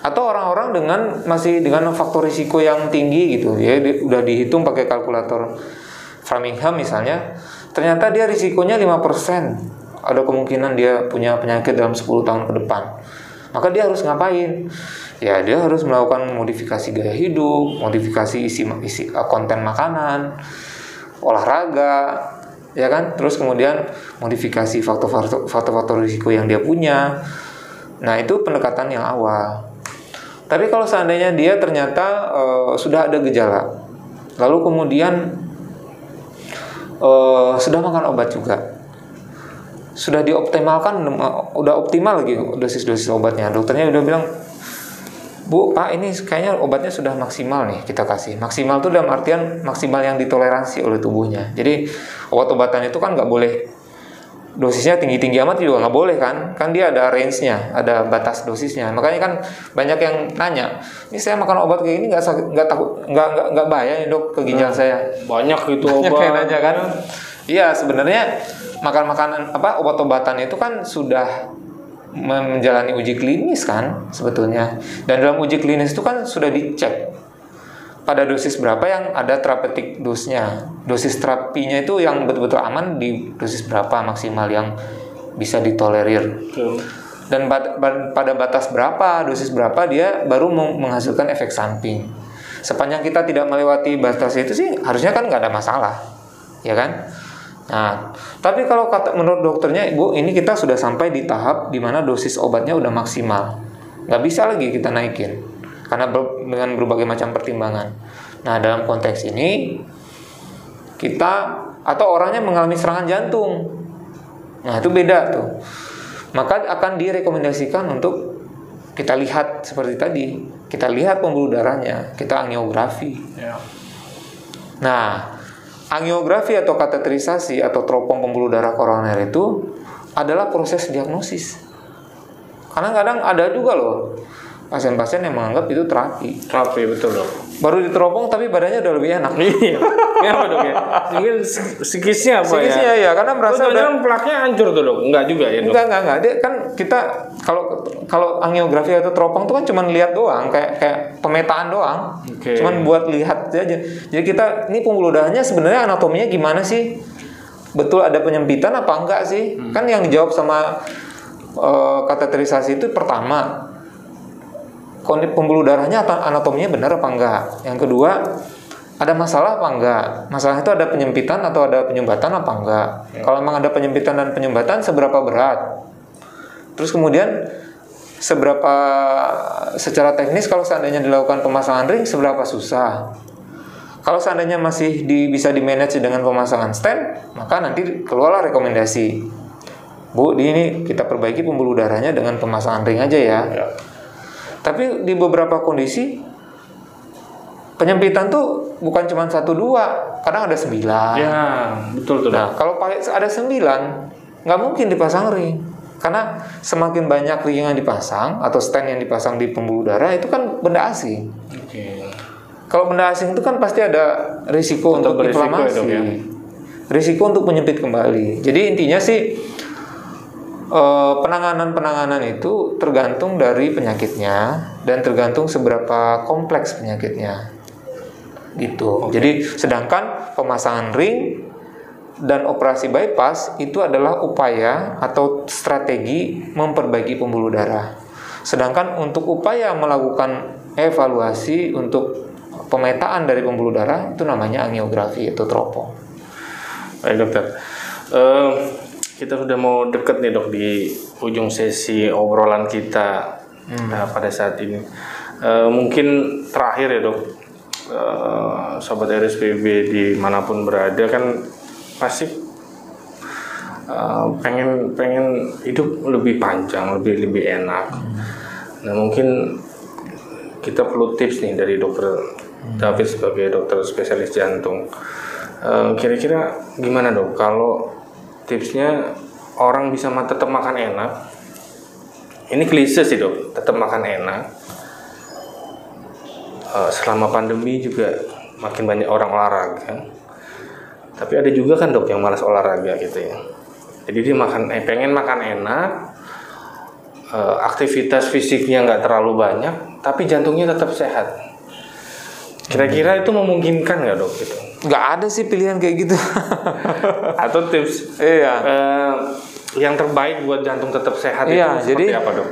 B: Atau orang-orang dengan masih dengan faktor risiko yang tinggi gitu, ya di- udah dihitung pakai kalkulator Framingham misalnya, ternyata dia risikonya 5%. Ada kemungkinan dia punya penyakit dalam 10 tahun ke depan. Maka dia harus ngapain? Ya dia harus melakukan modifikasi gaya hidup, modifikasi isi, isi konten makanan, olahraga, ya kan? Terus kemudian modifikasi faktor-faktor risiko yang dia punya. Nah itu pendekatan yang awal. Tapi kalau seandainya dia ternyata eh, sudah ada gejala lalu kemudian eh, sudah makan obat juga sudah dioptimalkan eh, udah optimal lagi dosis-dosis obatnya. Dokternya udah bilang Bu, Pak, ini kayaknya obatnya sudah maksimal nih kita kasih. Maksimal itu dalam artian maksimal yang ditoleransi oleh tubuhnya. Jadi obat-obatan itu kan nggak boleh dosisnya tinggi-tinggi amat juga nggak boleh kan? Kan dia ada range-nya, ada batas dosisnya. Makanya kan banyak yang nanya, ini saya makan obat kayak ini nggak sakit, nggak takut, nggak nggak nggak bahaya nih dok ke ginjal saya.
A: banyak gitu
B: Banyak
A: obat
B: yang nanya kan? Iya sebenarnya makan makanan apa obat-obatan itu kan sudah menjalani uji klinis kan sebetulnya. Dan dalam uji klinis itu kan sudah dicek pada dosis berapa yang ada therapeutic dosnya. Dosis terapinya itu yang betul-betul aman di dosis berapa maksimal yang bisa ditolerir.
A: Betul.
B: dan pada batas berapa dosis berapa dia baru meng- menghasilkan efek samping. Sepanjang kita tidak melewati batas itu sih harusnya kan nggak ada masalah ya kan nah tapi kalau kata menurut dokternya ibu ini kita sudah sampai di tahap di mana dosis obatnya udah maksimal nggak bisa lagi kita naikin karena ber- dengan berbagai macam pertimbangan nah dalam konteks ini kita atau orangnya mengalami serangan jantung Nah, itu beda tuh. Maka akan direkomendasikan untuk kita lihat seperti tadi. Kita lihat pembuluh darahnya, kita angiografi.
A: Ya.
B: Nah, angiografi atau kateterisasi atau teropong pembuluh darah koroner itu adalah proses diagnosis. Karena kadang ada juga loh pasien-pasien yang menganggap itu terapi.
A: Terapi betul dok.
B: Baru diteropong tapi badannya udah lebih enak.
A: Iya. Kenapa dok ya? Mungkin psikisnya apa
B: Psikisnya
A: ya?
B: ya, karena merasa
A: Merasa
B: udah
A: plaknya hancur tuh dok? Enggak juga ya dok?
B: Enggak, enggak, enggak. Dia kan kita kalau kalau angiografi atau teropong itu kan cuma lihat doang, kayak kayak pemetaan doang.
A: Oke.
B: Cuman buat lihat aja. Jadi kita ini pembuluh darahnya sebenarnya anatominya gimana sih? Betul ada penyempitan apa enggak sih? Kan yang dijawab sama eh, kateterisasi itu pertama pembuluh darahnya atau anatominya benar apa enggak? Yang kedua ada masalah apa enggak? Masalah itu ada penyempitan atau ada penyumbatan apa enggak? Kalau memang ada penyempitan dan penyumbatan seberapa berat? Terus kemudian seberapa secara teknis kalau seandainya dilakukan pemasangan ring seberapa susah? Kalau seandainya masih di, bisa di manage dengan pemasangan stent, maka nanti keluarlah rekomendasi. Bu, di ini kita perbaiki pembuluh darahnya dengan pemasangan ring aja ya.
A: Ya.
B: Tapi di beberapa kondisi penyempitan tuh bukan cuma satu dua, kadang ada sembilan.
A: Ya, betul tuh.
B: Nah, kalau ada sembilan, nggak mungkin dipasang ring. Karena semakin banyak ring yang dipasang atau stand yang dipasang di pembuluh darah itu kan benda asing.
A: Oke.
B: Kalau benda asing itu kan pasti ada risiko
A: Tetap
B: untuk
A: ya,
B: inflamasi,
A: dok, ya?
B: risiko untuk menyempit kembali. Jadi intinya sih penanganan-penanganan itu tergantung dari penyakitnya dan tergantung seberapa kompleks penyakitnya. Gitu. Jadi sedangkan pemasangan ring dan operasi bypass itu adalah upaya atau strategi memperbaiki pembuluh darah. Sedangkan untuk upaya melakukan evaluasi untuk pemetaan dari pembuluh darah itu namanya angiografi atau teropong.
A: Baik dokter. Eh, kita sudah mau deket nih dok di ujung sesi obrolan kita nah, pada saat ini. Eh, mungkin terakhir ya dok, Eh, sobat RSPB di mana pun berada kan pasti eh, pengen pengen hidup lebih panjang, lebih lebih enak. Nah mungkin kita perlu tips nih dari dokter David sebagai dokter spesialis jantung. Kira-kira gimana dok kalau tipsnya orang bisa tetap makan enak? Ini klise sih dok, tetap makan enak. Eh, selama pandemi juga makin banyak orang olahraga. Tapi ada juga kan dok yang malas olahraga gitu ya. Jadi dia makan, eh, pengen makan enak, eh, aktivitas fisiknya nggak terlalu banyak, tapi jantungnya tetap sehat. Kira-kira itu memungkinkan nggak dok gitu?
B: Nggak ada sih pilihan kayak gitu.
A: Atau tips
B: iya.
A: eh, yang terbaik buat jantung tetap sehat
B: Iya,
A: itu seperti
B: jadi-
A: apa dok?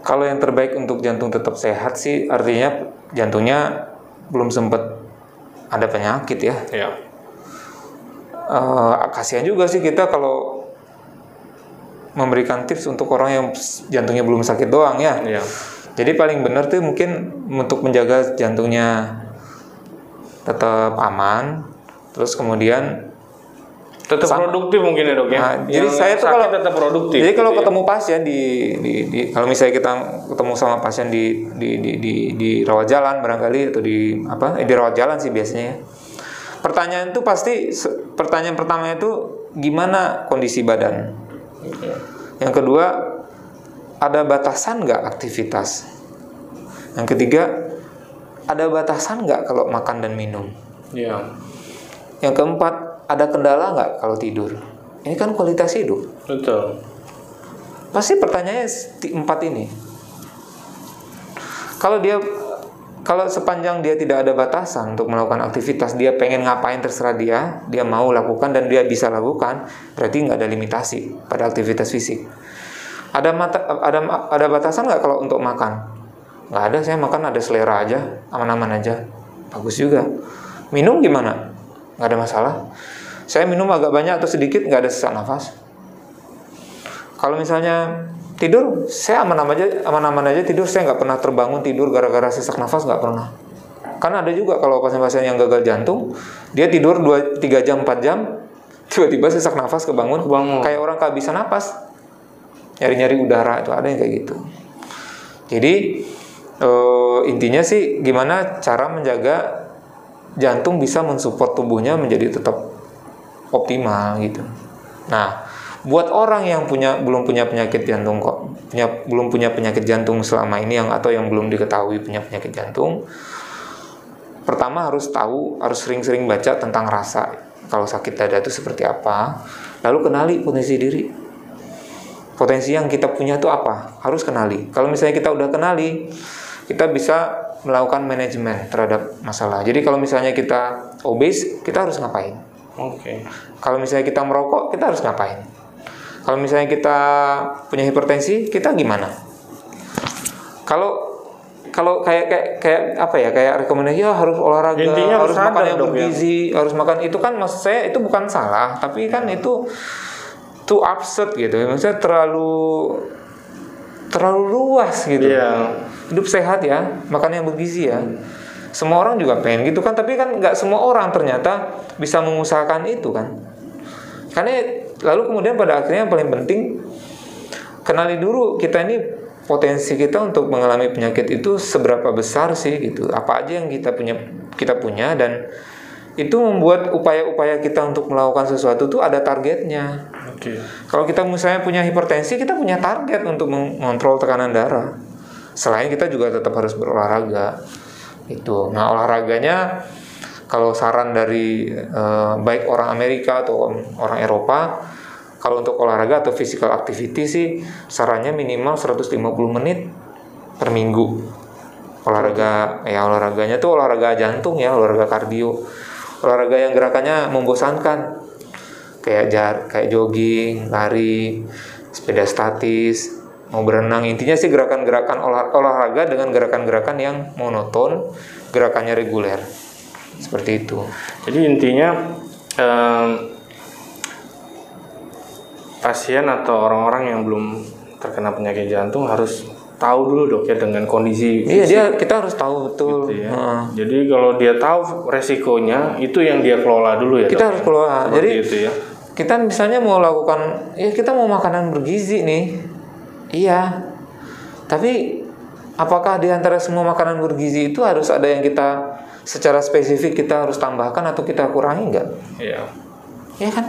B: Kalau yang terbaik untuk jantung tetap sehat sih artinya jantungnya belum sempat ada penyakit ya.
A: Ya,
B: Eh, kasihan juga sih kita kalau memberikan tips untuk orang yang jantungnya belum sakit doang ya.
A: iya,
B: Jadi paling benar tuh mungkin untuk menjaga jantungnya tetap aman, terus kemudian
A: tetap
B: Sama.
A: produktif mungkin ya dok ya.
B: Nah, jadi saya tuh kalau
A: tetap produktif.
B: Jadi kalau
A: gitu ya.
B: ketemu pasien di, di, di kalau misalnya kita ketemu sama pasien di di di di, di rawat jalan barangkali atau di apa? Eh, di rawat jalan sih biasanya. ya. Pertanyaan itu pasti pertanyaan pertama itu gimana kondisi badan. Yang kedua ada batasan nggak aktivitas. Yang ketiga ada batasan nggak kalau makan dan minum.
A: Iya,
B: Yang keempat ada kendala nggak kalau tidur. Ini kan kualitas hidup.
A: betul.
B: Pasti pertanyaannya empat ini. Kalau dia kalau sepanjang dia tidak ada batasan untuk melakukan aktivitas, dia pengen ngapain terserah dia, dia mau lakukan dan dia bisa lakukan, berarti nggak ada limitasi pada aktivitas fisik. Ada mata, ada ada batasan nggak kalau untuk makan? Nggak ada, saya makan ada selera aja, aman-aman aja, bagus juga. Minum gimana? Nggak ada masalah. Saya minum agak banyak atau sedikit nggak ada sesak nafas. Kalau misalnya tidur, saya aman-aman aja, aman-aman aja tidur. Saya nggak pernah terbangun tidur gara-gara sesak nafas nggak pernah. Karena ada juga kalau pasien-pasien yang gagal jantung, dia tidur 2 3 jam 4 jam, tiba-tiba sesak nafas kebangun,
A: Kebangun.
B: kayak orang kehabisan napas. Nyari-nyari udara itu ada yang kayak gitu. Jadi eh, intinya sih gimana cara menjaga jantung bisa mensupport tubuhnya menjadi tetap optimal gitu. Nah, buat orang yang punya belum punya penyakit jantung kok punya belum punya penyakit jantung selama ini yang atau yang belum diketahui punya penyakit jantung pertama harus tahu harus sering-sering baca tentang rasa kalau sakit dada itu seperti apa. Lalu kenali potensi diri. Potensi yang kita punya itu apa? Harus kenali. Kalau misalnya kita udah kenali kita bisa melakukan manajemen terhadap masalah jadi kalau misalnya kita obes kita harus ngapain
A: oke okay.
B: kalau misalnya kita merokok kita harus ngapain kalau misalnya kita punya hipertensi, kita gimana? Kalau kalau kayak kayak kayak apa ya kayak rekomendasi ya harus olahraga
A: Intinya
B: harus,
A: harus
B: makan yang
A: ya.
B: bergizi ya. harus makan itu kan maksud saya itu bukan salah tapi kan itu too absurd gitu maksudnya terlalu terlalu luas gitu
A: yeah.
B: Hidup sehat ya makan yang bergizi ya semua orang juga pengen gitu kan tapi kan nggak semua orang ternyata bisa mengusahakan itu kan karena lalu kemudian pada akhirnya yang paling penting kenali dulu kita ini potensi kita untuk mengalami penyakit itu seberapa besar sih gitu apa aja yang kita punya kita punya dan itu membuat upaya-upaya kita untuk melakukan sesuatu itu ada targetnya.
A: Okay.
B: Kalau kita misalnya punya hipertensi, kita punya target untuk mengontrol tekanan darah. Selain kita juga tetap harus berolahraga. Itu. Nah, olahraganya kalau saran dari eh, baik orang Amerika atau orang Eropa kalau untuk olahraga atau physical activity sih sarannya minimal 150 menit per minggu olahraga ya olahraganya tuh olahraga jantung ya olahraga kardio olahraga yang gerakannya membosankan kayak jar kayak jogging lari sepeda statis mau berenang. Intinya sih gerakan-gerakan olah, olahraga dengan gerakan-gerakan yang monoton gerakannya reguler. Seperti itu.
A: Jadi intinya um, pasien atau orang-orang yang belum terkena penyakit jantung harus tahu dulu dok ya dengan kondisi
B: iya dia kita harus tahu betul.
A: Gitu ya. uh. jadi kalau dia tahu resikonya itu yang dia kelola dulu ya
B: kita
A: dok,
B: harus kelola.
A: Seperti
B: jadi
A: itu ya.
B: kita misalnya mau lakukan ya kita mau makanan bergizi nih iya tapi apakah di antara semua makanan bergizi itu harus ada yang kita secara spesifik kita harus tambahkan atau kita kurangi enggak?
A: Iya.
B: Iya kan?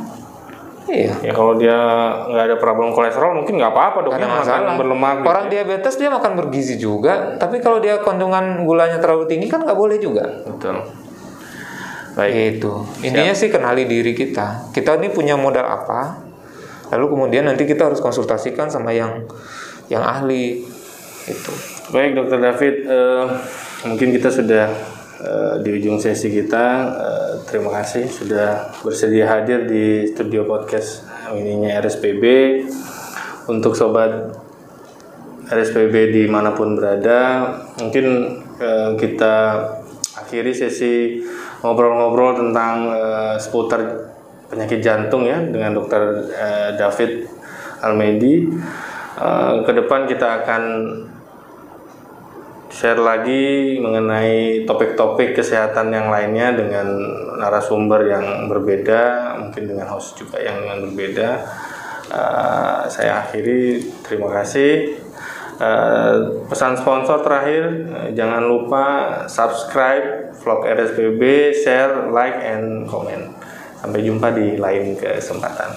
B: Iya.
A: Ya kalau dia nggak ada problem kolesterol mungkin nggak apa-apa dok.
B: Karena masalah.
A: berlemak.
B: Orang
A: gitu.
B: diabetes dia makan bergizi juga, tapi kalau dia kandungan gulanya terlalu tinggi kan nggak boleh juga.
A: Betul.
B: Baik itu. Intinya sih kenali diri kita. Kita ini punya modal apa? Lalu kemudian nanti kita harus konsultasikan sama yang yang ahli. Itu.
A: Baik dokter David, uh, mungkin kita sudah uh, di ujung sesi kita. Uh, terima kasih sudah bersedia hadir di studio podcast ininya RSPB. Untuk sobat RSPB di mana pun berada, mungkin uh, kita akhiri sesi ngobrol-ngobrol tentang uh, seputar penyakit jantung ya dengan dokter uh, David Almedi. Uh, ke depan kita akan share lagi mengenai topik-topik kesehatan yang lainnya dengan narasumber yang berbeda, mungkin dengan host juga yang, berbeda. Uh, saya akhiri, terima kasih. Uh, pesan sponsor terakhir, uh, jangan lupa subscribe vlog RSPB, share, like, and comment. Sampai jumpa di lain kesempatan.